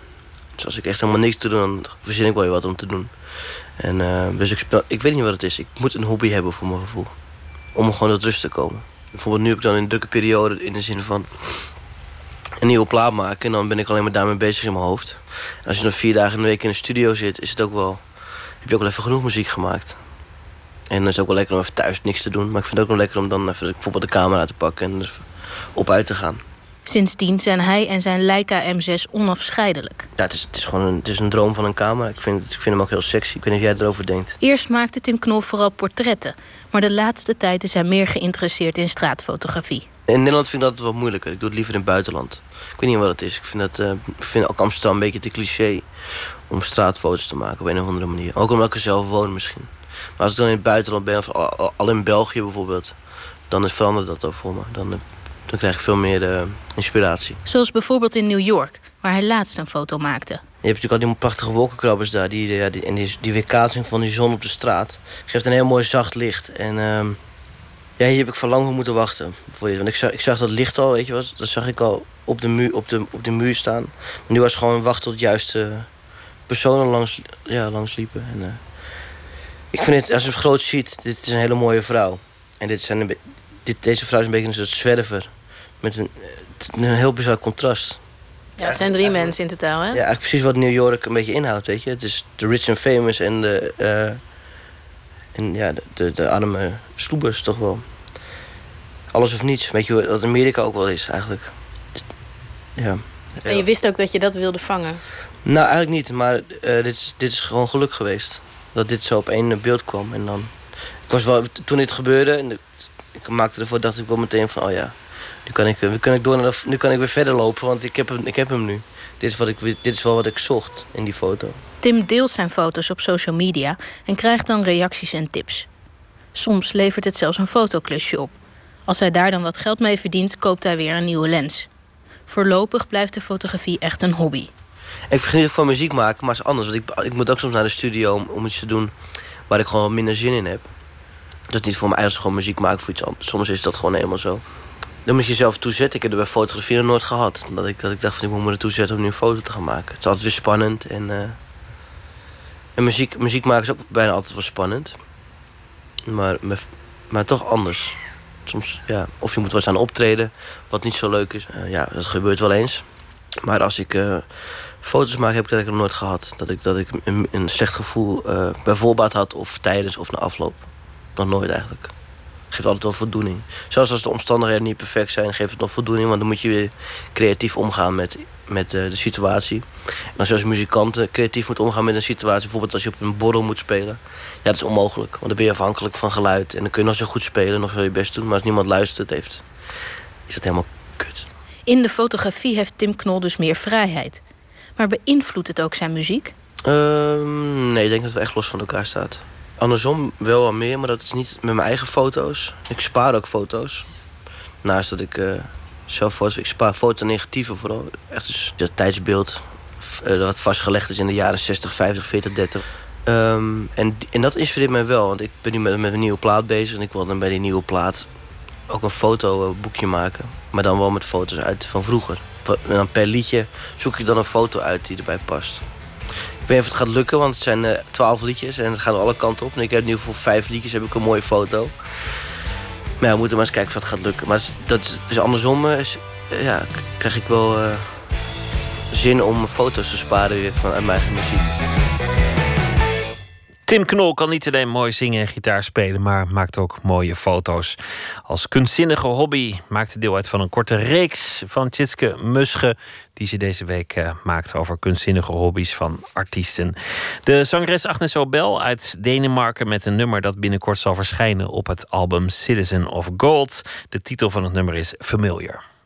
Dus als ik echt helemaal niks doe, dan verzin ik wel weer wat om te doen. En, uh, dus ik, speel, ik weet niet wat het is. Ik moet een hobby hebben voor mijn gevoel. Om gewoon tot rust te komen. Bijvoorbeeld nu heb ik dan een drukke periode in de zin van een nieuwe plaat maken. En dan ben ik alleen maar daarmee bezig in mijn hoofd. Als je dan vier dagen in de week in de studio zit, is het ook wel, heb je ook wel even genoeg muziek gemaakt. En dan is het ook wel lekker om even thuis niks te doen. Maar ik vind het ook wel lekker om dan even bijvoorbeeld de camera te pakken en op uit te gaan. Sindsdien zijn hij en zijn Leica M6 onafscheidelijk. Ja, het is, het is gewoon een, het is een droom van een camera. Ik vind, ik vind hem ook heel sexy. Ik weet niet of jij erover denkt. Eerst maakte Tim Knol vooral portretten. Maar de laatste tijd is hij meer geïnteresseerd in straatfotografie. In Nederland vind ik dat wat moeilijker. Ik doe het liever in het buitenland. Ik weet niet wat het is. Ik vind, dat, uh, ik vind ook Amsterdam een beetje te cliché om straatfoto's te maken op een of andere manier. Ook omdat ik er zelf woon misschien. Maar als ik dan in het buitenland ben, of al, in België bijvoorbeeld... dan is verandert dat ook voor me. Dan dan krijg ik veel meer uh, inspiratie. Zoals bijvoorbeeld in New York, waar hij laatst een foto maakte. Je hebt natuurlijk al die prachtige wolkenkrabbers daar. Die, ja, die, en die, die weerkaatsing van die zon op de straat geeft een heel mooi zacht licht. En uh, ja, hier heb ik van lang voor moeten wachten. Want ik zag, ik zag dat licht al, weet je wat? Dat zag ik al op de muur, op de, op de muur staan. Maar nu was het gewoon wachten tot juiste personen langs, ja, langs liepen. En, uh, ik vind het, als je het groot ziet, dit is een hele mooie vrouw. En dit zijn een dit, deze vrouw is een beetje een soort zwerver. Met een, een heel bizar contrast. Ja, het zijn drie mensen in totaal, hè? Ja, eigenlijk precies wat New York een beetje inhoudt, weet je. Het is de rich and famous en de... Uh, en ja, de, de, de arme sloebers toch wel. Alles of niets. Weet je wat Amerika ook wel is, eigenlijk. Ja. En je wist ook dat je dat wilde vangen? Nou, eigenlijk niet. Maar uh, dit, is, dit is gewoon geluk geweest. Dat dit zo op één beeld kwam. En dan... Ik was wel, toen dit gebeurde... En ik maakte ervoor, dacht ik wel meteen van... Oh ja, nu kan ik, nu kan ik, door naar de, nu kan ik weer verder lopen, want ik heb hem, ik heb hem nu. Dit is, wat ik, dit is wel wat ik zocht in die foto. Tim deelt zijn foto's op social media en krijgt dan reacties en tips. Soms levert het zelfs een fotoklusje op. Als hij daar dan wat geld mee verdient, koopt hij weer een nieuwe lens. Voorlopig blijft de fotografie echt een hobby. Ik geniet van muziek maken, maar het is anders. Want ik, ik moet ook soms naar de studio om, om iets te doen waar ik gewoon minder zin in heb. Dat is niet voor mij eigenlijk gewoon muziek maken voor iets anders. Soms is dat gewoon helemaal zo. Dan moet je jezelf toezetten. Ik heb er bij fotografie nog nooit gehad. Dat ik, dat ik dacht, van, ik moet me ertoe zetten om nu een foto te gaan maken. Het is altijd weer spannend. En, uh, en muziek, muziek maken is ook bijna altijd wel spannend. Maar, maar toch anders. Soms, ja, of je moet wat aan optreden, wat niet zo leuk is. Uh, ja, dat gebeurt wel eens. Maar als ik uh, foto's maak, heb ik dat nog nooit gehad. Dat ik, dat ik een, een slecht gevoel bij voorbaat had, of tijdens of na afloop. Nog nooit eigenlijk. Geeft altijd wel voldoening. Zelfs als de omstandigheden niet perfect zijn, geeft het nog voldoening. Want dan moet je weer creatief omgaan met, met eh, de situatie. En als je als muzikant eh, creatief moet omgaan met een situatie... bijvoorbeeld als je op een borrel moet spelen... ja, dat is onmogelijk. Want dan ben je afhankelijk van geluid. En dan kun je nog zo goed spelen, nog heel je best doen. Maar als niemand luistert, heeft, is dat helemaal kut. In de fotografie heeft Tim Knol dus meer vrijheid. Maar beïnvloedt het ook zijn muziek? Ehm, nee, ik denk dat we echt los van elkaar staan. Andersom wel wat meer, maar dat is niet met mijn eigen foto's. Ik spaar ook foto's. Naast dat ik eh, zelf foto's... Ik spaar foto's negatieve vooral. Echt dus dat tijdsbeeld eh, wat vastgelegd is in de jaren 60, 50, 40, 30. Ehm, en, en dat inspireert mij wel, want ik ben nu met, met een nieuwe plaat bezig... en ik wil dan bij die nieuwe plaat ook een fotoboekje maken. Maar dan wel met foto's uit van vroeger. En dan per liedje zoek ik dan een foto uit die erbij past. Ik weet niet of het gaat lukken, want het zijn eh, twaalf liedjes en het gaat alle kanten op. En ik heb nu voor vijf liedjes heb ik een mooie foto. Maar we moeten maar eens kijken of dat gaat lukken. Maar dat is, andersom uh, is, uh, ja, krijg ik wel zin om foto's te sparen weer van mijn eigen muziek. Tim Knol kan niet alleen mooi zingen en gitaar spelen, maar maakt ook mooie foto's. Als kunstzinnige hobby maakt hij deel uit van een korte reeks van Tjitske Musche, die ze deze week uh, maakt over kunstzinnige hobby's van artiesten. De zangeres Agnes Obel uit Denemarken met een nummer dat binnenkort zal verschijnen op het album Citizen of Gold. De titel van het nummer is Familiar.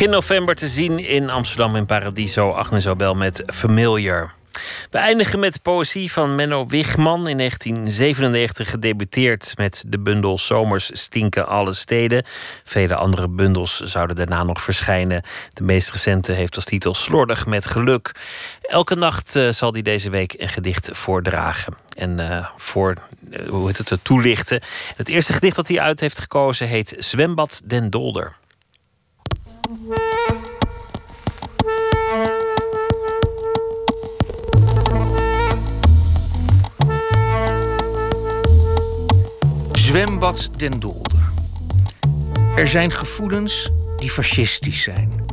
Begin november te zien in Amsterdam in Paradiso. Agnes Obel met Familiar. We eindigen met poëzie van Menno Wigman. In 1997 gedebuteerd met de bundel Zomers stinken alle steden. Vele andere bundels zouden daarna nog verschijnen. De meest recente heeft als titel Slordig met geluk. Elke nacht uh, zal hij deze week een gedicht voordragen. En uh, voor, uh, hoe heet het, toelichten. Het eerste gedicht dat hij uit heeft gekozen heet Zwembad den Dolder. Zwembad den Dolder. Er zijn gevoelens die fascistisch zijn.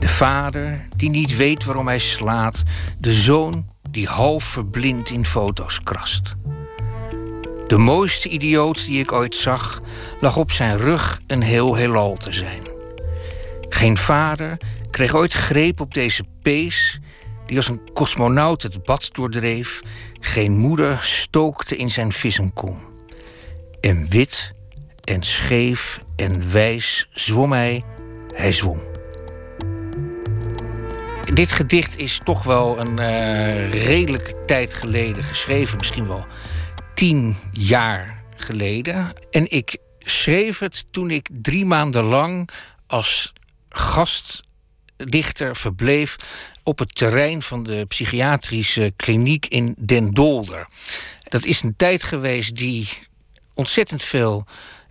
De vader die niet weet waarom hij slaat. De zoon die half verblind in foto's krast. De mooiste idioot die ik ooit zag, lag op zijn rug een heel heelal te zijn. Geen vader kreeg ooit greep op deze pees, die als een cosmonaut het bad doordreef. Geen moeder stookte in zijn vissenkom. En wit en scheef en wijs zwom hij, hij zwom. Dit gedicht is toch wel een uh, redelijke tijd geleden geschreven, misschien wel tien jaar geleden. En ik schreef het toen ik drie maanden lang als gastdichter verbleef op het terrein van de psychiatrische kliniek in Den Dolder. Dat is een tijd geweest die ontzettend veel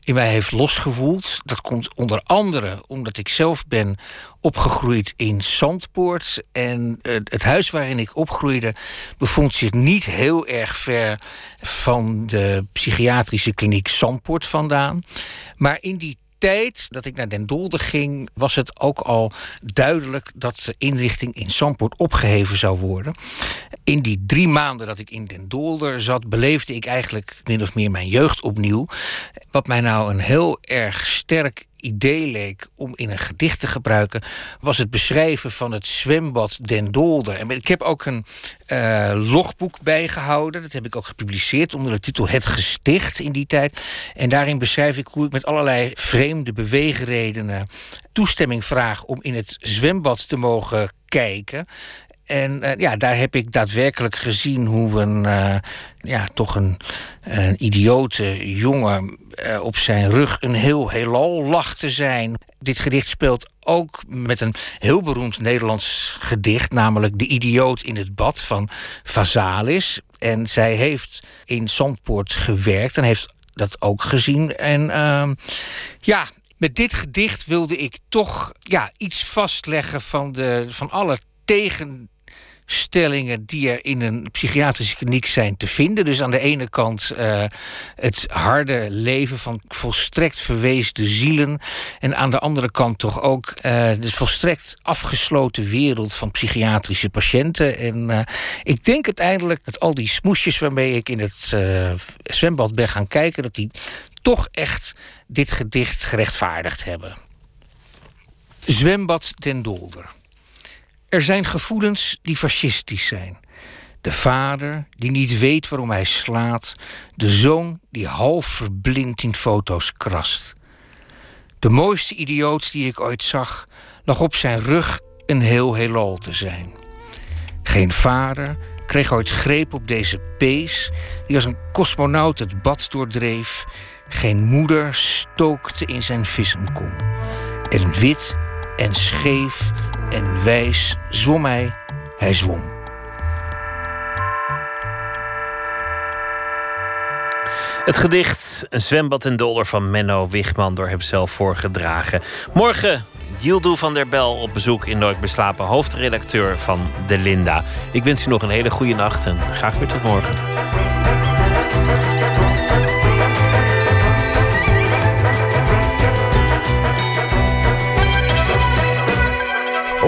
in mij heeft losgevoeld. Dat komt onder andere omdat ik zelf ben opgegroeid in Zandpoort. En uh, het huis waarin ik opgroeide bevond zich niet heel erg ver van de psychiatrische kliniek Zandpoort vandaan. Maar in die tijd dat ik naar Den Dolder ging, was het ook al duidelijk dat de inrichting in Zandpoort opgeheven zou worden. In die drie maanden dat ik in Den Dolder zat, beleefde ik eigenlijk min of meer mijn jeugd opnieuw. Wat mij nou een heel erg sterk idee leek om in een gedicht te gebruiken, was het beschrijven van het zwembad Den Dolder. En ik heb ook een uh, logboek bijgehouden. Dat heb ik ook gepubliceerd onder de titel Het Gesticht in die tijd. En daarin beschrijf ik hoe ik met allerlei vreemde beweegredenen toestemming vraag om in het zwembad te mogen kijken. En uh, ja, daar heb ik daadwerkelijk gezien hoe een, uh, ja, toch een, een idiote jongen uh, op zijn rug een heel heelal lag te zijn. Dit gedicht speelt ook met een heel beroemd Nederlands gedicht, namelijk De Idioot in het Bad van Vazalis. En zij heeft in Zandpoort gewerkt en heeft dat ook gezien. En uh, ja, met dit gedicht wilde ik toch ja, iets vastleggen van, de, van alle tegen stellingen die er in een psychiatrische kliniek zijn te vinden. Dus aan de ene kant uh, het harde leven van volstrekt verweesde zielen. En aan de andere kant toch ook uh, de volstrekt afgesloten wereld van psychiatrische patiënten. En uh, ik denk uiteindelijk dat al die smoesjes waarmee ik in het zwembad ben gaan kijken, dat die toch echt dit gedicht gerechtvaardigd hebben. Zwembad ten Dolder. Er zijn gevoelens die fascistisch zijn. De vader die niet weet waarom hij slaat. De zoon die half verblind in foto's krast. De mooiste idioot die ik ooit zag, lag op zijn rug een heel heelal te zijn. Geen vader kreeg ooit greep op deze pees, die als een cosmonaut het bad doordreef. Geen moeder stookte in zijn vissenkom. En wit en scheef en wijs zwom hij, hij zwom. Het gedicht Een zwembad en dolder van Menno Wigman door hem zelf voorgedragen. Morgen Yildu van der Bel op bezoek in Nooit Beslapen, hoofdredacteur van De Linda. Ik wens u nog een hele goede nacht en graag weer tot morgen.